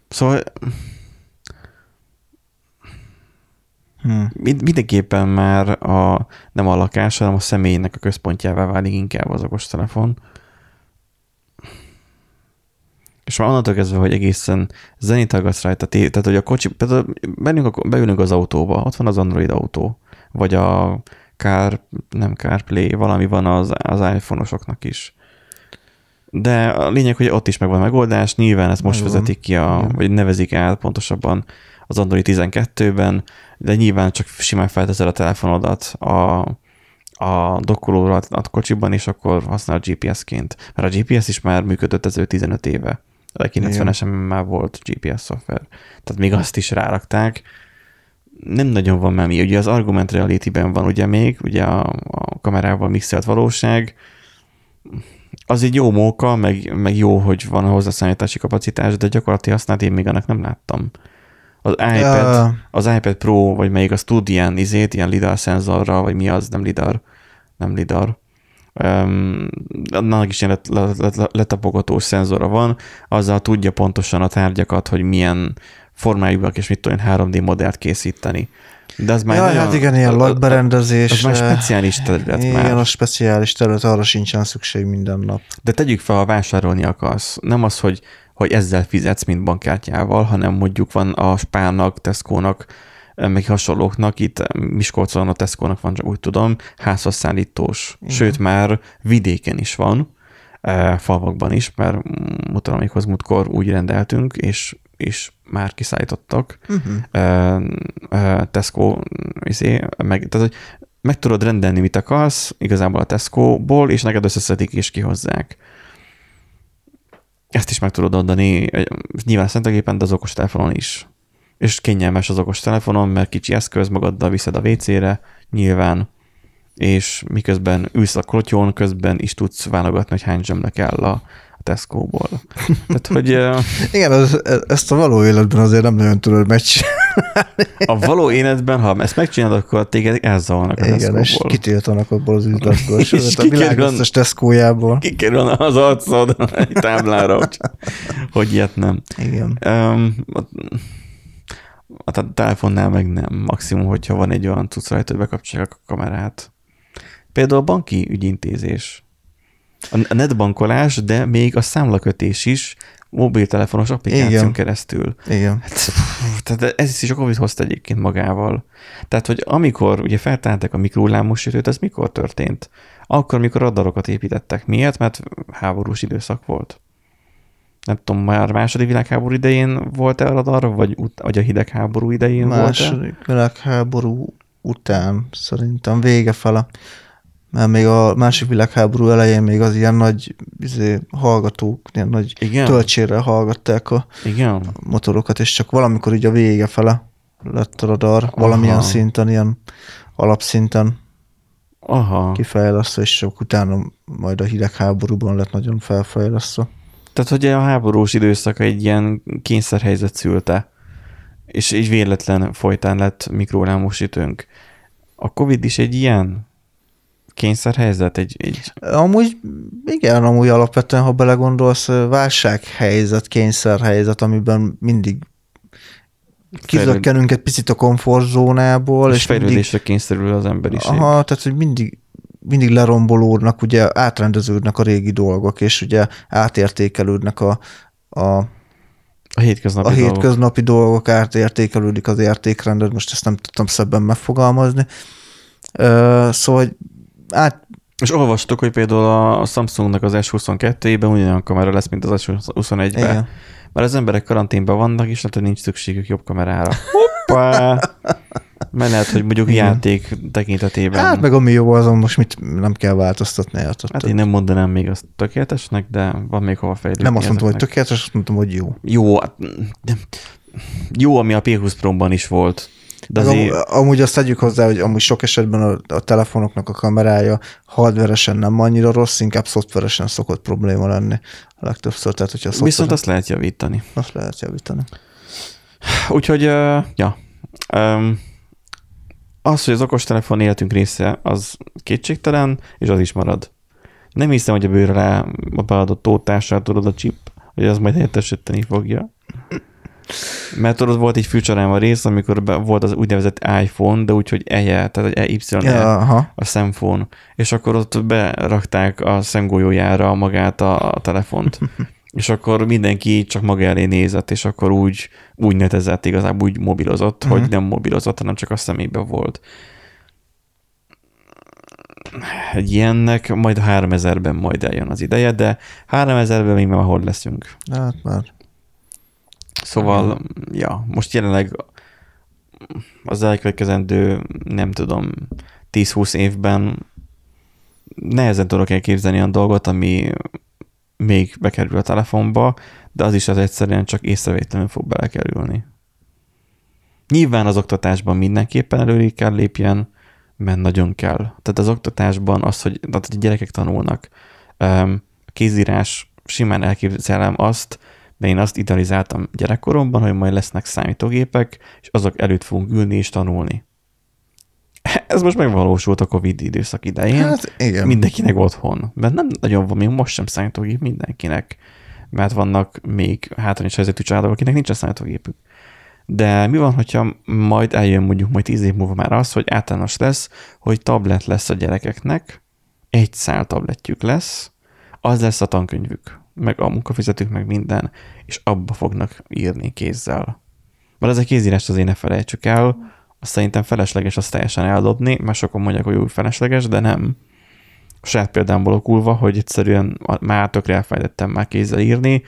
Szóval Hm. mind- mindenképpen már a, nem a lakás, hanem a személynek a központjává válik inkább az okostelefon. És már onnantól kezdve, hogy egészen zenét hallgatsz rajta, tehát hogy a kocsi, tehát beülünk, a, beülünk az autóba, ott van az Android autó, vagy a Car, nem CarPlay, valami van az, az iPhone-osoknak is. De a lényeg, hogy ott is megvan a megoldás, nyilván ezt most vezetik ki, a, vagy nevezik el pontosabban az Android 12-ben, de nyilván csak simán felteszel a telefonodat a, a dokkolóra a kocsiban, és akkor használ GPS-ként. Mert a GPS is már működött ező 15 éve. A 90-esen már volt GPS szoftver. Tehát még azt is rárakták. Nem nagyon van már mi. Ugye az Argument Reality-ben van ugye még, ugye a, a kamerával mixelt valóság, az egy jó móka, meg, meg jó, hogy van a hozzászállítási kapacitás, de gyakorlatilag használt én még annak nem láttam. Az iPad, Ja. az iPad Pro, vagy melyik az tud ilyen izét, ilyen lidar szenzorral, vagy mi az, nem lidar, nem lidar. Um, annak is ilyen let, let, let, letapogatós szenzora van, azzal tudja pontosan a tárgyakat, hogy milyen formájúak és mit tudom, én 3D modellt készíteni. De az már Ja, nagyon, hát igen, ilyen lakberendezés. Az már speciális terület Igen, már. a speciális terület, arra sincsen szükség minden nap. De tegyük fel, ha vásárolni akarsz, nem az, hogy, hogy ezzel fizetsz, mint bankkártyával, hanem mondjuk van a Spárnak, Tesco-nak, meg hasonlóknak, itt Miskolcon a Tesco-nak van, csak úgy tudom, házhoz szállítós. Igen. Sőt, már vidéken is van, eh, falvakban is, mert mutatom, amikhoz múltkor úgy rendeltünk, és, és már kiszállítottak. Uh-huh. uh, uh, Tesco, izé, meg, tehát, hogy meg tudod rendelni, mit akarsz, igazából a Tesco-ból, és neked összeszedik és kihozzák. Ezt is meg tudod adni, nyilván a számítógépen, de az okostelefonon is. És kényelmes az okostelefonon, mert kicsi eszköz, magaddal viszed a WC-re, nyilván, és miközben ülsz a klotyón, közben is tudsz válogatni, hogy hány zsemle kell a, Tesco-ból. Tehát, hogy Igen, az, ezt a való életben azért nem nagyon tudod megcsinálni. a való életben, ha ezt megcsinálod, akkor téged elzavarnak a Igen, és Tesco-ból. kitiltanak abból az üzletből, És sőt, a világ összes Tesco-jából. Kikerül az arcod egy táblára, hogy, hogy ilyet nem. Igen. Um, a, telefonnál meg nem. Maximum, hogyha van egy olyan cucc rajta, hogy bekapcsolják a kamerát. Például a banki ügyintézés. A netbankolás, de még a számlakötés is mobiltelefonos applikáción Igen. keresztül. Igen. Hát, tehát ez is a Covid hozta egyébként magával. Tehát, hogy amikor ugye feltárták a mikrohullámos sütőt, ez mikor történt? Akkor, mikor radarokat építettek. Miért? Mert háborús időszak volt. Nem tudom, már második világháború idején volt-e a radar, vagy, ut- vagy a hidegháború idején volt-e? Második világháború után szerintem vége fele. Mert még a másik világháború elején még az ilyen nagy izé, hallgatók, ilyen nagy Igen? töltsérrel hallgatták a Igen. motorokat, és csak valamikor így a vége fele lett a radar, valamilyen Aha. szinten, ilyen alapszinten Aha. kifejlesztve, és csak utána majd a hidegháborúban lett nagyon felfejlesztve. Tehát, hogy a háborús időszak egy ilyen kényszerhelyzet szülte, és így véletlen folytán lett mikrohullámosítőnk. A Covid is egy ilyen kényszerhelyzet, egy, egy Amúgy, igen, amúgy alapvetően, ha belegondolsz, válsághelyzet, kényszerhelyzet, amiben mindig kizökkenünk egy picit a komfortzónából, és és mindig, fejlődésre kényszerül az emberiség. aha, tehát, hogy mindig, mindig lerombolódnak, ugye átrendeződnek a régi dolgok, és ugye átértékelődnek a, a, A hétköznapi a dolgok. hétköznapi dolgok, átértékelődik az értékrendet, most ezt nem tudtam szebben megfogalmazni. Ö, szóval át, És olvastuk, hogy például a Samsungnak az S22-ben ugyanolyan kamera lesz, mint az S21-ben. igen. Mert az emberek karanténban vannak, és hát nincs szükségük jobb kamerára. Hoppá! Lehet, hogy mondjuk Igen. játék tekintetében. Hát meg ami jó, azon most mit nem kell változtatni. érted? Hát én nem mondanám még azt tökéletesnek, de van még hova fejlődni. nem azt mondtam, hogy tökéletes, azt mondtam, hogy jó. Jó, hát, jó, ami a P20 Pro-ban is volt. De azért, amúgy, amúgy azt tegyük hozzá, hogy amúgy sok esetben a, a telefonoknak a kamerája hardveresen nem annyira rossz, inkább szoftveresen szokott probléma lenni a legtöbbször. Tehát, hogyha viszont azt lehet javítani. azt lehet javítani. Úgyhogy, uh, ja. Um, az, hogy az okostelefon életünk része, az kétségtelen, és az is marad. Nem hiszem, hogy a bőrre rá a beadott tótással tudod a chip, hogy az majd helyettesíteni fogja. Mert tudod, volt egy fűcsaráma rész, amikor be, volt az úgynevezett iPhone, de úgyhogy EYE, tehát egy EY, Ja, aha. a szemfón, és akkor ott berakták a szemgolyójára magát a, a telefont. És akkor mindenki csak maga elé nézett, és akkor úgy, úgy netezett, igazából úgy mobilozott, uh-huh. hogy nem mobilozott, hanem csak a szemébe volt. Egy ilyennek majd a 3000-ben majd eljön az ideje, de 3000-ben még már hol leszünk. Hát már. Szóval, ja, most jelenleg az elkövetkezendő, nem tudom, 10-20 évben nehezen tudok elképzelni olyan dolgot, ami még bekerül a telefonba, de az is az egyszerűen csak észrevétlenül fog belekerülni. Nyilván az oktatásban mindenképpen előre kell lépjen, mert nagyon kell. Tehát az oktatásban az, hogy, tehát, hogy a gyerekek tanulnak, öm, kézírás, simán elképzelem azt, de én azt idealizáltam gyerekkoromban, hogy majd lesznek számítógépek, és azok előtt fogunk ülni és tanulni. Ez most megvalósult a Covid időszak idején. Hát igen. Mindenkinek otthon. Mert nem nagyon van, még most sem számítógép mindenkinek. Mert vannak még hátrányos helyzetű családok, akinek nincs számítógépük. De mi van, hogyha majd eljön mondjuk majd tíz év múlva már az, hogy általános lesz, hogy tablet lesz a gyerekeknek, egy szál tabletjük lesz, az lesz a tankönyvük, meg a munkafizetők, meg minden, és abba fognak írni kézzel. Mert ez a kézírás azért ne felejtsük el, azt szerintem felesleges azt teljesen eldobni, mert sokan mondják, hogy úgy felesleges, de nem. A saját példámból okulva, hogy egyszerűen már tökre elfejtettem már kézzel írni,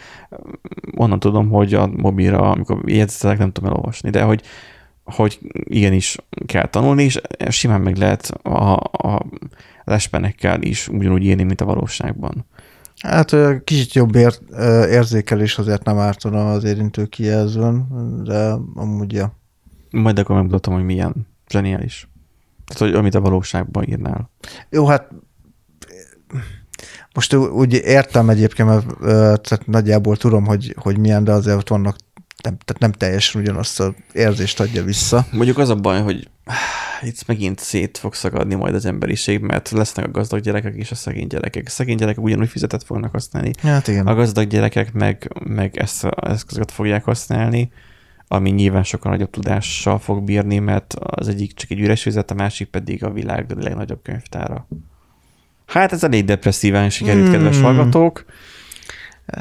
onnan tudom, hogy a mobilra, amikor jegyzetelek, nem tudom elolvasni, de hogy, hogy igenis kell tanulni, és simán meg lehet a, a lespenekkel is ugyanúgy írni, mint a valóságban. Hát kicsit jobb ér, érzékelés azért nem ártana az érintő kijelzőn, de amúgy ja. Majd akkor megmutatom, hogy milyen zseniális. Tehát, hogy amit a valóságban írnál. Jó, hát most úgy értem egyébként, mert tehát nagyjából tudom, hogy, hogy milyen, de azért ott vannak, nem, tehát nem teljesen ugyanazt az érzést adja vissza. Mondjuk az a baj, hogy itt megint szét fog szagadni majd az emberiség, mert lesznek a gazdag gyerekek és a szegény gyerekek. A szegény gyerekek ugyanúgy fizetet fognak használni. Hát igen. A gazdag gyerekek meg, meg ezt az eszközöket fogják használni, ami nyilván sokkal nagyobb tudással fog bírni, mert az egyik csak egy üres fizet, a másik pedig a világ legnagyobb könyvtára. Hát ez elég depresszíven sikerült, mm. kedves hallgatók.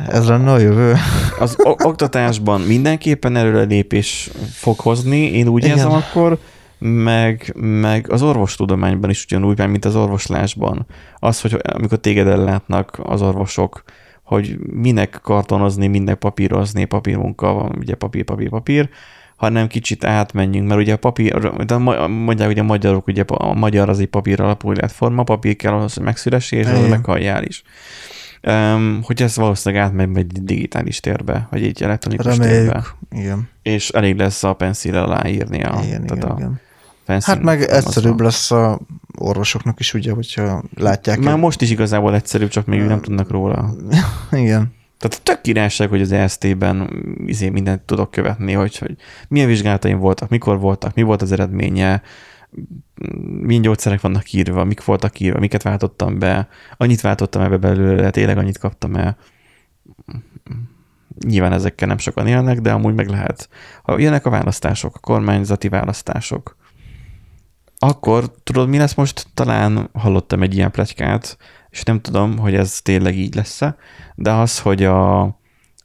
Ez lenne a jövő. Az oktatásban mindenképpen előrelépés fog hozni, én úgy Igen. érzem akkor, meg, meg az orvostudományban is ugyanúgy, mint az orvoslásban. Az, hogy amikor téged ellátnak az orvosok, hogy minek kartonozni, minek papírozni, papírmunka van, ugye papír, papír, papír, hanem kicsit átmenjünk, mert ugye a papír, de mondják, hogy a magyarok, ugye a magyar az egy papír alapú életforma, papír kell ahhoz, hogy megszülessél, és az meghalljál is. Um, hogy ez valószínűleg átmegy egy digitális térbe, vagy egy elektronikus Reméljük. térbe. Igen. És elég lesz a penszíllel aláírni a, igen, igen, a igen. Hát meg egyszerűbb lesz a orvosoknak is, ugye, hogyha látják. Már el... most is igazából egyszerűbb, csak még nem tudnak róla. Igen. Tehát tök királyság, hogy az EST-ben izé mindent tudok követni, hogy, hogy milyen vizsgálataim voltak, mikor voltak, mi volt az eredménye, milyen gyógyszerek vannak írva, mik voltak írva, miket váltottam be, annyit váltottam ebbe belőle, tényleg annyit kaptam el. Nyilván ezekkel nem sokan élnek, de amúgy meg lehet. Ha jönnek a választások, a kormányzati választások, akkor tudod, mi lesz most? Talán hallottam egy ilyen plegykát, és nem tudom, hogy ez tényleg így lesz-e, de az, hogy a,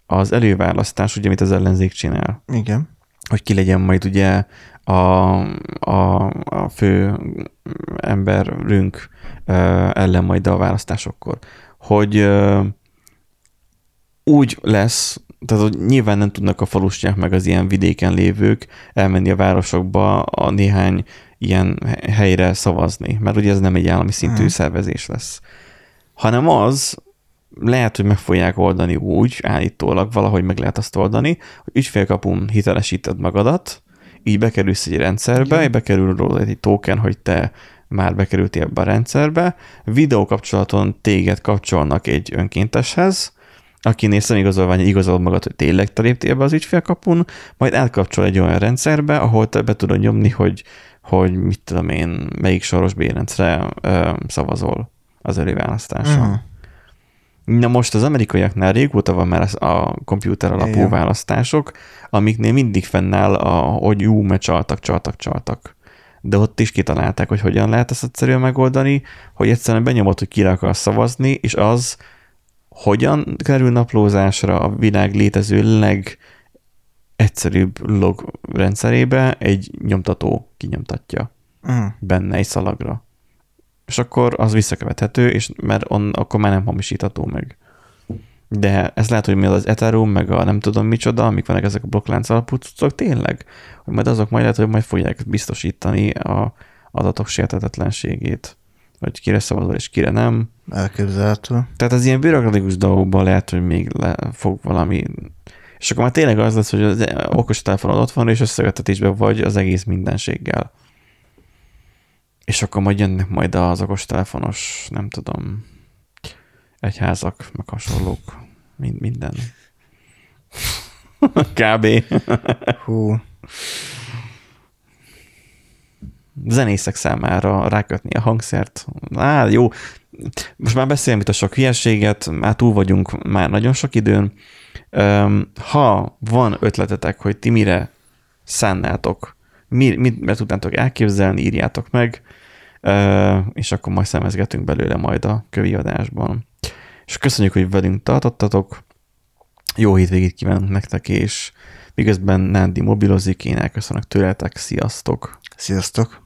az előválasztás, ugye, amit az ellenzék csinál. Igen. Hogy ki legyen majd ugye a, a, a fő emberünk ellen majd a választásokkor. Hogy úgy lesz, tehát hogy nyilván nem tudnak a falustyák meg az ilyen vidéken lévők elmenni a városokba a néhány ilyen helyre szavazni, mert ugye ez nem egy állami szintű hmm. szervezés lesz, hanem az, lehet, hogy meg fogják oldani úgy, állítólag valahogy meg lehet azt oldani, hogy ügyfélkapun hitelesíted magadat, így bekerülsz egy rendszerbe, Igen. bekerül róla egy token, hogy te már bekerültél ebbe a rendszerbe, videókapcsolaton téged kapcsolnak egy önkénteshez, akinél szemigazolvány igazol magad, hogy tényleg te léptél be az ügyfélkapun, majd elkapcsol egy olyan rendszerbe, ahol te be tudod nyomni, hogy hogy mit tudom én, melyik soros bérencre szavazol az előválasztáson. Uh-huh. Na most az amerikaiaknál régóta van már a komputer alapú Igen. választások, amiknél mindig fennáll, a, hogy jó, mert csaltak, csaltak, csaltak. De ott is kitalálták, hogy hogyan lehet ezt egyszerűen megoldani, hogy egyszerűen benyomod, hogy kire akarsz szavazni, és az hogyan kerül naplózásra a világ létező leg egyszerűbb log rendszerébe egy nyomtató kinyomtatja uh. benne egy szalagra. És akkor az visszakövethető, és mert on, akkor már nem hamisítható meg. De ez lehet, hogy mi az Ethereum, meg a nem tudom micsoda, amik vannak ezek a blokklánc alapú cuccok, tényleg, hogy majd azok majd lehet, hogy majd fogják biztosítani a adatok sértetetlenségét, hogy kire szavazol és kire nem. Elképzelhető. Tehát az ilyen bürokratikus dolgokban lehet, hogy még le fog valami és akkor már tényleg az lesz, hogy az okostelefonod ott van, és összevetetésben vagy az egész mindenséggel. És akkor majd jönnek majd az okostelefonos, nem tudom, egyházak, meg hasonlók, mind, minden. Kb. Hú, Zenészek számára rákötni a hangszert. Á, jó. Most már beszélünk itt a sok hülyeséget, már túl vagyunk már nagyon sok időn. Ha van ötletetek, hogy ti mire szánnátok, mi, mit, mit tudnátok elképzelni, írjátok meg, és akkor majd szemezgetünk belőle majd a kövi adásban. És köszönjük, hogy velünk tartottatok. Jó hétvégét kívánunk nektek, és miközben Nandi mobilozik, én elköszönök tőletek. Sziasztok! sziasztok!